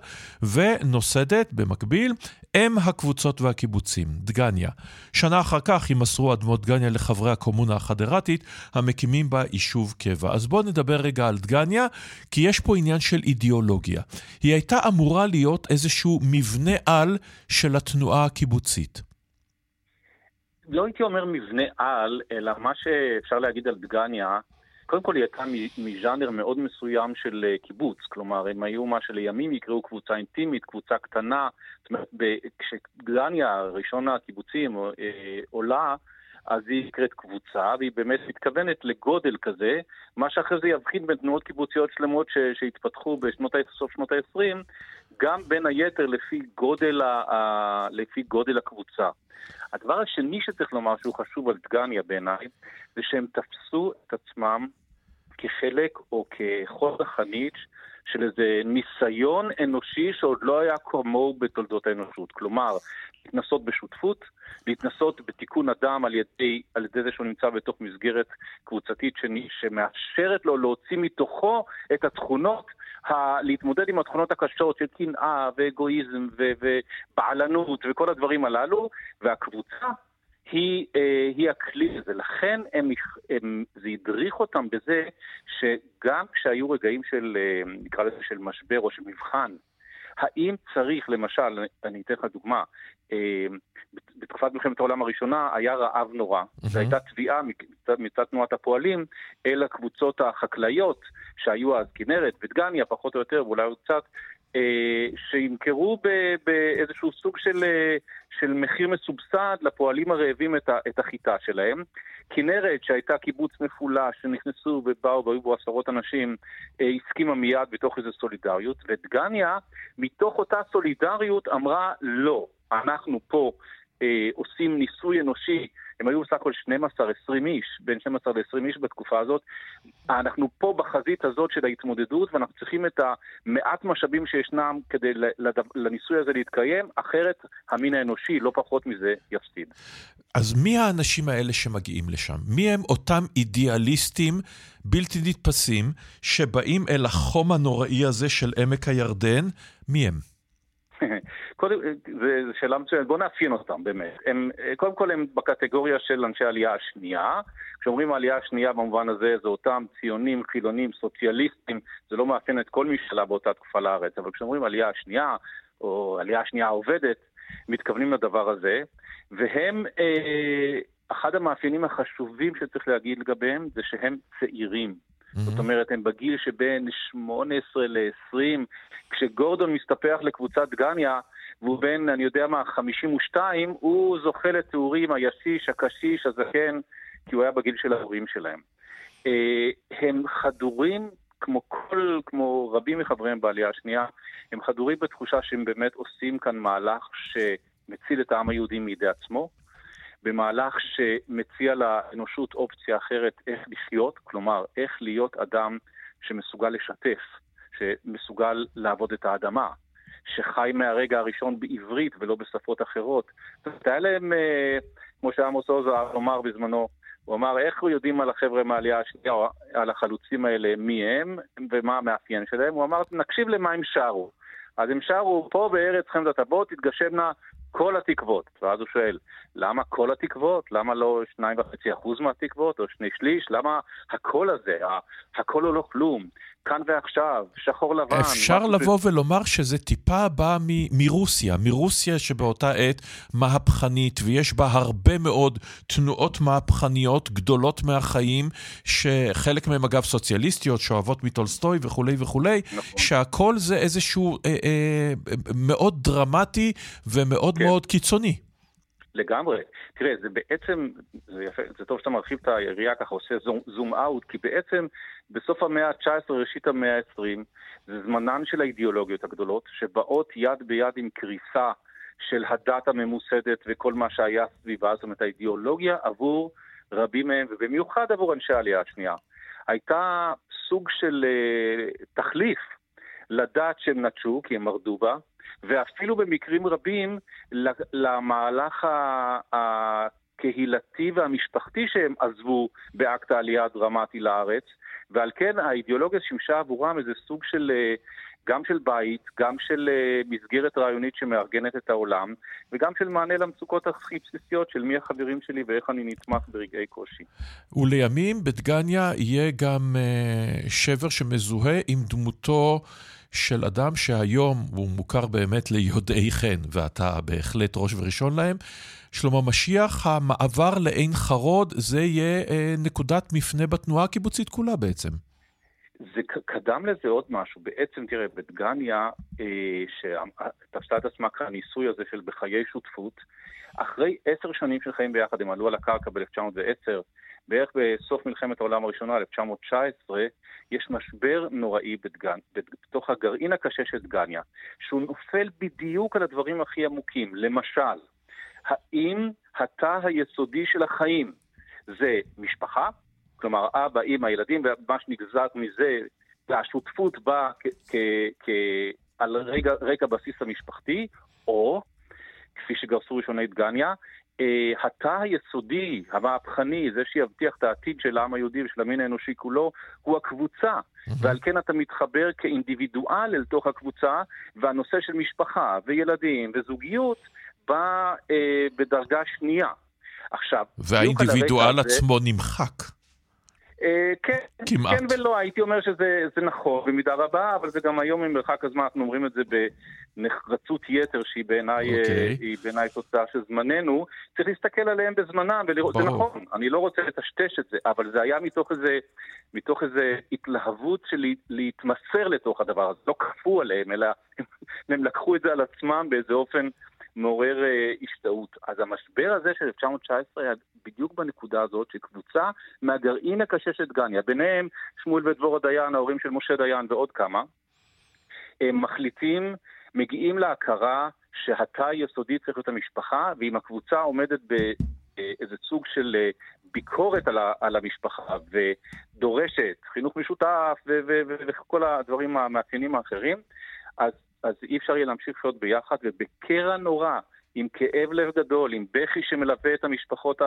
ונוסדת, במקביל, אם הקבוצות והקיבוצים, דגניה. שנה אחר כך יימסרו אדמות דגניה לחברי הקומונה החדרתית, המקימים בה יישוב קבע. אז בואו נדבר רגע על דגניה, כי יש פה עניין של אידיאולוגיה. היא הייתה אמורה להיות איזשהו מבנה על של התנועה הקיבוצית. לא הייתי אומר מבנה על, אלא מה שאפשר להגיד על דגניה, קודם כל היא הייתה מז'אנר מאוד מסוים של אה, קיבוץ, כלומר הם היו מה שלימים יקראו קבוצה אינטימית, קבוצה קטנה, זאת אומרת כשדגניה, ראשון הקיבוצים, אה, עולה, אז היא נקראת קבוצה, והיא באמת מתכוונת לגודל כזה, מה שאחרי זה יבחין בין תנועות קיבוציות שלמות שהתפתחו בסוף שנות ה-20, גם בין היתר לפי גודל, ה- לפי גודל הקבוצה. הדבר השני שצריך לומר שהוא חשוב על דגניה בעיניי, זה שהם תפסו את עצמם כחלק או כחוד החנית של איזה ניסיון אנושי שעוד לא היה כמוהו בתולדות האנושות. כלומר, להתנסות בשותפות, להתנסות בתיקון אדם על ידי, על ידי זה שהוא נמצא בתוך מסגרת קבוצתית שני, שמאפשרת לו להוציא מתוכו את התכונות, ה, להתמודד עם התכונות הקשות של קנאה ואגואיזם ו, ובעלנות וכל הדברים הללו, והקבוצה היא, אה, היא הכלי הזה. לכן הם, הם, זה הדריך אותם בזה שגם כשהיו רגעים של, אה, נקרא לזה, של משבר או של מבחן, האם צריך, למשל, אני אתן לך דוגמה, אה, בתקופת מלחמת העולם הראשונה היה רעב נורא. והייתה תביעה מצד, תנועת הפועלים אל הקבוצות החקלאיות שהיו אז, כנרת ודגניה, פחות או יותר, ואולי עוד קצת, שימכרו באיזשהו סוג של, אה, של מחיר מסובסד לפועלים הרעבים את, את החיטה שלהם. כנרת, שהייתה קיבוץ מפולש, שנכנסו ובאו והיו בו עשרות אנשים, אה, הסכימה מיד בתוך איזו סולידריות, ודגניה, מתוך אותה סולידריות, אמרה לא, אנחנו פה אה, עושים ניסוי אנושי, הם היו בסך הכל 12-20 איש, בין 12 ל-20 איש בתקופה הזאת. אנחנו פה בחזית הזאת של ההתמודדות, ואנחנו צריכים את המעט משאבים שישנם כדי לניסוי הזה להתקיים, אחרת המין האנושי, לא פחות מזה, יפסיד. אז מי האנשים האלה שמגיעים לשם? מי הם אותם אידיאליסטים בלתי נתפסים שבאים אל החום הנוראי הזה של עמק הירדן? מי הם? קודם, זו שאלה מצוינת, בואו נאפיין אותם באמת. הם, קודם כל הם בקטגוריה של אנשי העלייה השנייה. כשאומרים העלייה השנייה במובן הזה, זה אותם ציונים, חילונים, סוציאליסטים, זה לא מאפיין את כל מי שעלה באותה תקופה לארץ, אבל כשאומרים עלייה השנייה, או עלייה השנייה העובדת, מתכוונים לדבר הזה, והם, אה, אחד המאפיינים החשובים שצריך להגיד לגביהם זה שהם צעירים. Mm-hmm. זאת אומרת, הם בגיל שבין 18 ל-20. כשגורדון מסתפח לקבוצת גניה, והוא בן, אני יודע מה, 52, הוא זוכה לתיאורים הישיש, הקשיש, הזקן, כי הוא היה בגיל של ההורים שלהם. אה, הם חדורים, כמו כל, כמו רבים מחבריהם בעלייה השנייה, הם חדורים בתחושה שהם באמת עושים כאן מהלך שמציל את העם היהודי מידי עצמו, במהלך שמציע לאנושות אופציה אחרת איך לחיות, כלומר, איך להיות אדם שמסוגל לשתף, שמסוגל לעבוד את האדמה, שחי מהרגע הראשון בעברית ולא בשפות אחרות. היה להם, אה, כמו שעמוס עוז אמר בזמנו, הוא אמר, איך יודעים על החבר'ה מהעלייה השנייה, על החלוצים האלה, מי הם ומה המאפיין שלהם? הוא אמר, נקשיב למה הם שרו. אז הם שרו, פה בארץ חמדת הבוא תתגשמנה כל התקוות. ואז הוא שואל, למה כל התקוות? למה לא שניים וחצי אחוז מהתקוות, או שני שליש? למה הקול הזה, הקול הוא לא כלום? כאן ועכשיו, שחור לבן. אפשר לבוא זה... ולומר שזה טיפה בא מ- מרוסיה, מרוסיה שבאותה עת מהפכנית, ויש בה הרבה מאוד תנועות מהפכניות גדולות מהחיים, שחלק מהן אגב סוציאליסטיות, שאוהבות מטולסטוי וכולי וכולי, נכון. שהכל זה איזשהו אה, אה, מאוד דרמטי ומאוד כן. מאוד קיצוני. לגמרי. תראה, זה בעצם, זה יפה, זה טוב שאתה מרחיב את היריעה ככה, עושה זום, זום אאוט, כי בעצם בסוף המאה ה-19, ראשית המאה ה-20, זה זמנן של האידיאולוגיות הגדולות, שבאות יד ביד עם קריסה של הדת הממוסדת וכל מה שהיה סביבה, זאת אומרת, האידיאולוגיה עבור רבים מהם, ובמיוחד עבור אנשי העלייה השנייה, הייתה סוג של uh, תחליף לדת שהם נטשו, כי הם מרדו בה, ואפילו במקרים רבים למהלך הקהילתי והמשפחתי שהם עזבו באקט העלייה הדרמטי לארץ, ועל כן האידיאולוגיה שימשה עבורם איזה סוג של, אה, גם של בית, גם של אה, מסגרת רעיונית שמארגנת את העולם, וגם של מענה למצוקות הכי בסיסיות של מי החברים שלי ואיך אני נתמך ברגעי קושי. ולימים בדגניה יהיה גם אה, שבר שמזוהה עם דמותו של אדם שהיום הוא מוכר באמת ליודעי חן, ואתה בהחלט ראש וראשון להם. שלמה משיח, המעבר לעין חרוד, זה יהיה אה, נקודת מפנה בתנועה הקיבוצית כולה בעצם. זה קדם לזה עוד משהו. בעצם, תראה, בדגניה, אה, שתפסה את עצמה כניסוי הזה של בחיי שותפות, אחרי עשר שנים של חיים ביחד, הם עלו על הקרקע ב-1910, בערך בסוף מלחמת העולם הראשונה, 1919, יש משבר נוראי בדגן, בתוך הגרעין הקשה של דגניה, שהוא נופל בדיוק על הדברים הכי עמוקים. למשל, האם התא היסודי של החיים זה משפחה, כלומר אבא, אמא, ילדים, ומה שנגזר מזה, והשותפות באה על רקע, רקע בסיס המשפחתי, או, כפי שגרסו ראשוני דגניה, אה, התא היסודי, המהפכני, זה שיבטיח את העתיד של העם היהודי ושל המין האנושי כולו, הוא הקבוצה. Mm-hmm. ועל כן אתה מתחבר כאינדיבידואל אל תוך הקבוצה, והנושא של משפחה וילדים וזוגיות בא אה, בדרגה שנייה. עכשיו, והאינדיבידואל עצמו זה... נמחק. אה, כן, כמעט. כן ולא, הייתי אומר שזה נכון במידה רבה, אבל זה גם היום ממרחק הזמן, אנחנו אומרים את זה בנחרצות יתר, שהיא בעיניי okay. אוקיי. בעיני תוצאה של זמננו. צריך להסתכל עליהם בזמנם ולראות, זה נכון, אני לא רוצה לטשטש את זה, אבל זה היה מתוך איזה, מתוך איזה התלהבות של להתמסר לתוך הדבר הזה. לא כפו עליהם, אלא הם לקחו את זה על עצמם באיזה אופן... מעורר אה, השתאות. אז המשבר הזה של 1919 היה בדיוק בנקודה הזאת, שקבוצה מהגרעין הקשה של דגניה, ביניהם שמואל ודבורה דיין, ההורים של משה דיין ועוד כמה, הם מחליטים, מגיעים להכרה שהתא היסודי צריך להיות המשפחה, ואם הקבוצה עומדת באיזה סוג של אה, ביקורת על, ה, על המשפחה ודורשת חינוך משותף וכל הדברים המאפיינים האחרים, אז אז אי אפשר יהיה להמשיך לחיות ביחד, ובקרע נורא, עם כאב לב גדול, עם בכי שמלווה את המשפחות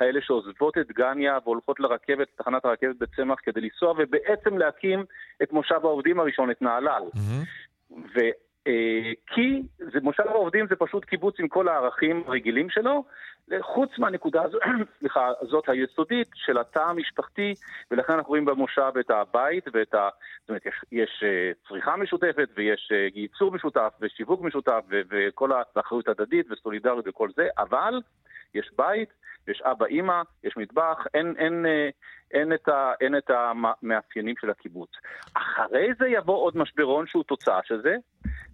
האלה שעוזבות את גניה והולכות לרכבת, תחנת הרכבת בצמח כדי לנסוע, ובעצם להקים את מושב העובדים הראשון, את נהלל. Mm-hmm. אה, כי זה, מושב העובדים זה פשוט קיבוץ עם כל הערכים הרגילים שלו, חוץ מהנקודה הזו, סליחה, זאת היסודית של התא המשפחתי, ולכן אנחנו רואים במושב את הבית ואת ה... זאת אומרת, יש, יש אה, צריכה משותפת ויש אה, ייצור משותף ושיווק משותף וכל האחריות הדדית וסולידריות וכל זה, אבל יש בית, יש אבא, אימא, יש מטבח, אין, אין, אין, אין, את ה, אין את המאפיינים של הקיבוץ. אחרי זה יבוא עוד משברון שהוא תוצאה של זה,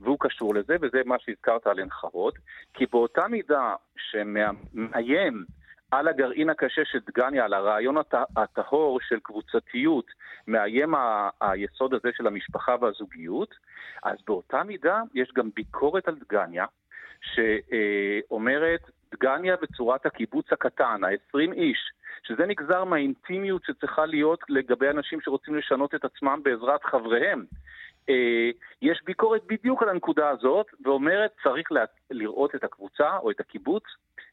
והוא קשור לזה, וזה מה שהזכרת על חרוד, כי באותה מידה שמאיים על הגרעין הקשה של דגניה, על הרעיון הטהור של קבוצתיות, מאיים ה- היסוד הזה של המשפחה והזוגיות, אז באותה מידה יש גם ביקורת על דגניה, שאומרת, דגניה בצורת הקיבוץ הקטן, ה-20 איש, שזה נגזר מהאינטימיות שצריכה להיות לגבי אנשים שרוצים לשנות את עצמם בעזרת חבריהם. אה, יש ביקורת בדיוק על הנקודה הזאת, ואומרת צריך לראות את הקבוצה או את הקיבוץ,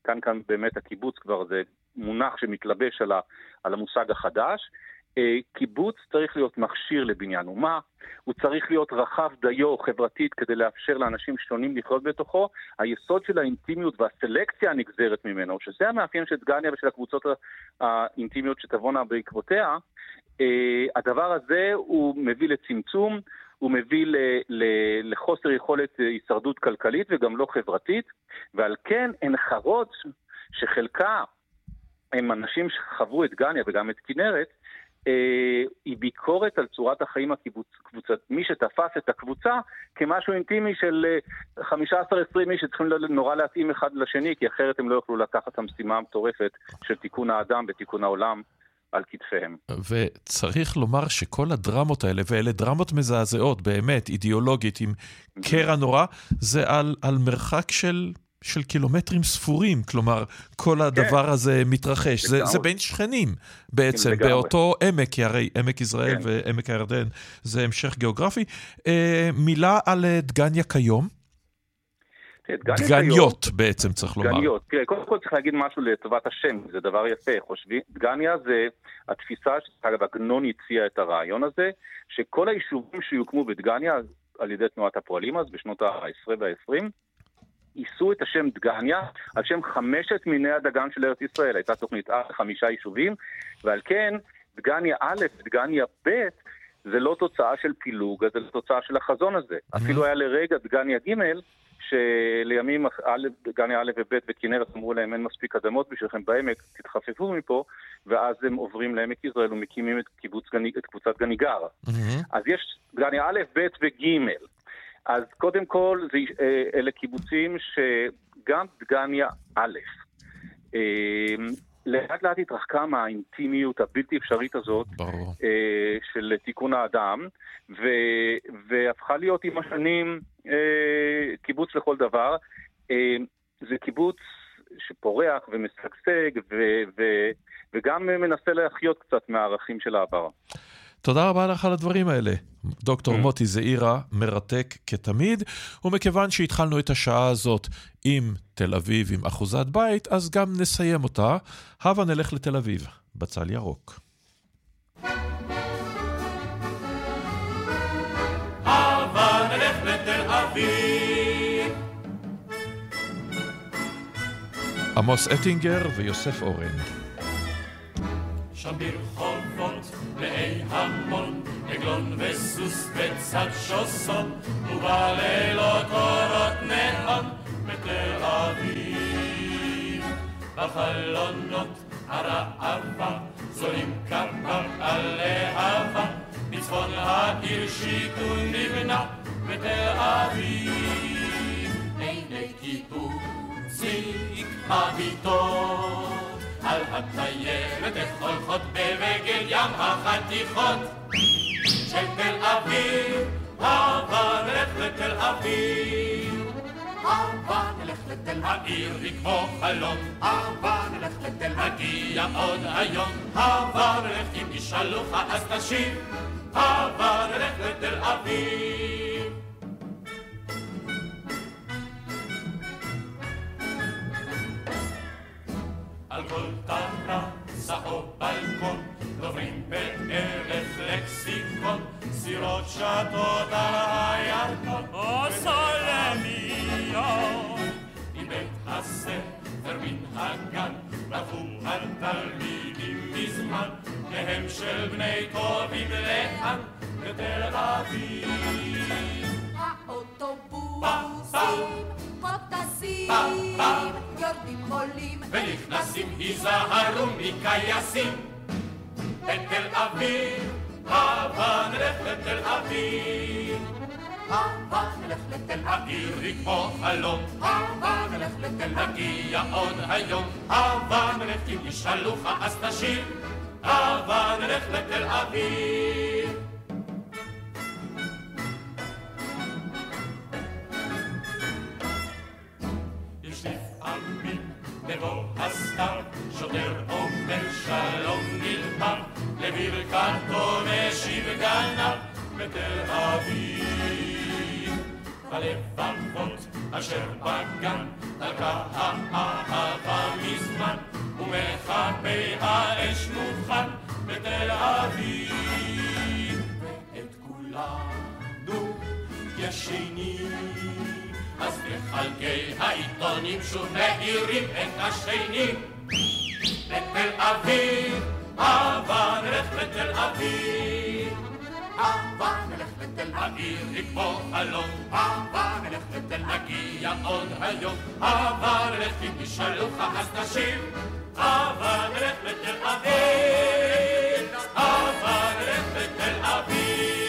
כאן כאן באמת הקיבוץ כבר זה מונח שמתלבש על, ה, על המושג החדש, קיבוץ צריך להיות מכשיר לבניין אומה, הוא צריך להיות רחב דיו חברתית כדי לאפשר לאנשים שונים לחיות בתוכו. היסוד של האינטימיות והסלקציה הנגזרת ממנו, שזה המאפיין של דגניה ושל הקבוצות האינטימיות שתבואנה בעקבותיה, אה, הדבר הזה הוא מביא לצמצום, הוא מביא ל, ל, לחוסר יכולת הישרדות כלכלית וגם לא חברתית, ועל כן הן חרות שחלקה הם אנשים שחוו את גניה וגם את כנרת, אה, היא ביקורת על צורת החיים הקבוצת, מי שתפס את הקבוצה כמשהו אינטימי של 15-20 אה, איש שצריכים נורא להתאים אחד לשני, כי אחרת הם לא יוכלו לקחת את המשימה המטורפת של תיקון האדם ותיקון העולם. על כתפיהם. וצריך לומר שכל הדרמות האלה, ואלה דרמות מזעזעות, באמת, אידיאולוגית, עם קרע נורא, זה על, על מרחק של של קילומטרים ספורים, כלומר, כל כן. הדבר כן. הזה מתרחש. זה, זה בין שכנים בעצם, באותו עמק, כי הרי עמק יזרעאל כן. ועמק הירדן זה המשך גיאוגרפי. אה, מילה על אה, דגניה כיום. דגניות בעצם צריך לומר. דגניות, תראה, קודם כל צריך להגיד משהו לטובת השם, זה דבר יפה, חושבים, דגניה זה התפיסה, שאגב עגנון הציע את הרעיון הזה, שכל היישובים שיוקמו בדגניה על ידי תנועת הפועלים אז, בשנות ה-10 וה-20, יישאו את השם דגניה על שם חמשת מיני הדגן של ארץ ישראל. הייתה תוכנית א' חמישה יישובים, ועל כן דגניה א' ודגניה ב' זה לא תוצאה של פילוג, זה תוצאה של החזון הזה. אפילו היה לרגע דגניה ג' שלימים דגניה א' וב' וכנרת אמרו להם אין מספיק אדמות בשבילכם בעמק, תתחפפו מפה, ואז הם עוברים לעמק יזרעאל ומקימים את, גני, את קבוצת גניגר. Mm-hmm. אז יש דגניה א', ב' וג'. אז קודם כל, זה, אה, אלה קיבוצים שגם דגניה א', אה, לאט לאט התרחקה מהאינטימיות הבלתי אפשרית הזאת ברור. אה, של תיקון האדם, ו, והפכה להיות עם השנים קיבוץ לכל דבר. זה קיבוץ שפורח ומשגשג ו, ו, וגם מנסה להחיות קצת מהערכים של העבר. תודה רבה לך על הדברים האלה. דוקטור mm. מוטי זעירה, מרתק כתמיד, ומכיוון שהתחלנו את השעה הזאת עם תל אביב עם אחוזת בית, אז גם נסיים אותה. הבה נלך לתל אביב, בצל ירוק. עמוס אטינגר ויוסף אורן. שם ברחובות מלאי המון, עגלון וסוס בצד שוסון, ובלילות אורות נאון בתל אביב. בחלונות הרעבה זולים כמה על להבה, בצפון העיר שיכון ים החתיכות של תל אביב, הבה נלך לתל אביב. הבה נלך לתל העיר היא כמו חלום, הבה נלך לתל נגיע עוד היום, הבה נלך אם ישאלוך אז תשיב, הבה נלך לתל אביב. על כל טרסה או בלקון, דוברים בערב לקסיקון, סירות שטות על הירקון, או סולמיות. עם בית הספר מן הגן, רבו התלמידים מזמן, מהם של בני טובים לאן, בתל אביב. האוטובוסים מוטסים, יורדים חולים ונכנסים, היזהרו מקייסים. בתל אביב, הבה נלך לתל אביב. הבה נלך לתל העיר היא כמו חלום, הבה נלך לתל נגיע עוד היום, הבה נלך אם ישאלוך אז תשיב, הבה נלך לתל אביב. בבוא הסתיו, שוטר אומר שלום נלפר, לברכתו משיב גנב בתל אביב. הלבבות אשר בגן, דרכה האהבה מזמן, ומכבי האש מוכן בתל אביב. ואת כולנו ישנים, אז בחלקי העיתונים שוב מאירים את השנים. בתל אביב, אהבה נלך לתל אביב. אהבה נלך לתל העיר לקבוע חלום, אהבה נלך לתל נגיע עוד היום, אהבה נלך אם תשאלו אז נשיב, אהבה נלך לתל אביב, אהבה נלך לתל אביב.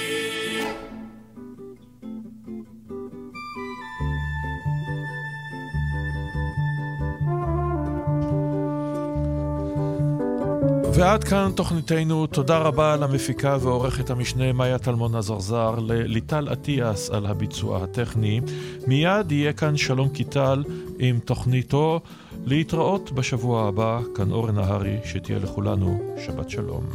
ועד כאן תוכניתנו, תודה רבה למפיקה ועורכת המשנה מאיה טלמון עזרזר, לליטל אטיאס על הביצוע הטכני. מיד יהיה כאן שלום קיטל עם תוכניתו. להתראות בשבוע הבא, כאן אורן נהרי, שתהיה לכולנו שבת שלום.